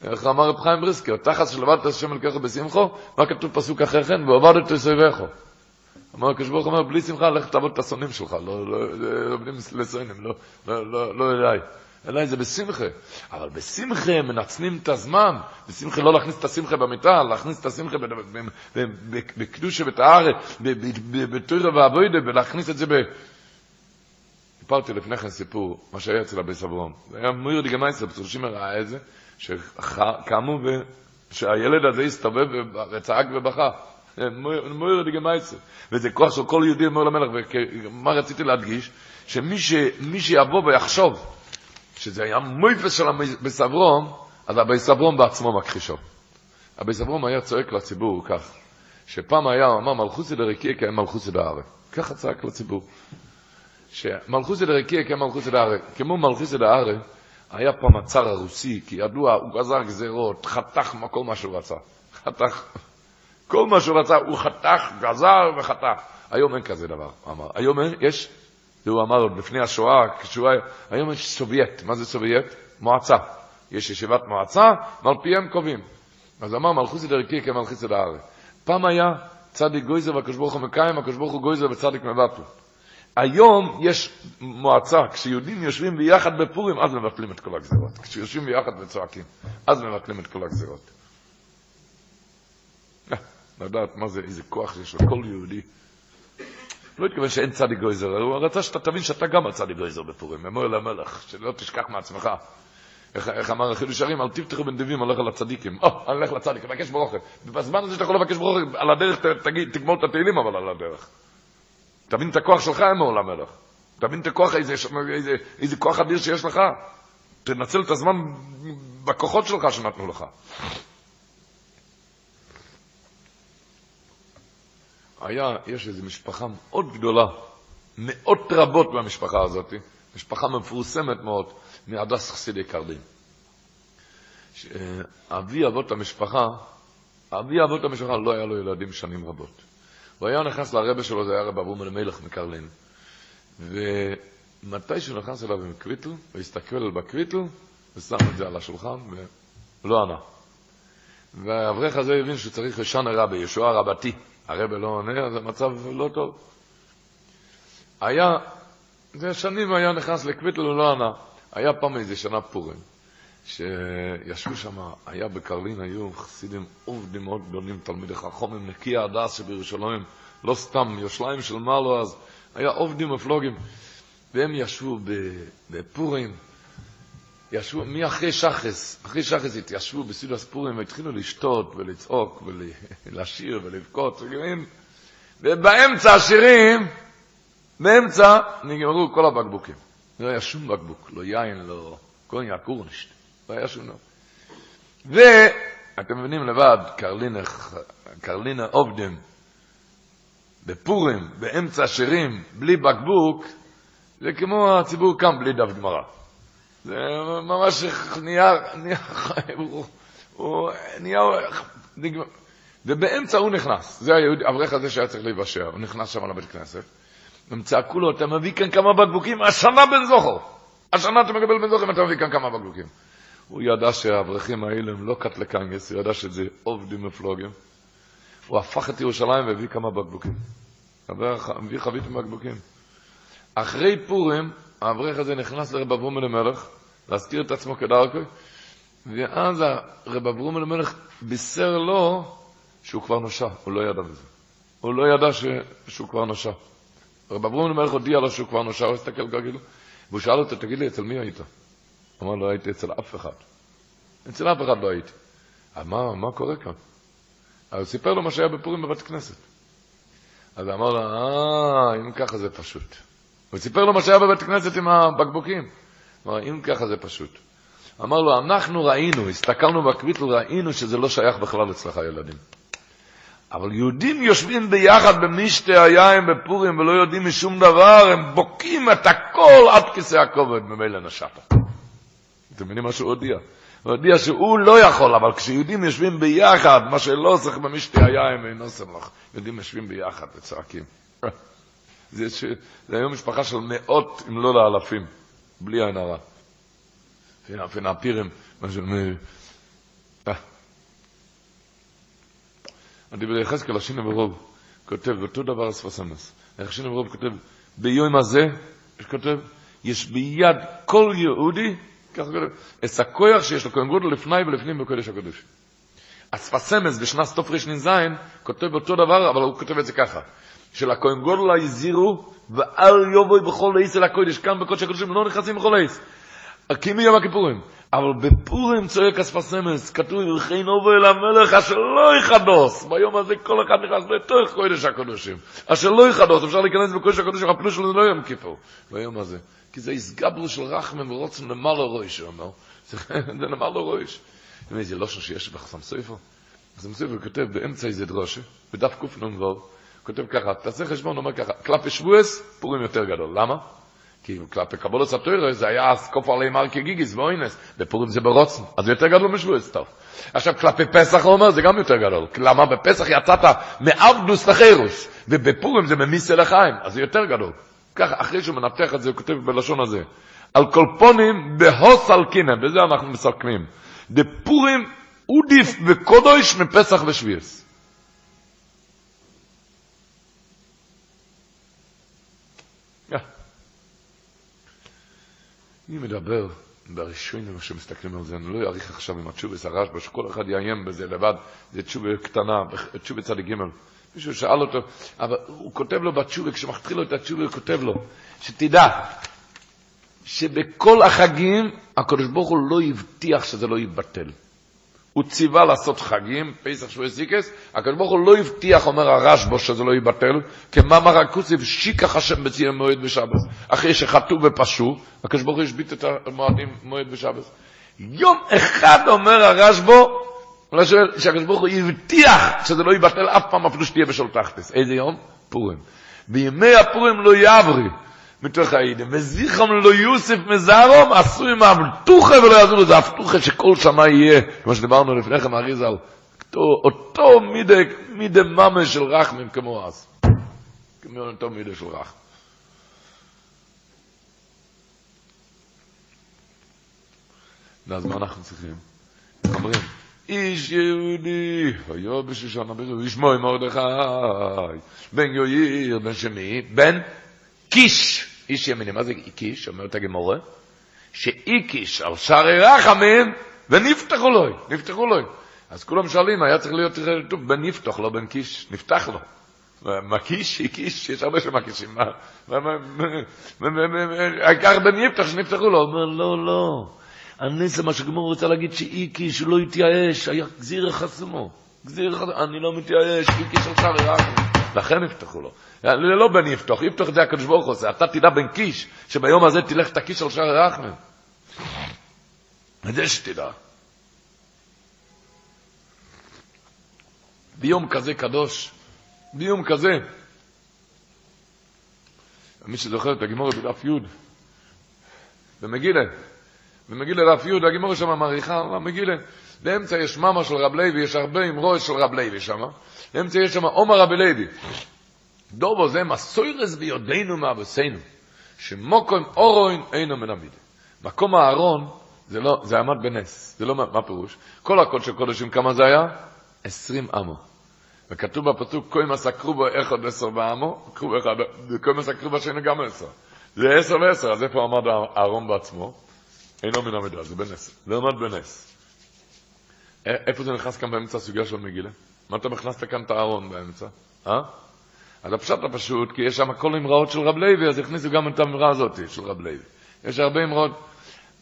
Speaker 3: איך אמר רב חיים בריסקר, תחת שלבדת השם אל ככה בשמחו, מה כתוב פסוק אחרי כן? ועובדת תסביבךו. אמר הקדוש ברוך אומר, בלי שמחה, לך תעבוד את השונאים שלך, לא, לא, עובדים לסונים, לא, לא, לא, לא אליי. אליי זה בשמחה. אבל בשמחה מנצלים את הזמן, בשמחה לא להכניס את השמחה במיטה, להכניס את השמחה בקדושה ובטהרה, בתוירה והבוידה, ולהכניס את זה ב... סיפרתי לפני כן סיפור, מה שהיה אצל אבי סברון. זה היה מויר דיגמייסר, פצור שימר ראה את זה, שקמו, שהילד הזה הסתובב וצעק ובכה. מויר די גמייצה. וזה של כל יהודי אומר למלך, ומה רציתי להדגיש? שמי ש, מי שיבוא ויחשוב שזה היה מויפס של הביס אברום, אז אברום בעצמו מכחישו. הביס אברום היה צועק לציבור כך, שפעם היה, אמר, מלכוסי דרקיה כי מלכוסי דהרה. ככה צעק לציבור. שמלכוסי דרקיה כי מלכוסי דהרה. כמו מלכוסי דהרה, היה פעם הצאר הרוסי, כי ידוע, הוא גזר גזרות, חתך כל מה שהוא רצה. חתך, כל מה שהוא רצה, הוא חתך, גזר וחתך. היום אין כזה דבר, אמר. היום אין, יש, זה הוא אמר עוד לפני השואה, כשהוא היה, היום יש סובייט. מה זה סובייט? מועצה. יש ישיבת מועצה, ועל פיהם קובעים. אז אמר מלכותא דרקיעא כמלכותא דארעא. פעם היה צדיק גוזר והקדוש ברוך הוא מקיים, הקדוש ברוך הוא גוזר וצדיק מבטל. היום יש מועצה, כשיהודים יושבים ביחד בפורים, אז מבטלים את כל הגזירות. כשיושבים ביחד וצועקים, אז מבטלים את כל הגזירות. לדעת מה זה, איזה כוח יש לכל יהודי. לא התכוון שאין צדיק גויזר, הוא רצה שאתה תבין שאתה גם הצדיק גויזר בפורים, אמור למלך, שלא תשכח מעצמך. איך, איך אמר החידוש הרים, אל תפתחו בנדיבים, הולך על הצדיקים. או, אני הולך לצדיק, תבקש ברוכה. בזמן הזה שאתה יכול לבקש ברוכה, על הדרך תגיד, תגמור את התהילים, אבל על הדרך. תבין את הכוח שלך, אמור למלך. תבין את הכוח, איזה, איזה, איזה כוח אדיר שיש לך. תנצל את הזמן בכוחות שלך שנתנו לך. היה, יש איזו משפחה מאוד גדולה, מאות רבות מהמשפחה הזאת, משפחה מפורסמת מאוד, מהדס חסידי קרדין. אבי אבות המשפחה, אבי אבות המשפחה לא היה לו ילדים שנים רבות. הוא היה נכנס לרבה שלו, זה היה רב אברום אלימלך מקרלין. ומתי שהוא נכנס אליו עם קוויטל, הוא הסתכל בקוויטל, ושם את זה על השולחן, ולא ענה. והאברך הזה הבין שהוא צריך לשנה רבי, ישוע רבתי. הרבה לא עונה, אז המצב לא טוב. היה, זה שנים היה נכנס לקוויטל ולא ענה. היה פעם איזה שנה פורים, שישבו שם, היה בקרלין, היו חסידים עובדים מאוד גדולים, תלמידי חכומים, נקי הדס שבירושלים, לא סתם, יושלים של מעלו אז, היה עובדים מפלוגים, והם ישבו בפורים, ישבו, אחרי שחס, אחרי שחס התיישבו בסידוס פורים והתחילו לשתות ולצעוק ולשיר ולבכות, ובאמצע השירים, באמצע נגמרו כל הבקבוקים. לא היה שום בקבוק, לא יין, לא קוניה, קורנשט, לא היה שום דבר. ואתם מבינים לבד, קרלינה, קרלינה בפורים, באמצע השירים, בלי בקבוק, זה כמו הציבור קם בלי דף גמרא. זה ממש נהיה, נהיה, הוא, הוא נהיה, נגמר. ובאמצע הוא נכנס, זה האברך הזה שהיה צריך להיוושע, הוא נכנס שם לבית כנסת, הם צעקו לו, אתה מביא כאן כמה בקבוקים, השנה בן זוכר, השנה אתה מקבל בן זוכר אם אתה מביא כאן כמה בקבוקים. הוא ידע שהאברכים האלה הם לא קטלקנגס, הוא ידע שזה עובדים מפלוגים. הוא הפך את ירושלים והביא כמה בקבוקים. הביא חבית עם בקבוקים. אחרי פורים, האברך הזה נכנס לרב אברום אלימלך, להזכיר את עצמו כדרכו, ואז הרב אברום אלימלך בישר לו שהוא כבר נושע, הוא לא ידע בזה. הוא לא ידע ש... שהוא כבר נושע. רב אברום אלימלך הודיע לו שהוא כבר נושע, הוא הסתכל כרגיל, והוא שאל אותו, תגיד לי, אצל מי היית? הוא אמר לו, הייתי אצל אף אחד. אצל אף אחד לא הייתי. מה, מה קורה כאן? אז הוא סיפר לו מה שהיה בפורים בבית כנסת. אז אמר לו, אה, אם ככה זה פשוט. הוא סיפר לו מה שהיה בבית כנסת עם הבקבוקים. אמר, אם ככה זה פשוט. אמר לו, אנחנו ראינו, הסתכלנו בקביטל, ראינו שזה לא שייך בכלל אצלך ילדים. אבל יהודים יושבים ביחד במשתה היין בפורים ולא יודעים משום דבר, הם בוקעים את הכל עד כיסא הכובד, ממילא נשת. אתם מבינים מה שהוא הודיע? הוא הודיע שהוא לא יכול, אבל כשיהודים יושבים ביחד, מה שלא צריך במשתה היין, אינו שמח. יהודים יושבים ביחד וצועקים. זה, ש... זה היום משפחה של מאות, אם לא לאלפים, בלי עין הרע. ונפירים, מה ש... הדיבר יחזקאל, השינה ברוב, כותב, אותו דבר אספסמס. השינה ברוב כותב, ביום הזה, כותב, יש ביד כל יהודי, ככה כותב, את הכוח שיש לכהן גודל לפני ולפנים בקודש הקודש. אספסמס בשנת רשנ"ז כותב אותו דבר, אבל הוא כותב את זה ככה. של הכהן גודל היזירו, ואל יובוי בכל עיס אל הקודש, כאן בקודש הקודשים לא נכנסים בכל עיס. כי מיום הכיפורים. אבל בפורים צועק אספסמס, כתוב, וכן אובו אל המלך אשר לא יחדוס. ביום הזה כל אחד נכנס לתוך קודש הקודשים. אשר לא יחדוס, אפשר להיכנס בקודש הקודשים, הפלו שלו זה לא יום כיפור, ביום הזה. כי זה הסגברו של רחמם ורוצם למעלה רויש, הוא אומר. זה למעלה רויש. זה לא שיש בחסם סויפר. בחסם סויפר כותב באמצע איזה דרושה, בדף קנ"ו, כותב ככה, תעשה חשבון, אומר ככה, קלפי שבועס, פורים יותר גדול. למה? כי כלפי קבולת התוירה זה היה סקוף עלי מרקי גיגיס ואוינס, בפורים זה ברוצן, אז יותר גדול משבועס טוב. עכשיו כלפי פסח הוא אומר, זה גם יותר גדול. למה בפסח יצאת מעבדוס לחירוס, ובפורים זה ממיסה לחיים, אז זה יותר גדול. ככה, אחרי שהוא מנתח את זה, הוא כותב בלשון הזה. על כל בהוס על קינא, בזה אנחנו מסכמים. דפורים עודיף בקודש מפסח ושביעס. אני מדבר בראשונים שמסתכלים על זה, אני לא אאריך עכשיו עם התשובה הרשב"א, שכל אחד יאיים בזה לבד, זה תשובה קטנה, תשובה צדיק ג' מישהו שאל אותו, אבל הוא כותב לו בתשובה, כשמתחיל לו את התשובה, הוא כותב לו, שתדע, שבכל החגים הקדוש ברוך הוא לא הבטיח שזה לא יבטל. הוא ציווה לעשות חגים, פסח שבועי סיקס, הקדוש ברוך הוא לא הבטיח, אומר הרשב"א, שזה לא יבטל, כמאמר הכוסיף, שיקח השם בציון מועד בשבת. אחרי שחטאו ופשעו, הקדוש ברוך הוא השבית את המועדים מועד בשבת. יום אחד אומר הרשב"א, שהקדוש ברוך הוא הבטיח שזה לא יבטל אף פעם, אפילו שתהיה בשול תחתס. איזה יום? פורים. בימי הפורים לא יעברי. מתוך העידם. וזיכרם לא יוסף מזרום, עשו עם האבטוחה ולא יעזרו לזה, אבטוחה שכל שנה יהיה, כמו שדיברנו לפני כן, אריזל, אותו מידה, מידה ממש של רחמים כמו אז. כמו אותו מידה של רחם. ואז מה אנחנו צריכים? אומרים, איש יהודי, היה בשושנה ברור, איש מוי מרדכי, בן יויר, בן שמי, בן קיש. איש ימיני, מה זה איקיש? אומרת הגמורה, שאיקיש על שערי רחמים ונפתחו לו, נפתחו לו. אז כולם שואלים, היה צריך להיות כתוב בן נפתח, לא בן קיש, נפתח לו. מקיש, איקיש, יש הרבה שמקישים. העיקר בן יפתח שנפתחו לו. אומר, לא, לא. הנס זה מה שגמור רוצה להגיד שאיקיש, הוא לא התייאש, היה גזיר חסומו. גזיר אני לא מתייאש, איקיש על שערי רחמים. לכן יפתחו לו. לא בן יפתח, יפתח זה הקדוש ברוך הוא, אתה תדע בן קיש, שביום הזה תלך את הקיש על שער רחמן. את זה שתדע. ביום כזה קדוש, ביום כזה, מי שזוכר את הגימור בדף י' במגילה, במגילה דף י', הגימור שם מעריכה, במגילה, באמצע יש מאמה של רב לוי, יש הרבה אמרו של רב לוי שם, באמצע יש שם עומר רבי לוי. דובו זה מסוירס ביודנו מאבוסינו, שמוקום אורוין אינו מנמיד. מקום הארון, זה לא, זה עמד בנס, זה לא, מה פירוש? כל הקודש הקודשים, כמה זה היה? עשרים עמו. וכתוב בפסוק, כוי מסקרו בו אחד עשר בעמו, וכוי מסקרו בו שני גם עשר. זה עשר ועשר, אז איפה עמד הארון בעצמו? אינו מן המידה, זה בנס. זה עמד בנס. איפה זה נכנס כאן באמצע הסוגיה של מגילה? מה אתה הכנסת כאן את הארון באמצע? אה? אז הפשט הפשוט, כי יש שם כל אמראות של רב לוי, אז הכניסו גם את האמרה הזאת של רב לוי. יש הרבה אמרות,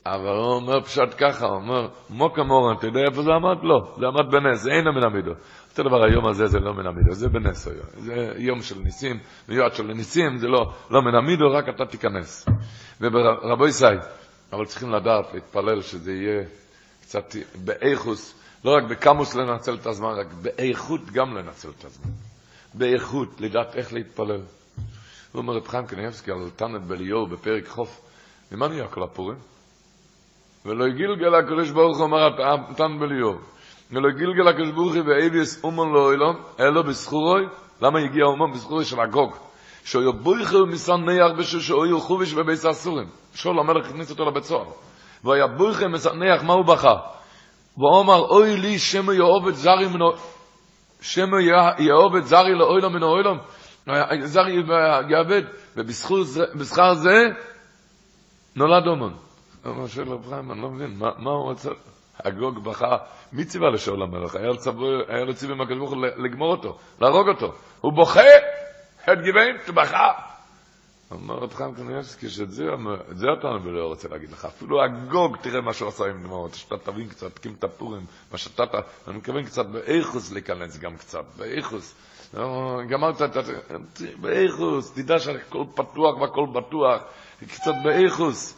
Speaker 3: אבל הוא אומר פשט ככה, הוא אומר, מוקה מורן, אתה יודע איפה זה עמד? לא, זה עמד בנס, זה אינו מן המידו. אותו דבר, היום הזה זה לא מן המידו, זה בנס היום. זה יום של ניסים, מיועד של ניסים, זה לא, לא מן המידו, רק אתה תיכנס. ורבו ישי, אבל צריכים לדעת, להתפלל שזה יהיה קצת באיכוס, לא רק בקמוס לנצל את הזמן, רק באיכות גם לנצל את הזמן. באיכות, לדעת איך להתפלל. הוא אומר רב חיים קניאבסקי על תנת בליאור בפרק חוף, ממה נהיה כל הפורים? ולא יגילגל הקדוש ברוך הוא אומר תנת בליאור. ולא יגילגל הקדוש ברוך הוא ואביס אומן לא אילון, אלא בסחורוי, למה הגיע אומן בסחורוי של הגוג? שאויו בויכו מסן ניח בשו שאויו חוביש בביס הסורים. שול המלך הכניס אותו לבית סוהר. והיה בויכו מסן ניח, מה הוא בכה? ואומר, אוי לי שמו יאהוב זרי מנו, שמו יאהוב זרי לאוילו מן האוילום, זרי יעבד, ובשכר זה נולד אומן. אמר של רב חיים, אני לא מבין, מה הוא רוצה? הגוג בכה, מי ציווה לשאול המלך? היה לו ציווה הוא לגמור אותו, להרוג אותו. הוא בוכה, חד גיבין, בכה. אומר רב קניאבסקי שאת זה, אתה לא רוצה להגיד לך. אפילו הגוג, תראה מה שהוא עשה עם דמעות, שאתה תבין קצת, קים את הפורים, מה שאתה, אני מתכוון קצת באיכוס להיכנס גם קצת, באיכוס. גמרת את באיכוס, תדע שהכל פתוח והכל בטוח, קצת באיכוס.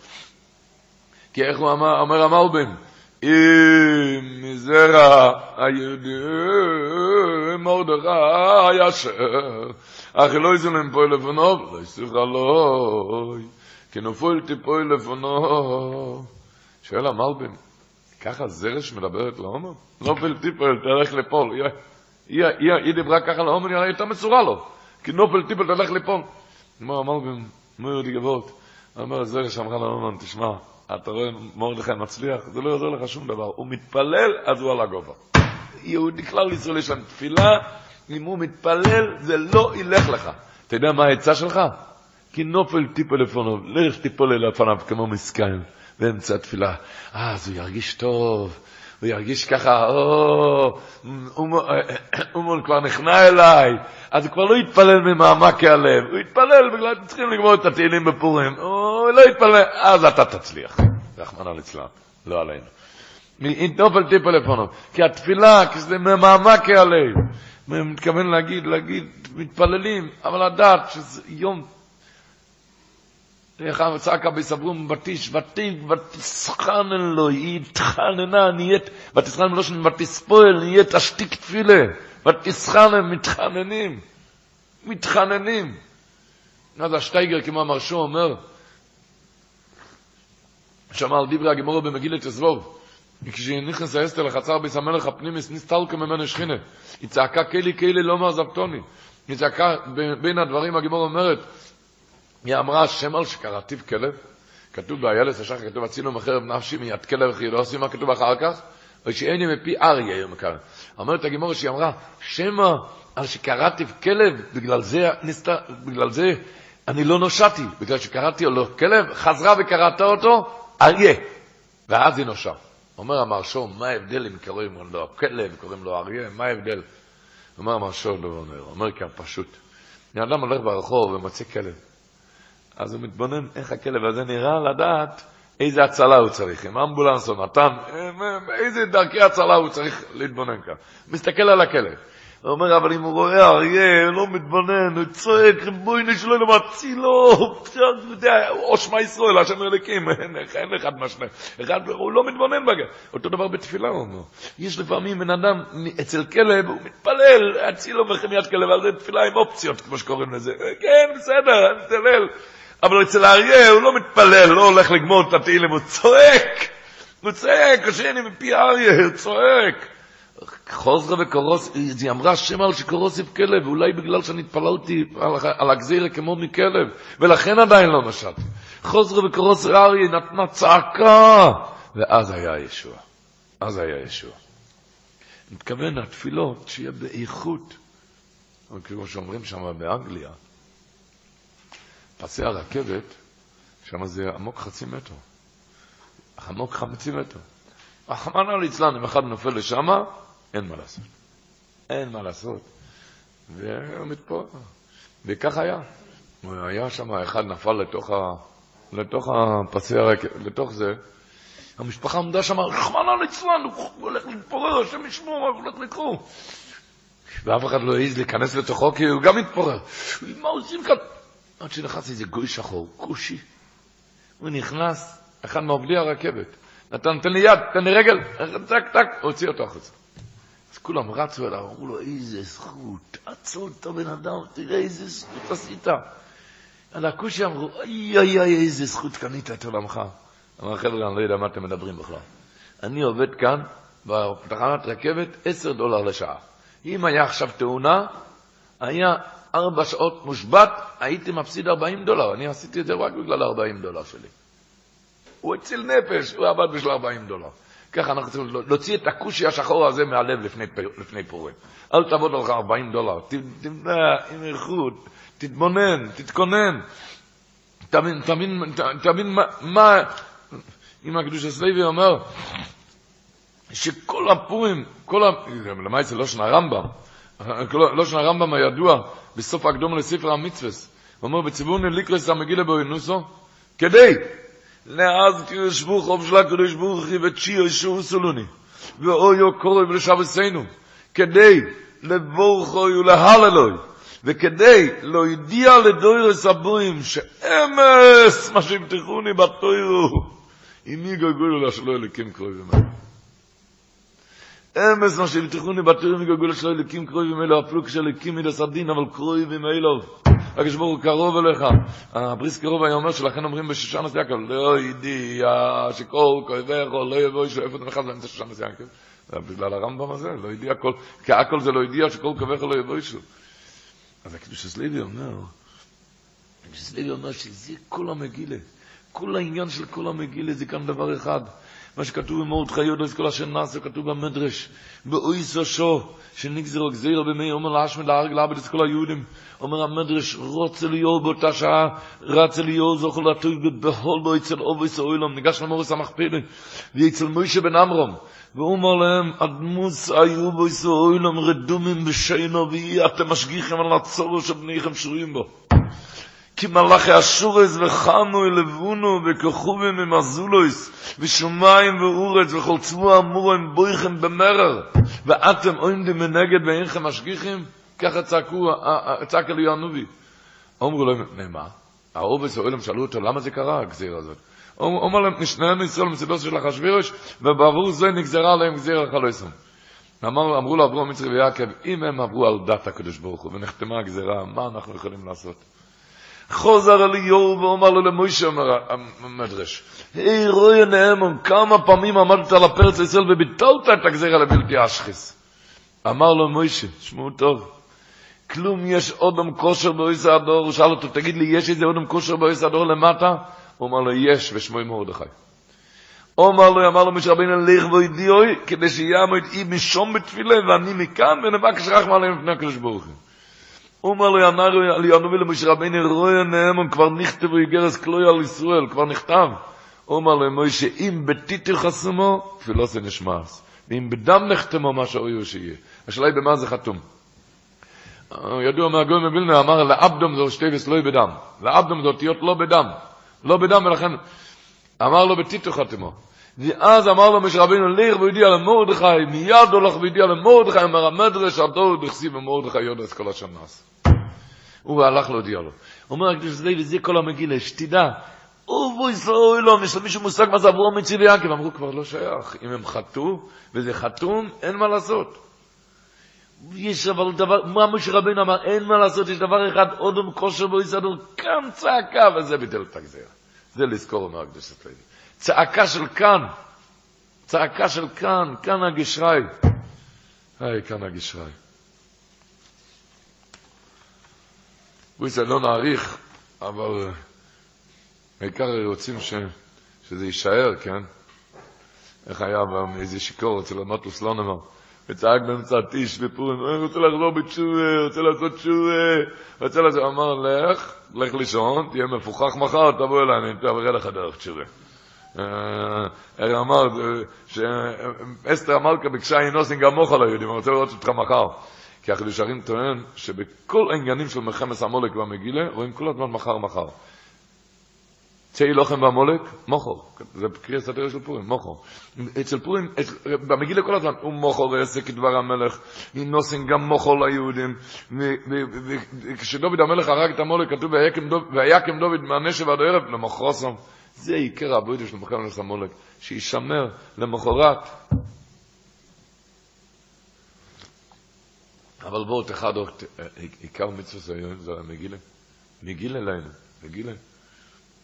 Speaker 3: כי איך הוא אמר, אומר המלבן, אם מזרע היהודים מרדכי אשר, אך לא יזלם פה לפונו, לא יסוך עלוי, כי נופל תיפול לפונו. שואל המלבן, ככה זרש מדברת לעומר? נופל טיפול, תלך לפול. היא דיברה ככה לעומר, היא הייתה מסורה לו. כי נופל טיפול, תלך לפול. אומר המלבן, אומר לי גבות, אומר זרש אמרה לעומר, תשמע, אתה רואה מרדכי מצליח, זה לא יעזור לך שום דבר. הוא מתפלל, אז הוא על הגובה. יהודי כלל ישראל יש להם תפילה, אם הוא מתפלל, זה לא ילך לך. אתה יודע מה העצה שלך? כי נופל טיפול לפניו, לך תיפול לפניו כמו מסכן, באמצע התפילה. אז הוא ירגיש טוב, הוא ירגיש ככה, או, אומון כבר נכנע אליי, אז הוא כבר לא יתפלל ממעמק הלב, הוא יתפלל בגלל שצריכים לגמור את התהילים בפורים, הוא לא יתפלל, אז אתה תצליח. רחמנא ליצלן, לא עלינו. נופל טיפול לפניו, כי התפילה, כשזה ממעמק הלב, מתכוון להגיד, להגיד, מתפללים, אבל לדעת שזה יום איך צעקה בסברום בתיש, ותיק, ותסחנן לו, היא התחננה, נהיית, ותסחנן לא שם, ותספועל, נהיית אשתיק תפילה, ותסחנן, מתחננים, מתחננים. אז השטייגר, כמו המרשו, אומר, שאמר על דברי הגמור במגילת עזבוב, כשנכנס האסתר לחצר ביס המלך הפנימיס, נסתלקה ממנו שכינה. היא צעקה, קלי קלי לא מעזבתוני. היא צעקה, בין הדברים הגמור אומרת, היא אמרה, שם על שקראתיו כלב, כתוב באיילס השחר, כתוב, הצילו מחרב נפשי מיד כלב וכי לא עושים מה כתוב אחר כך, ושאיני מפי אריה יום כאן. אומרת הגימור שהיא אמרה, שמה על שקראתיו כלב, בגלל זה, נסת, בגלל זה אני לא נושעתי, בגלל שקראתי לו כלב, חזרה וקראתה אותו, אריה, ואז היא נושע. אומר המרשו, מה ההבדל אם קוראים לו כלב, קוראים לו אריה, מה ההבדל? אומר המרשו, לא אומר, כאן פשוט. אדם הולך ברחוב ומוצא כלב. אז הוא מתבונן איך הכלב הזה נראה, לדעת איזה הצלה הוא צריך, אם אמבולנס או נתן, איזה דרכי הצלה הוא צריך להתבונן כאן. מסתכל על הכלב. הוא אומר, אבל אם הוא רואה אריה, לא מתבונן, הוא צועק, ריבונו שלו, לא מצילו, או שמע ישראל, השם אלוקים, אין אחד מהשני. אחד, הוא לא מתבונן בגלל. אותו דבר בתפילה הוא אומר. יש לפעמים בן אדם, אצל כלב, הוא מתפלל, הצילו בחמיית כלב, על זה תפילה עם אופציות, כמו שקוראים לזה. כן, בסדר, אני מתפלל. אבל אצל האריה הוא לא מתפלל, לא הולך לגמור את התהילים, הוא צועק, הוא צועק, השני מפי אריה, צועק. חוזרה וקורוס, היא אמרה שם על שקורוסיב כלב, אולי בגלל שאני התפללתי על, הגזירה כמו מכלב, ולכן עדיין לא נשאתי. חוזרה וקורוס אריה נתנה צעקה, ואז היה ישוע. אז היה ישוע. מתכוון התפילות שיהיה באיכות, כמו שאומרים שם באנגליה, פסי הרכבת, שם זה עמוק חצי מטר. עמוק חצי מטר. רחמנא ליצלן, אם אחד נופל לשם, אין מה לעשות. אין מה לעשות. והוא מתפורר. וכך היה. היה שם, אחד נפל לתוך, ה... לתוך הפסי הרכבת, לתוך זה. המשפחה עמדה שם, רחמנא ליצלן, הוא הולך להתפורר, השם ישמור, הוא הולך לקרוא. ואף אחד לא העז להיכנס לתוכו, כי הוא גם מתפורר. מה עושים כאן? עד שנכנס איזה גוי שחור, כושי. הוא נכנס, אחד מעובדי הרכבת. נתן, תן לי יד, תן לי רגל, טק, טק, הוציא אותו החוצה. אז כולם רצו אליו, אמרו לו, איזה זכות, עצור את הבן אדם, תראה איזה זכות עשית. על הכושי אמרו, אוי אוי אוי, איזה זכות קנית את עולמך. אמר, חבר'ה, אני לא יודע מה אתם מדברים בכלל. אני עובד כאן, בתחנת רכבת, עשר דולר לשעה. אם היה עכשיו תאונה, היה ארבע שעות מושבת, הייתי מפסיד 40 דולר. אני עשיתי את זה רק בגלל 40 דולר שלי. הוא הציל נפש, הוא עבד בשביל 40 דולר. ככה אנחנו צריכים להוציא את הכושי השחור הזה מהלב לפני, לפני פורים. אל תעבוד עליך 40 דולר, תמנע עם איכות, תתבונן, תתכונן. תבין, תבין, תבין מה, מה אם הקדוש הסלוי אומר, שכל הפורים, כל ה... למעשה לא שנה רמב"ם, לא שנה רמב"ם הידוע, בסוף הקדום לספר המצווס. אומר בציווני ליקרס המגילה באוינוסו, כדי לאז קדוש ברוך הוא של הקדוש ברוך הוא וצ'י אישו סלוני. ואוי או קורא ולשב עשינו. כדי לבורך הוי ולהל אלוי וכדי לא ידיע לדויר הסבויים שאמס מה שימתחוני בתוירו. אימי גוגולו לה שלא אלקים קרוי ומאי אמס מה שימתחוני בתוירו אימי יגו גולו שלא אלקים קרוי ומאי לא אפילו כשאלקים מן הסדין אבל קרוי ומאי לא הקדוש ברוך הוא קרוב אליך. הבריס קרוב היה אומר שלכן אומרים בשושנס יעקב, לא ידיע שכל כואבך לא יבוא איפה אתה מחז באמצע שושנס יעקב? בגלל הרמב"ם הזה, לא ידיע כל, כי הכל זה לא ידיע שכל כואבך לא יבוא אישו. אז הקדוש לוי אומר, הקדוש לוי אומר שזה כל המגילה, כל העניין של כל המגילה זה כאן דבר אחד. מה שכתוב במורדכי יודו, כל אשר נעשה, כתוב במדרש, באויסו שו, שנגזרו גזירו במי אומר להשמד להרג לעבד את כל היהודים. אומר המדרש, רוצה ליאור באותה שעה, רצה ליאור זוכר לטוי בכל בו אצל אובויס אוילום, ניגש למורס המכפילה, ואצל מוישה בן אמרום, והוא אומר להם, אדמוס היו בויס אוילום רדומים בשינו, ואי אתם משגיחים על הצורו שבניכם שרויים בו. כי מלאכי אשורס וחמו אלבונו וכוכובים ממזולויס ושומיים ואורץ וכל צבוע אמורים בויכם במרר ואתם עומדים מנגד ואינכם משגיחים ככה צעקו, צעק אלי הנובי אמרו להם, מה? האובס האוילם שאלו אותו, למה זה קרה הגזירה הזאת? אומר להם, נשננו ישראל מסידוס של אחשווירוש ובעבור זה נגזרה עליהם גזירה חלויסום אמר, אמרו לו אברהם מצרי ויעקב, אם הם עברו על דת הקדוש ברוך הוא ונחתמה הגזירה, מה אנחנו יכולים לעשות? חוזר אליהו ואומר לו למוישה, אומר המדרש, היי רואי נאמון, כמה פעמים עמדת על הפרץ ישראל וביטלת את הגזירה לבלתי אשכיס. אמר לו מוישה, שמעו טוב, כלום יש אודם כושר באויס הדור, הוא שאל אותו, תגיד לי, יש איזה אודם כושר באויס הדור למטה? הוא אמר לו, יש, ושמוי מרדכי. אומר לו, אמר לו משה רבינו, לך וידיעוי, כדי שיעמוד אי משום בתפילה, ואני מכאן, ונבקש רחמה עליהם לפני הקדוש ברוך הוא. אומר לו, אמר לי, אנו ולמשה רבינו, רואי נאמן, כבר נכתבו איגרס כלוי על ישראל, כבר נכתב. אומר לו, מוישה, אם בתיתר חסומו, תפילוסי נשמעס. ואם בדם נחתמו מה שאויו שיהיה. השאלה היא במה זה חתום. ידוע מהגוי מבילנה, אמר לאבדום זו שטייבס לא בדם. לאבדום זו אותיות לא בדם. לא בדם, ולכן אמר לו בתיתו חתמו. ואז אמר לו משה רבינו, לך וידיע למורדכי, מיד הולך וידיע למורדכי, אמר המדרש, הדור דכסיב במורדכי יודס כל השנס. הוא הלך להודיע לו. אומר הקדוש זה וזה כל המגילה, שתדע, ובוי סוי לו, יש למישהו מושג מה זה עבור מצי ויעקב, אמרו כבר לא שייך, אם הם חטאו, וזה חתום, אין מה לעשות. יש אבל דבר, מה משה רבינו אמר, אין מה לעשות, יש דבר אחד, אודום כושר בו יסדור, כאן צעקה, וזה ביטל את הגזירה. זה לזכור אומר הקדוש לוי. צעקה של כאן, צעקה של כאן, כאן הגשרי. היי, כאן הגשרי. בואי לא נאריך, אבל העיקר רוצים ש, שזה יישאר, כן? איך היה איזה שיכור אצל המטוס לונמר, וצעק באמצע הטיש בפורים, אני רוצה לחזור בתשובה, רוצה לעשות תשובה, רוצה לעשות, אמר, לך, לך לישון, תהיה מפוכח מחר, תבוא אליי, אני אראה לך דרך תשובה. איך אמר, שאסתר המלכה ביקשה אינוסין גם מוכל היהודים, אני רוצה לראות אותך מחר. כי החידוש הרים טוען שבכל העניינים של מלחמת המולק והמגילה רואים כל הזמן מחר מחר. צאי לוחם והמולק, מוכר. זה קריאה סתירה של פורים, מוכר. אצל פורים, במגילה כל הזמן, הוא מוכר עסק כדבר המלך, נוסן גם מוכר ליהודים. וכשדוד המלך הרג את המולק, כתוב, ויקם דוד מהנשב עד הערב, למחרוסם. זה עיקר הבוידו של מלחמת המולק, שישמר למחרת. אבל בואו תחדו, עיקר מצווה היום זה המגילה. מגילה להם, מגילה.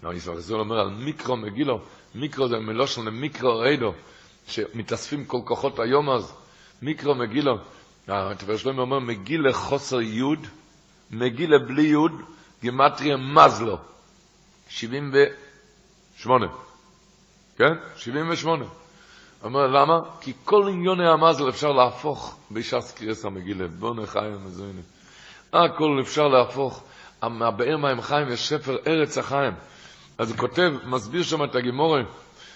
Speaker 3: נו, ישראל זול אומר על מיקרו מגילו, מיקרו זה מלושן למיקרו ריידו, שמתאספים כל כוחות היום אז, מיקרו מגילו. התבר שלום אומר, מגילה חוסר יוד, מגילה בלי יוד, גמטריה מזלו. 78. כן? 78. אומר, למה? כי כל עניוני המזל אפשר להפוך בש"ס קריאס המגילה. בוא נחיים מזוינים. הכל אפשר להפוך. מהבאר מים חיים יש ארץ החיים. אז הוא כותב, מסביר שם את הגימורה,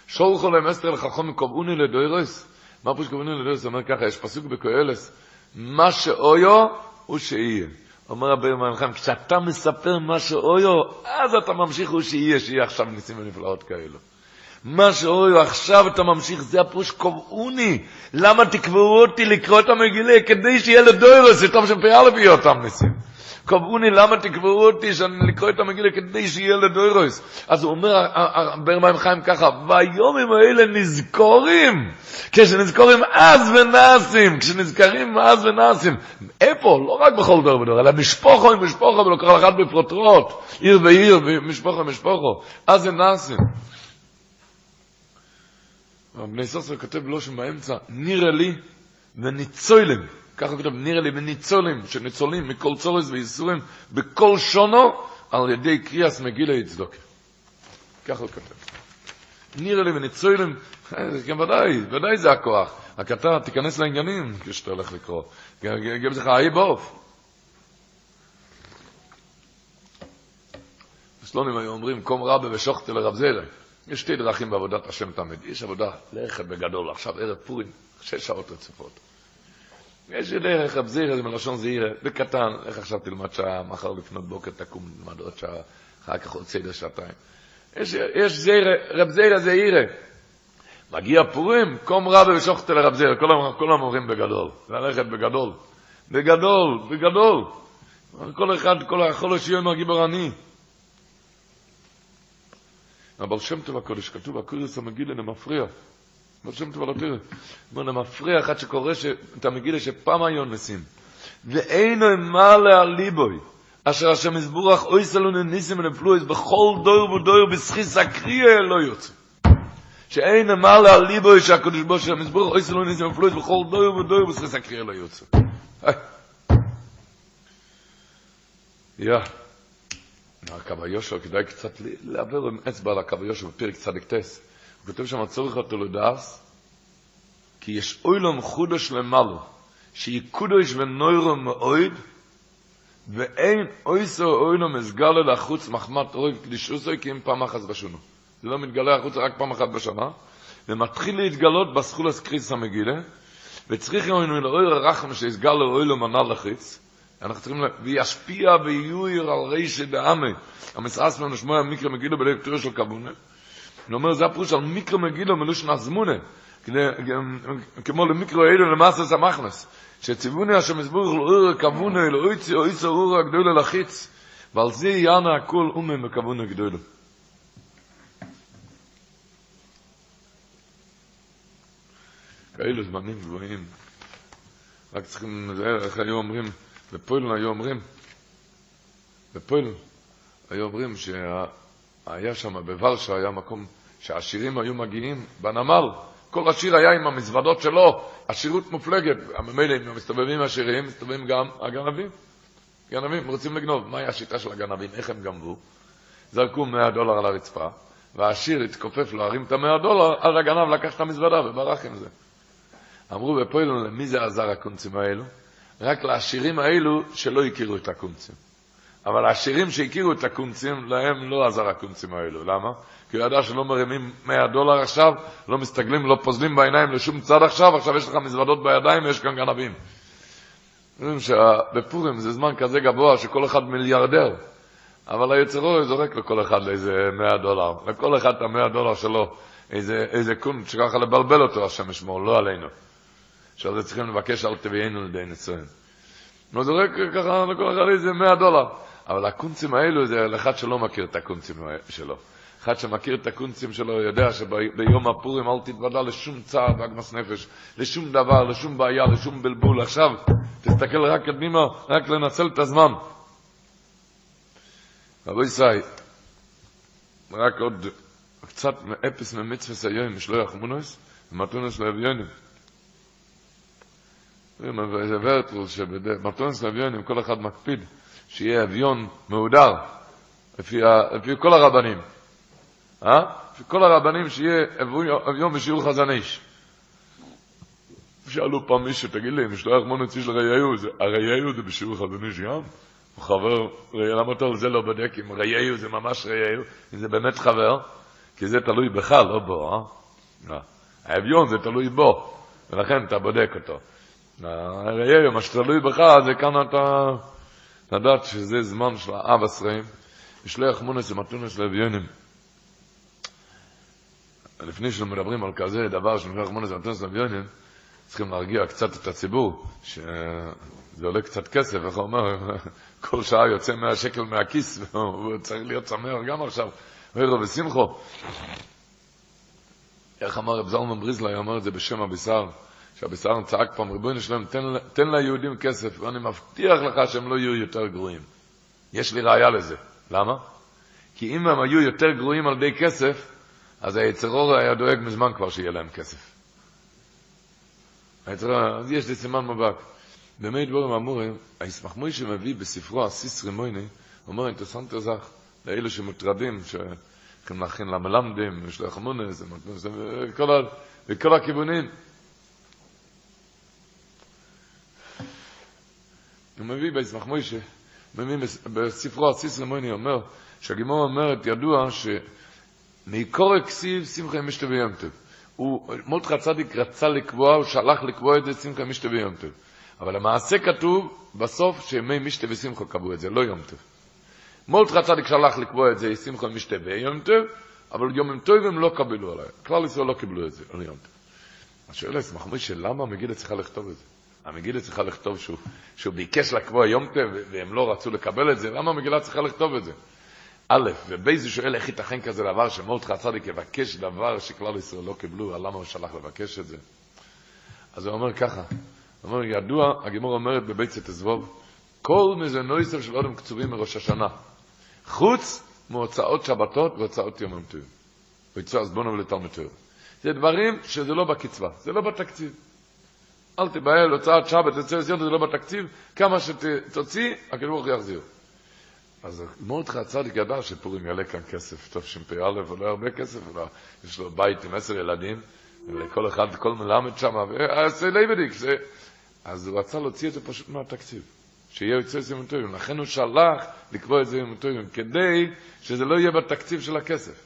Speaker 3: שולחו להם אסתר לחכום קובעוני לדוירס. מה פה שקובעוני לדוירס? הוא אומר ככה, יש פסוק בקהלס, מה שאויו הוא שיהיה. אומר רבי חיים, כשאתה מספר מה שאויו, אז אתה ממשיך הוא שיהיה, שיהיה עכשיו ניסים ונפלאות כאלו. מה שאויו, עכשיו אתה ממשיך, זה הפירוש קובעוני. למה תקבעו אותי לקרוא את המגילה? כדי שיהיה לדוירוס, שטוב שפ"א יהיה אותם ניסים. קבעוני למה תקבעו אותי שאני לקרוא את המגילה כדי שיהיה לדוירוס. אז הוא אומר, בר מים חיים ככה, והיומים האלה נזכורים, כשנזכורים אז ונעשים, כשנזכרים אז ונעשים. איפה? לא רק בכל דור ודור, אלא משפוחו עם משפוחו ולכל אחד בפרוטרוט, עיר ועיר, משפוחו עם משפוחו, אז זה נעשים. בני סוסר כותב לא שם באמצע, נראה לי וניצוילם. ככה כותב, נראה לי וניצולים, שניצולים מכל צורס וייסורים, בכל שונו, על ידי קריאס מגילה צדוק. ככה הוא כותב. נראה לי וניצולים, כן, ודאי, ודאי זה הכוח. רק אתה תיכנס לעניינים כשאתה הולך לקרוא. גם לך אי באוף. הסלונים היו אומרים, קום רבה ושוכתי לרב זרע. יש שתי דרכים בעבודת השם תמיד. יש עבודה ללכת בגדול, עכשיו ערב פורים, שש שעות רצופות. יש דרך רב זירא, זה מלשון זעירא, בקטן, איך עכשיו תלמד שעה, מחר לפנות בוקר תקום, תלמד עוד שעה, אחר כך עוד סדר שעתיים. יש, יש זירא, רב זירא זעירא. מגיע פורים, קום רבי ושוכתה לרב זירא, כולם אומרים בגדול, ללכת בגדול. בגדול, בגדול. כל אחד, כל החולש יום הגיבור אני. אבל שם טוב הקודש, כתוב, הקודש המגילה למפריע. טוב על התרא. אומר, למפריע אחד שקורא את המגילה שפעם היו נסים. ואינו מעלה על ליבוי, אשר השם יסבורך אוי סלון ניסים ונפלויס, בכל דור ודור בסחיס הקריאה לא יוצא. שאין מעלה על ליבוי שהקדוש בו של המסבורך אוי סלון ניסים ונפלויס, בכל דור ודור בסחיס הקריאה לא יוצא. יא. הקו היושר, כדאי קצת לעבר עם אצבע על הקו היושר בפרק צדיק טס. כותב שם צורך אותו לדעס, כי יש אוילום חודש למעלו, שהיא קודש ונוירו מאויד, ואין אויסו אוילום מסגלה לחוץ מחמת אויב קדישוסו, כי אם פעם אחת בשונו. זה לא מתגלה החוצה רק פעם אחת בשנה, ומתחיל להתגלות בסכולס קריס המגילה, וצריך לנו לאויר הרחם שיסגל לאוילום מנה לחיץ, אנחנו צריכים, וישפיע ויועיר על רישי דעמי. המסעס ממנו שמוע המיקרו מגילו בלב תיאור של קבונה. הוא אומר, זה הפרוש על מיקרו מגילו מלושן הזמונה. כמו למיקרו אילו למעשה סמכנס. שציווני השם הסבור לאור קבונה, לאויצי אויצי אור הגדולה לחיץ. ועל זה יענה הכל אומה מקבונה גדולה. כאלו זמנים גבוהים. רק צריכים, איך היו אומרים, בפוילן היו אומרים, בפוילן היו אומרים שהיה שם בוורשה, היה מקום שהעשירים היו מגיעים בנמל, כל עשיר היה עם המזוודות שלו, עשירות מופלגת, ממילא אם מסתובבים עשירים, מסתובבים גם הגנבים. גנבים רוצים לגנוב, מהי השיטה של הגנבים, איך הם גנבו? זרקו 100 דולר על הרצפה, והעשיר התכופף להרים את ה-100 דולר, אז הגנב לקח את המזוודה וברח עם זה. אמרו בפוילן, למי זה עזר הקונצים האלו? רק לעשירים האלו שלא הכירו את הקונצים. אבל העשירים שהכירו את הקונצים, להם לא עזר הקונצים האלו. למה? כי הוא ידע שלא מרימים 100 דולר עכשיו, לא מסתגלים, לא פוזלים בעיניים לשום צד עכשיו, עכשיו יש לך מזוודות בידיים ויש כאן גנבים. אומרים שבפורים זה זמן כזה גבוה שכל אחד מיליארדר, אבל היצרו זורק לכל אחד איזה 100 דולר. לכל אחד את ה-100 דולר שלו, איזה, איזה קונט שככה לבלבל אותו השם ישמור, לא עלינו. שעל זה צריכים לבקש על תביאנו לידי נישואין. הוא זורק ככה לכל אחד איזה 100 דולר. אבל הקונצים האלו זה לאחד שלא מכיר את הקונצים שלו. אחד שמכיר את הקונצים שלו יודע שביום הפורים אל תתוודע לשום צער ואגמס נפש, לשום דבר, לשום בעיה, לשום בלבול. עכשיו תסתכל רק קדימה, רק לנצל את הזמן. רבו ישראל, רק עוד קצת אפס ממצווה היום, משלוח מונוס, ומתונס לאביונים. זה שבמתונס לאביונים כל אחד מקפיד שיהיה אביון מהודר, לפי, לפי כל הרבנים. אה? לפי כל הרבנים שיהיה אביון בשיעור חזן איש. שאלו פעם מישהו, תגיד לי, משלוח מונץ איש לראייהו, הראייהו זה בשיעור חזן איש גם? הוא חבר, למה אתה על זה לא בודק אם ראייהו זה ממש ראייהו, אם זה באמת חבר? כי זה תלוי בך, לא בו, אה? האביון זה תלוי בו, ולכן אתה בודק אותו. הראייהו, מה שתלוי בך, זה כאן אתה... לדעת שזה זמן של האב עשרים, לשלוח מונס ומתונס לאביונים. לפני שמדברים על כזה דבר שנקרא מונס ומתונס לאביונים, צריכים להרגיע קצת את הציבור, שזה עולה קצת כסף, איך הוא אומר, כל שעה יוצא 100 שקל מהכיס, והוא צריך להיות שמח גם עכשיו, ערב ושמחו. איך אמר רב זלמן בריזלאי, אמר את זה בשם הבישר, שהבישר צעק פעם, ריבונו שלם, תן, תן ליהודים כסף, ואני מבטיח לך שהם לא יהיו יותר גרועים. יש לי ראיה לזה. למה? כי אם הם היו יותר גרועים על ידי כסף, אז היצרור היה דואג מזמן כבר שיהיה להם כסף. היצרור, אז יש לי סימן מבק. במי דבורים אמורים, הישמח מוישה מביא בספרו הסיס רימויני, אומר אינטרסנט זך, לאלו שמוטרדים, שכם להכין למלמדים, יש לך מונס, וכל הכיוונים. הוא מביא בישמח מוישה, מביא בספרו הסיס רימויני, אומר, שהגימור אומרת, ידוע שמקורא כסיב שמחה משתה ביום טוב. הוא, מולדך צדיק רצה לקבוע, הוא שלח לקבוע את זה שמחה משתה ביום טוב. אבל למעשה כתוב בסוף שימי משתה ושמחה קבעו את זה, לא יום טוב. מולדך צדיק שלח לקבוע את זה שמחה משתה ביום טוב, אבל יום טוב הם לא קבלו עליי. כלל ישראל לא קיבלו את זה, לא. אז שואל עצמך, מוישה, למה המגילה צריכה לכתוב את זה? המגילה צריכה לכתוב שהוא, שהוא ביקש לקבוע יום טוב והם לא רצו לקבל את זה, למה המגילה צריכה לכתוב את זה? א', ובייזי שואל איך ייתכן כזה דבר שמורדכי הצדיק יבקש דבר שכלל ישראל לא קיבלו, למה הוא שלח לבקש את זה? אז הוא אומר ככה, הוא אומר, ידוע, הגימור אומרת בבית סטזבוב, כל מזנויסר של אודם קצובים מראש השנה, חוץ מהוצאות שבתות והוצאות יום המטויים. ויצא עזבונו ולתלמוד זה דברים שזה לא בקצבה, זה לא בתקציב. אל תיבהל, הוצאת שבת, יוצא זה לא בתקציב, כמה שתוציא, הקדוש יחזיר. אז מרדכי הצדיק ידע שפורים יעלה כאן כסף, תשפ"א, עולה הרבה כסף, יש לו בית עם עשר ילדים, ולכל אחד, כל מלמד שם, ועשה ליבדיק, אז הוא רצה להוציא את זה פשוט מהתקציב, שיהיה יוצא סימן טובים, לכן הוא שלח לקבוע את זה עם כדי שזה לא יהיה בתקציב של הכסף.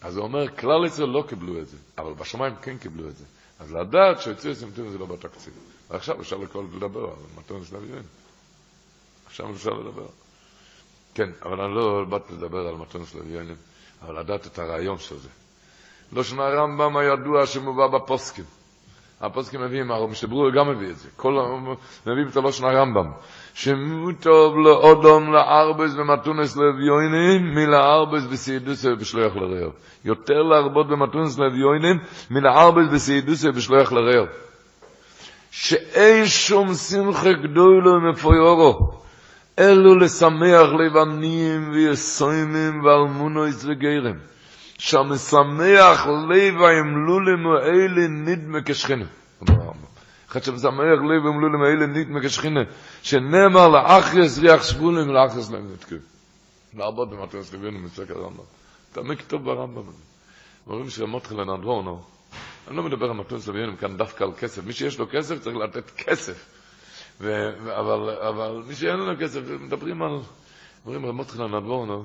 Speaker 3: אז הוא אומר, כלל ישראל לא קיבלו את זה, אבל בשמיים כן קיבלו את זה. אז לדעת סימן טובים זה לא בתקציב. ועכשיו אפשר לכל לדבר על מתון שלבים. עכשיו אפשר לדבר. כן, אבל אני לא באתי לדבר על מתון של אביונים, אבל לדעת את הרעיון של זה. לא שנה הרמב"ם הידוע שמובא בפוסקים. הפוסקים מביאים, משתברו גם מביא את זה. כל מביאים את הלושן הרמב"ם. שמוטוב לאודום לארבס ומתונס לאביונים מלארבס וסיידוסי ובשלוח לרעיו. יותר להרבות במתונס לאביונים מלארבס וסיידוסי ובשלוח לרעיו. שאין שום שמחה גדולו מפויורו. אלו לשמח לבנים ויסוימים ואלמונויס וגרם. שהמשמח לב האמלולים האלה נדמה כשכינה. אחד שמשמח לב האמלולים האלה נדמה כשכינה. שנאמר לאחרס ריח שבולים ולאחרס להם נתקו. לעבוד במטרס לבינו מסק הרמב"ם. תעמק טוב ברמב"ם. אומרים שרמות לנדבורנו, אני לא מדבר על מטוס לבינו כאן דווקא על כסף. מי שיש לו כסף צריך לתת כסף. אבל, אבל מי שאין לנו כסף, מדברים על... אומרים רמות חנן נדבורנו,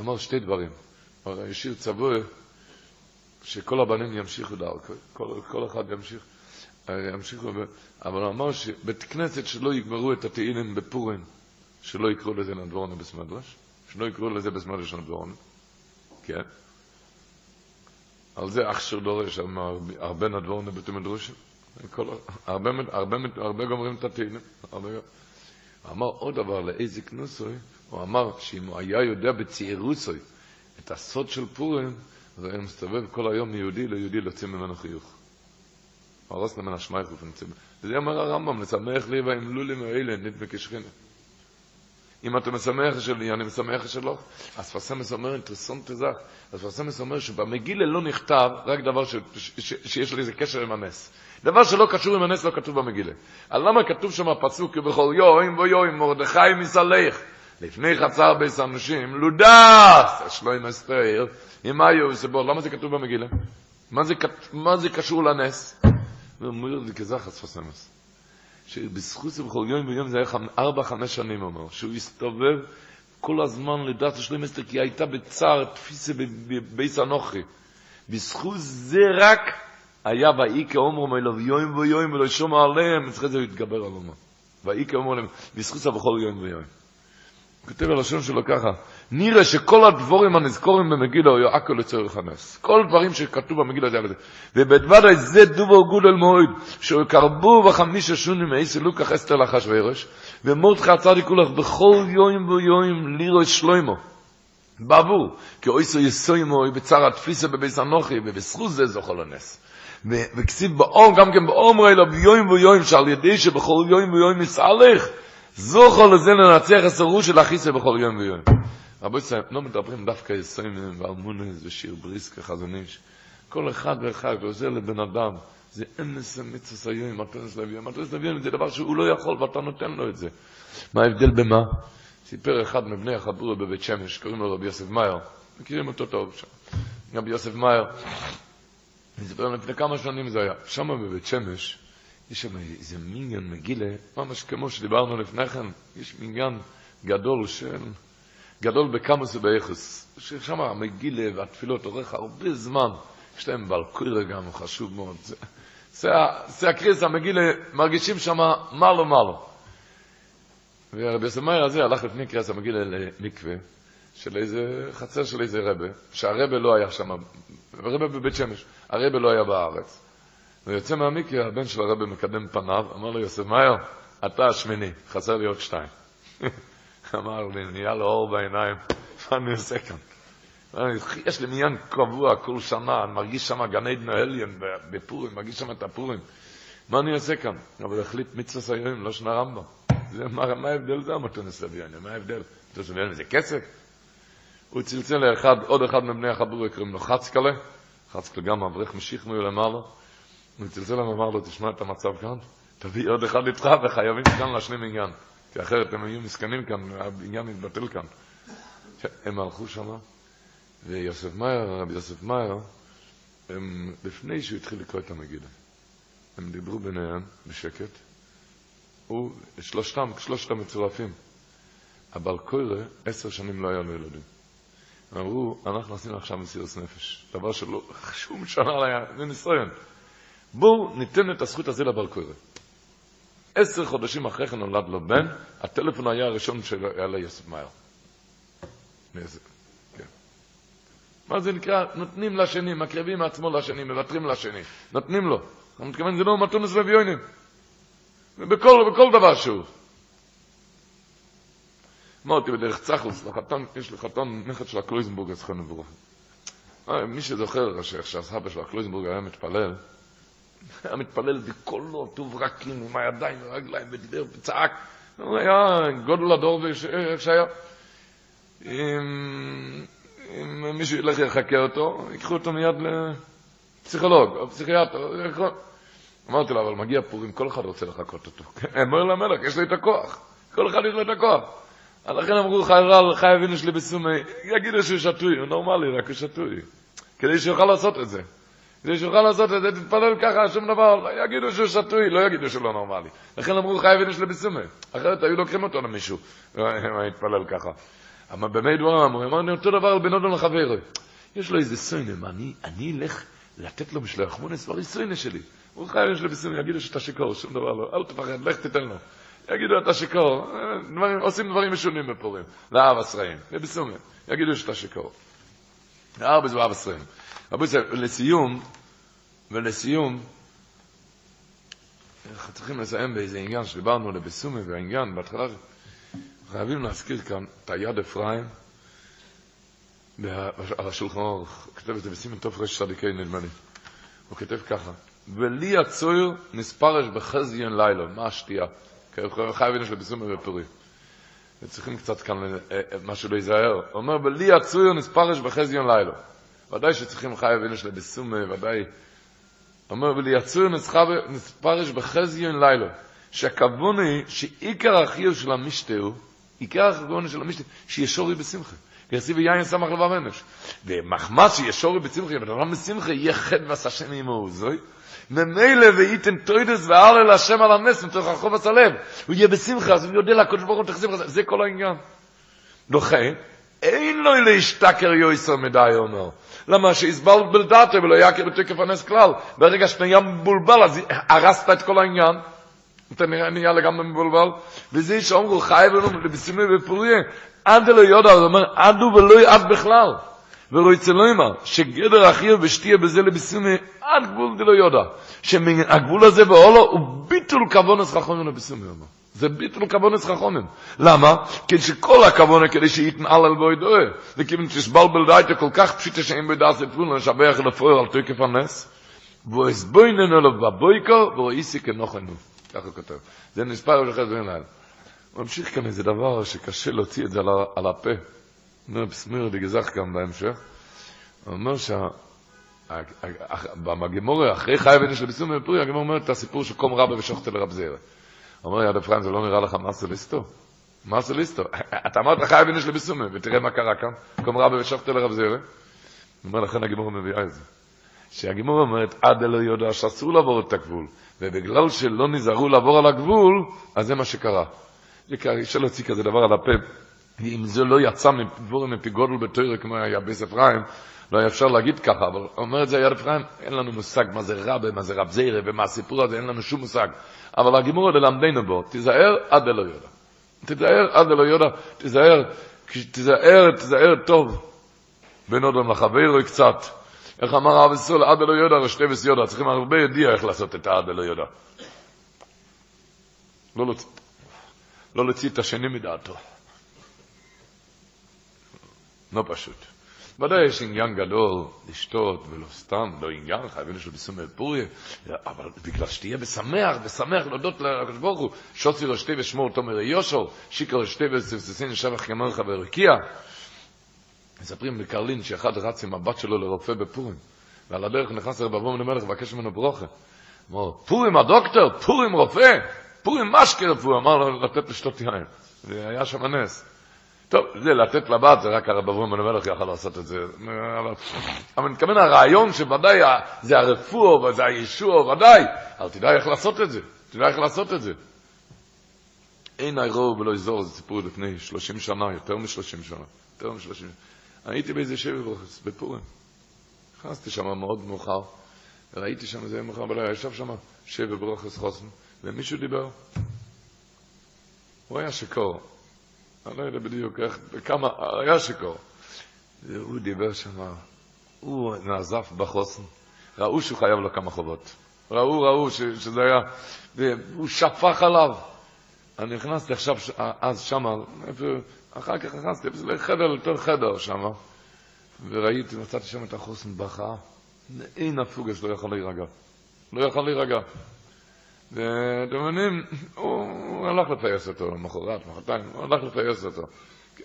Speaker 3: אמר שתי דברים. השאיר צבוע שכל הבנים ימשיכו דרכו, כל, כל אחד ימשיך, ימשיכו, ב... אבל הוא אמר שבית כנסת שלא יגמרו את התהילים בפורים, שלא יקראו לזה נדבורנו בסמדרש, שלא יקראו לזה בסמדרש נדבורנו, כן? על זה אח אשר דורש, הרבה נדבורנו בתמדרושים. הרבה, הרבה, הרבה גומרים את התהילים. הוא אמר עוד דבר, לאיזה כנוסוי, הוא אמר שאם הוא היה יודע בצעירוסוי את הסוד של פורים, אז היה מסתובב כל היום מיהודי ליהודי להוציא ממנו חיוך. הרוס למנה שמייך ופנצים. וזה אומר הרמב"ם, לשמח לי והאמלו לי מאלה, נדמה כשכינה. אם אתה משמח שלי, אני משמח שלך. אז פרסמס אומר, אינטרסנט תזך, אז פרסמס אומר שבמגילה לא נכתב רק דבר ש, ש, ש, שיש לזה קשר עם הנס. דבר שלא קשור עם הנס לא כתוב במגילה. אז למה כתוב שם הפסוק, ובכל יום ויום מרדכי מסלך, לפני חצר ביס אנשים, לודס, שלוים אסתר, עם היו וסבור, למה זה כתוב במגילה? מה זה, מה זה קשור לנס? הוא אומר, זה כזכס פסמס. שבזכות זה בכל יום ויום זה היה ארבע, חמש שנים, הוא אומר, שהוא הסתובב כל הזמן לדעת שלוים אסתר, כי הייתה בצער, תפיסה בביס אנוכי. בזכות זה רק היה ואי כאומרם אלו יום ויום ולא שומע עליהם, אצלך זה יתגבר על אומה. ואי כאומרם, בזכות זה בכל יום ויום. כותב הלשון שלו ככה, נראה שכל הדבורים הנזכורים במגילה היו הכל לצורך הנס. כל דברים שכתוב במגילה זה על זה. ובדוודאי זה דובר גודל מועד, שקרבו בחמישה שונים מאיסי לוקח אסתר לאחשוורוש, ומורדכי הצדיק הולך בכל יום ויום לירו את שלוימו. בעבור, כי אויסו יסוימו בצר התפיסה בביס אנוכי, ובזכות זה זוכל הנס. וכסיב באום, גם כן באום אלו ביום ויום, שעל ידי שבכל יום ויום יסעלך, זוכל לזה לנצח הסירוש של אחיסה בכל יום ויום. רבו ישראל, לא מדברים דווקא יסוימים ואלמונס ושיר בריסקה חזון איש. כל אחד ואחד עוזר לבן אדם. זה אמס המצוס היום, מתונס לביום. מתונס לביום זה דבר שהוא לא יכול ואתה נותן לו את זה. מה ההבדל במה? סיפר אחד מבני החבורה בבית שמש, קוראים לו רבי יוסף מאייר. מכירים אותו טוב שם. רבי יוסף מאייר. אני זוכר לפני כמה שנים זה היה. שם בבית שמש, יש שם איזה מיניון מגילה, ממש כמו שדיברנו לפני כן, יש מיניון גדול של... גדול בכמוס ובאיכוס, ששם המגילה והתפילות אורך הרבה זמן, יש להם בלקוירה גם, חשוב מאוד. זה, זה, זה הקריס, המגילה, מרגישים שם מעלו מעלו. ורבי יוסף מאיר הזה הלך לפני קריס המגילה למקווה, של איזה חצר של איזה רבה, שהרבה לא היה שם, רבה בבית שמש, הרבה לא היה בארץ. ויוצא מהמקווה, הבן של הרבה מקדם פניו, אמר לו יוסף מאיר, אתה השמיני, חסר לי עוד שתיים. אמר לי, נהיה לו אור בעיניים, מה אני עושה כאן? יש לי מניין קבוע כל שנה, אני מרגיש שם גן עדן העליון בפורים, מרגיש שם את הפורים. מה אני עושה כאן? אבל החליט מצווה היום, לא שנה רמב"ם. מה, ההבדל זה המתונס לביאני? מה ההבדל? מתונס לביאני זה כסף? הוא צלצל לאחד, עוד אחד מבני החבורה, קוראים לו חצקלה, חצקלה גם אברך משיחנו למעלה. הוא צלצל אליו ואמר לו, תשמע את המצב כאן, תביא עוד אחד איתך וחייבים כאן להשלים עניין. כי אחרת הם היו מסכנים כאן, העניין מתבטל כאן. הם הלכו שמה, ויוסף מאיר, רבי יוסף מאיר, הם, לפני שהוא התחיל לקרוא את המגילה, הם דיברו ביניהם בשקט, הוא, שלושתם, שלושתם מצורפים. אבל קוירה, עשר שנים לא היה לו ילדים. הם אמרו, אנחנו עשינו עכשיו מסירות נפש, דבר שלא, שום שנה לא היה, זה ניסיון. בואו ניתן את הזכות הזה לבר קוירה. עשר חודשים אחרי כן נולד לו בן, הטלפון היה הראשון שהיה ליוסף מאיר. כן. מה זה נקרא? נותנים לשני, מקריבים מעצמו לשני, מוותרים לשני. נותנים לו. אני מתכוון, זה לא מתונס ואביונים. בכל, בכל דבר שהוא. אמרתי בדרך צחוס, לחתן, יש לי חתן נכד של הקלויזנבורג, אז חנו ברוך. מי שזוכר שהסבא של הקלויזנבורג היה מתפלל, היה מתפלל בקולו, טוב רקים, עם הידיים והרגליים, ודיבר וצעק. הוא היה גודל הדור איך שהיה. אם, אם מישהו ילך יחכה אותו, ייקחו אותו מיד לפסיכולוג או פסיכיאטר. אמרתי לו, אבל מגיע פורים, כל אחד רוצה לחכות אותו. אומר למלך, יש לי את הכוח. כל אחד יש לו את הכוח. לכן אמרו, חי אבינו שלי בסומי, יגידו שהוא שטוי, הוא נורמלי, רק הוא שטוי. כדי שיוכל לעשות את זה. כדי שיוכל לעשות את זה, תתפלל ככה, שום דבר, יגידו שהוא שטוי, לא יגידו שהוא לא נורמלי. לכן אמרו חי אבינו שלי בסומי. אחרת היו לוקחים אותו למישהו, הוא יתפלל ככה. אבל במי דברים אמרו, אמרנו אותו דבר על בן אדם לחברו. יש לו איזה סוינם, אני, אני אלך לתת לו בשביל החמונס, כבר סוינם שלי. הוא חי אבינו שלי בסומי, יגידו שאתה שיכור, שום דבר לא, אל תפחד, לך תיתן לו. יגידו אתה שיכור, עושים דברים משונים בפורים, לאב עשראים, ובסומי, יגידו שאתה שיכור. ארבע זה אב עשראים. רבו לסיום, ולסיום, אנחנו צריכים לסיים באיזה עניין שדיברנו לבסומי והעניין, בהתחלה חייבים להזכיר כאן את היד אפרים, על השולחן אורך, כתב את זה בסימן טוב רש צדיקי נדמה לי. הוא כתב ככה, ולי הצויר נספרש בחזיין לילה, מה השתייה? חייבים יש לבסומי ופורי. וצריכים קצת כאן משהו להיזהר. הוא אומר, ולי הצויר נספרש בחזיין לילה. ודאי שצריכים חי אבינו של בסומי, ודאי. אומר, וליצור נספרש בחזיון לילה, שהכוון היא שעיקר החיוב של המשתה הוא, עיקר הכוון של המשתה, שישורי בשמחה. יעשי ויין סמך לבב אנוש. ומחמד שישורי בשמחה, בן אדם בשמחה יהיה חד ועשה שם עמו זוי. ממילא וייתן תוידס ועלה להשם על הנס מתוך החוב הצלב. הוא יהיה בשמחה, אז הוא יודע לקודש ברוך הוא תחזיר, זה כל העניין. לכן, אין לו להשתכר יויסר מדי, אומר. למה שיסבל בלדעתו ולא יכיר בתוקף הנס כלל. ברגע שאתה נהיה מבולבל, אז הרסת את כל העניין. אתה נראה נהיה לגמרי מבולבל, וזה שאומרו חי ולום לבסימי ופוריה, עד אלו יודע, הוא אומר, עדו ולא יעד בכלל. ולא יצא לא אמר, שגדר אחיר ושתהיה בזה לבסימי, עד גבול דלא יודע. שהגבול הזה באולו הוא ביטול כוונס חכומים לבסימי, הוא אומר. זה ביטול כוונס חכומים. למה? כי שכל הכוונה כדי שיתנעל על בוי דואה. זה כיוון שסבלבל דייטה כל כך פשיטה שאין בו דעת לפעול, לשבח לפועל על תוקף הנס. והוא הסבוינן עליו בבויקו, והוא איסי כנוחנו. ככה כותב. זה נספר בשחד ואין לילה. הוא ממשיך כאן איזה דבר שקשה להוציא את זה על, הפה. אומר בסמיר דגזך גם בהמשך. הוא אומר שה... במגמורה, אחרי חי ונש לביסום בפורי, הגמור אומר את הסיפור של קום רבא ושוחטה לרב זירא. אומר יד אפרים, זה לא נראה לך מרסליסטו? מרסליסטו. אתה אמרת חי ונש לביסום, ותראה מה קרה כאן. קום רבא ושוחטה לרב. הוא אומר, לכן הגמור מביאה את זה. שהגימור אומרת, עד אלו יודע שאסור לעבור את הגבול, ובגלל שלא נזהרו לעבור על הגבול, אז זה מה שקרה. אפשר להוציא כזה דבר על הפה, אם זה לא יצא מדבורים מפי גודל בתוירה כמו היה ביס אפרים, לא אפשר להגיד ככה, אבל אומר את זה יד אפרים, אין לנו מושג מה זה רבה, מה זה רב זיירה, ומה הסיפור הזה, אין לנו שום מושג. אבל הגימור ללמדנו בו, תיזהר עד אלו יודע. תיזהר עד אלו יודע, תיזהר, תיזהר, תיזהר טוב. בין אדם לחברו קצת. איך אמר הרב ישראל, עד אלו יודע ושתי וס יודע, צריכים הרבה ידיע איך לעשות את העד אלו יודע. לא להוציא, לא את השני מדעתו. לא פשוט. ודאי יש עניין גדול לשתות ולא סתם, לא עניין, חייבים לשתות בסומי פוריה, אבל בגלל שתהיה בשמח, בשמח להודות לקדוש ברוך הוא, שוצי רשתי ושמור תומר יושו, שיקר רשתי וספססין שבח כמרך ורקיע. מספרים בקרלין שאחד רץ עם הבת שלו לרופא בפורים, ועל הדרך נכנס לרב אברהם למלך לבקש ממנו ברוכה. אמר, פורים הדוקטור, פורים רופא, פורים משקה רפואה, אמר לו לתת לשתות יין. זה היה שם נס. טוב, זה לתת לבת, זה רק הרב אברהם המלך יכל לעשות את זה. אבל, אני מתכוון, הרעיון שוודאי זה הרפואה וזה הישוע, ודאי, אבל תדע איך לעשות את זה, תדע איך לעשות את זה. אין אירוע ולא יזור, זה סיפור לפני 30 שנה, יותר מ-30 שנה, יותר מ-30 שנה. הייתי באיזה שבע ברוכס, בפורים. נכנסתי שם מאוד מאוחר, וראיתי שם איזה מאוחר בלילה, ישב שם שבע ברוכס חוסן, ומישהו דיבר. הוא היה שיכור. אני לא יודע בדיוק איך, בכמה, היה שיכור. והוא דיבר שם, הוא נעזף בחוסן. ראו שהוא חייב לו כמה חובות. ראו, ראו ש, שזה היה, והוא שפך עליו. אני נכנסתי עכשיו, אז שמה, אחר כך נכנסתי לחדר, יותר חדר שם, וראיתי, מצאתי שם את החוסן בכה. אין הפוגש לא יכול להירגע. לא יכול להירגע. ואתם מבינים, הוא, הוא הלך לפייס אותו למחרת, מחרתיים, הוא הלך לפייס אותו.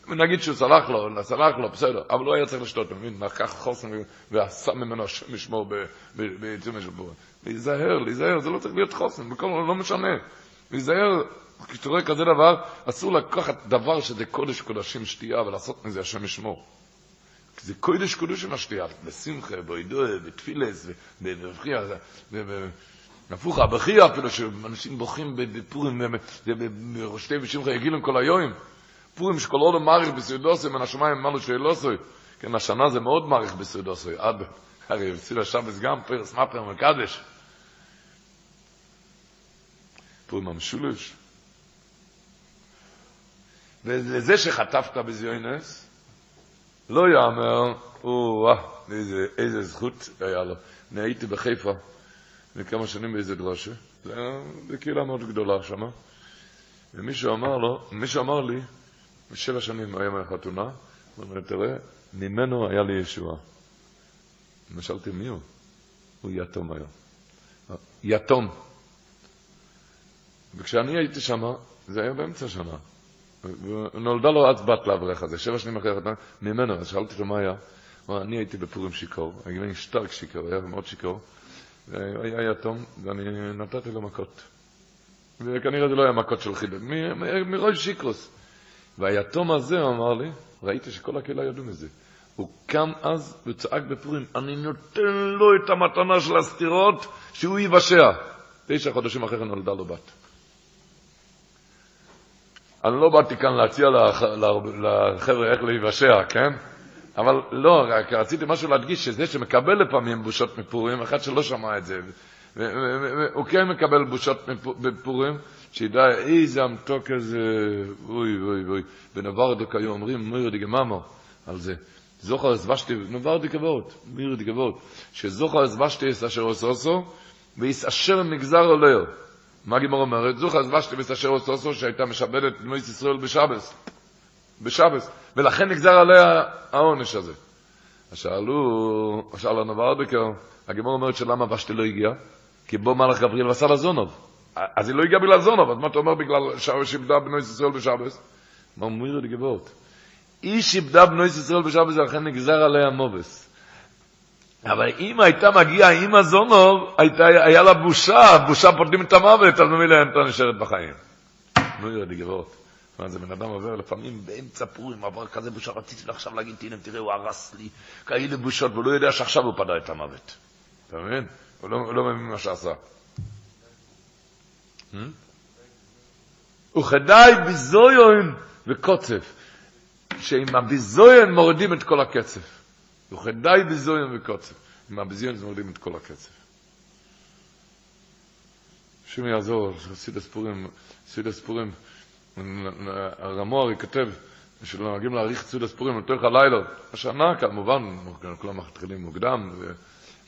Speaker 3: נגיד שהוא סלח לו, סלח לו, בסדר, אבל לא היה צריך לשתות, אתה מבין? לקח חוסן ועשה ממנו השם ישמור בעיצומה של בורא. להיזהר, להיזהר, זה לא צריך להיות חוסן, בכל לא משנה. להיזהר, כשאתה רואה כזה דבר, אסור לקחת דבר שזה קודש קודשים שתייה ולעשות מזה השם ישמור. זה קודש קודשים השתייה, בשמחה, בעידוי, בתפילס, בבחייה, הפוך, הבכייה אפילו, שאנשים בוכים בפורים, בראשתי ושמחה יגילם כל היום. פורים שכל עוד מעריך בסעודוסי, מן השמיים אמרנו שאלוסוי. כן, השנה זה מאוד מעריך בסעודוסי, עד, הרי יוצאים השבס גם, פרס מפר מקדש. פורים המשולש. ולזה שחטפת בזיונס, לא יאמר, או-אה, איזה, איזה זכות היה לו. אני הייתי בחיפה לכמה שנים באיזה דרשה, זה היה קהילה מאוד גדולה שם, ומישהו אמר לו, מישהו אמר לי, שבע שנים היה מהחתונה, הוא אומר, תראה, ממנו היה לי ישועה. שאלתי, מי הוא? הוא יתום היום. יתום. וכשאני הייתי שם, זה היה באמצע שנה. ונולדה לו אז בת לאברך הזה, שבע שנים אחרי החתונה, ממנו, אז שאלתי אותו מה היה. הוא אני הייתי בפורים שיכור, הייתי שטרק שיכור, היה מאוד שיכור, והיה יתום, ואני נתתי לו מכות. וכנראה זה לא היה מכות של חידד, מראש שיקרוס. והיתום הזה, הוא אמר לי, ראיתי שכל הקהילה ידעו מזה. הוא קם אז וצעק בפורים, אני נותן לו את המתנה של הסתירות, שהוא יבשע. תשע חודשים אחרי כן נולדה לו בת. אני לא באתי כאן להציע לחבר'ה איך להיוושע, כן? אבל לא, רק רציתי משהו להדגיש, שזה שמקבל לפעמים בושות מפורים, אחד שלא שמע את זה, הוא כן מקבל בושות בפורים, שידע איזה המתוק הזה, אוי אוי אוי. בנברדוק היו אומרים, מויר דגממו על זה. זוכר הסבשתי, נברדוק אבות, מיר דגבות, שזוכר הסבשתי את אשר עושו, ויסאשר נגזר עולר. מה גימור אומרת? זוכר הסבשתי את אשר עושו, שהייתה משעבדת מויס ישראל בשבס. בשבס. ולכן נגזר עליה העונש הזה. אז שאלו, שאל הנברדוקר, הגימור אומרת שלמה ושתי לא הגיע? כי בו מלאך גבריאל עשה לה זונוב. אז היא לא הגיעה בגלל זונוב, אז מה אתה אומר בגלל שאיבדה בנו ישראל בשבס? מה אומר את גבורת? איש איבדה בנו ישראל בשבס, ולכן נגזר עליה מובס. אבל אם הייתה מגיעה עם הזונוב, הייתה, היה לה בושה, בושה פותלים את המוות, אז ממילא הייתה נשארת בחיים. אומר את גבורת. מה זה בן אדם עובר לפעמים באמצע פורים, עבר כזה בושה, רציתי עכשיו להגיד, הנה תראה, הוא הרס לי, כאלה בושות, והוא לא יודע שעכשיו הוא פדה את המוות. אתה מבין? הוא לא, לא מבין מה שעשה. וכדאי ביזויון וקוצף, שעם הביזויון מורידים את כל הקצף. וכדאי ביזויון וקוצף. עם הביזויון מורידים את כל הקצף. השם יעזור, סידס פורים, סידס פורים, הרמורי כותב, שנוהגים להאריך סידס פורים לתוך הלילה, השנה כמובן, כולם מתחילים מוקדם,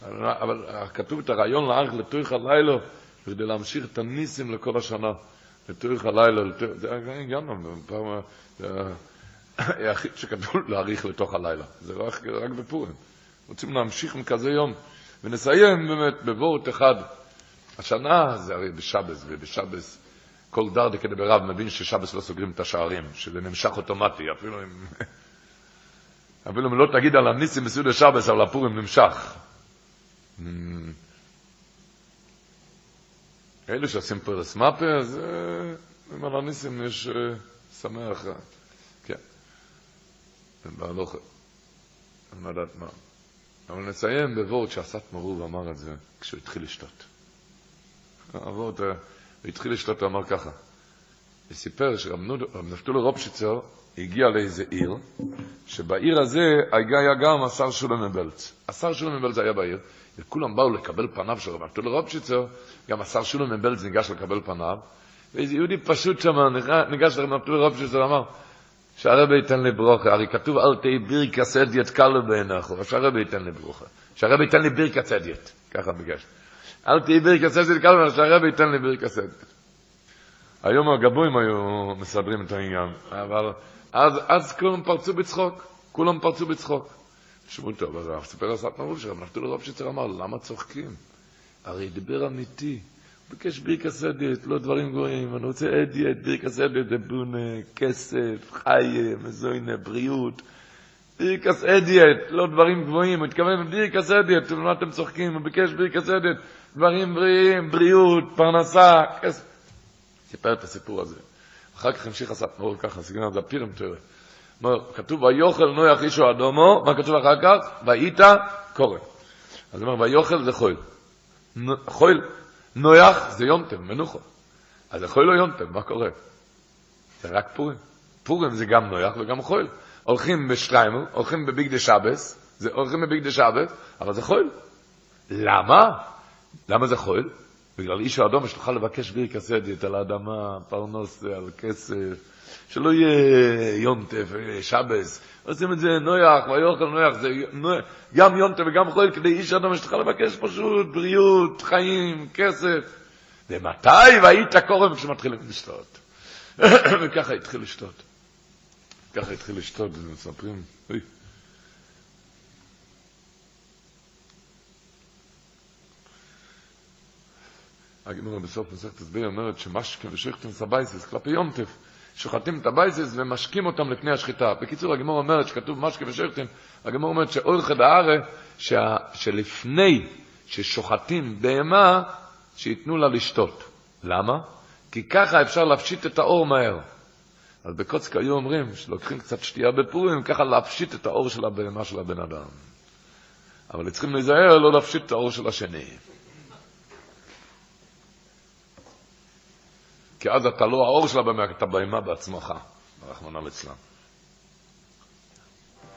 Speaker 3: אבל כתוב את הרעיון להאריך לתוך הלילה, כדי להמשיך את הניסים לכל השנה. לתוך הלילה, זה היה גם פעם, היחיד שכתוב להאריך לתוך הלילה, זה רק, רק בפורים. רוצים להמשיך עם יום, ונסיים באמת בבורט אחד. השנה זה הרי בשבס, ובשבס כל דרדה כדי ברב מבין ששבס לא סוגרים את השערים, שזה נמשך אוטומטי, אפילו אם... אפילו אם לא תגיד על הניסים בסעודה שבס, אבל הפורים נמשך. אלה שעושים פרס מפה, אז עם על הניסים יש שמח, כן, בהלוכה, אני לא יודעת מה. אבל נסיים בוורד שעשת מרוב אמר את זה כשהוא התחיל לשתות. הוורד, הוא התחיל לשתות, הוא אמר ככה, וסיפר שרב נפתול רופשיצר הגיע לאיזה עיר, שבעיר הזה היה גם השר שולם מבלץ. השר שולם מבלץ היה בעיר, וכולם באו לקבל פניו של רב נפתול רופשיצר, גם השר שולם מבלץ ניגש לקבל פניו, ואיזה יהודי פשוט שם ניגש לרב נפתול רופשיצר ואמר, שהרבי ייתן לי ברוכה, הרי כתוב אל תהי בירקה סדיית קלו בעיניך, שהרבי ייתן לי ברוכה, שהרבי ייתן לי בירקה סדיית, ככה ביקש. אל תהי בירקה סדיית קלו בעיניך, שהרבי ייתן לי בירקה סדיית. היום הגבויים היו מסדרים את העניין, אבל אז, אז כולם פרצו בצחוק, כולם פרצו בצחוק. תשמעו טוב, אז סיפר הסת מרוב שרב נפתול רובשיצר אמר, למה צוחקים? הרי דיבר אמיתי. ביקש בירקה סדית, לא דברים גבוהים, אני רוצה אדיאט, בירקה סדית, זה בונה, כסף, חיה, מזוינה, בריאות. בירקה סדית, לא דברים גבוהים, הוא התכוון בירקה סדית, מה אתם צוחקים? הוא ביקש בירקה סדית, דברים בריאים, בריאות, פרנסה, כסף. סיפר את הסיפור הזה. אחר כך המשיך הספמור ככה, סגנון זה הפירם תראה. כתוב, ויוכל נויח אישו אדומו, מה כתוב אחר כך? ואיתה קורא. אז הוא אומר, ויוכל זה חויל. חויל, נויח זה יונטם, מנוחו. אז זה חויל או יונטם, מה קורה? זה רק פורים. פורים זה גם נויח וגם חויל. הולכים בשטריימל, הולכים בביג דה שבס, הולכים בביג דה שבס, אבל זה חויל. למה? למה זה חויל? בגלל איש האדום לך לבקש ביר כסדת על האדמה, פרנוס, על כסף, שלא יהיה יונטף, שבס. עושים את זה נויח, ויוכל נויח, זה נויח, גם יונטף וגם חול, כדי איש האדום לך לבקש פשוט בריאות, חיים, כסף. ומתי והיית קורם כשמתחילים לשתות? וככה התחיל לשתות. ככה התחיל לשתות, ומספרים, אוי. הגמרא בסוף מסכת ביצה אומרת שמשקין ושוחטין את הבייתות ביום טוב, שוחטים את הבייתות ומשקים אותם לפני השחיטה. בקיצור, הגמרא אומרת שכתוב משקין ושוחטין, הגמרא אומרת שאורח ארעא, שלפני ששוחטים בהמה, שייתנו לה לשתות. למה? כי ככה אפשר להפשיט את העור מהר. אז בקוצק היו אומרים שלוקחים קצת שתייה בפורים, ככה להפשיט את העור של הבהמה של הבן אדם. אבל צריכים להיזהר לא להפשיט את האור של השני. כי אז אתה לא האור של הבמה, אתה בהמה בעצמך, רחמנא ליצלן.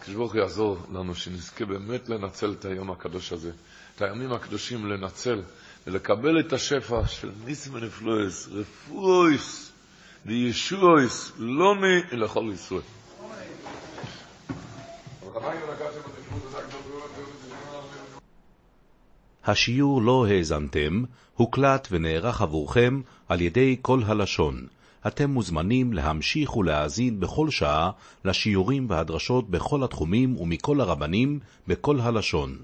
Speaker 3: כשברוך יעזור לנו שנזכה באמת לנצל את היום הקדוש הזה, את הימים הקדושים לנצל, ולקבל את השפע של ניסים ונפלויס, רפואיס, וישועיס, לא מי לכל ישראל.
Speaker 1: השיעור לא האזנתם, הוקלט ונערך עבורכם על ידי כל הלשון. אתם מוזמנים להמשיך ולהאזין בכל שעה לשיעורים והדרשות בכל התחומים ומכל הרבנים בכל הלשון.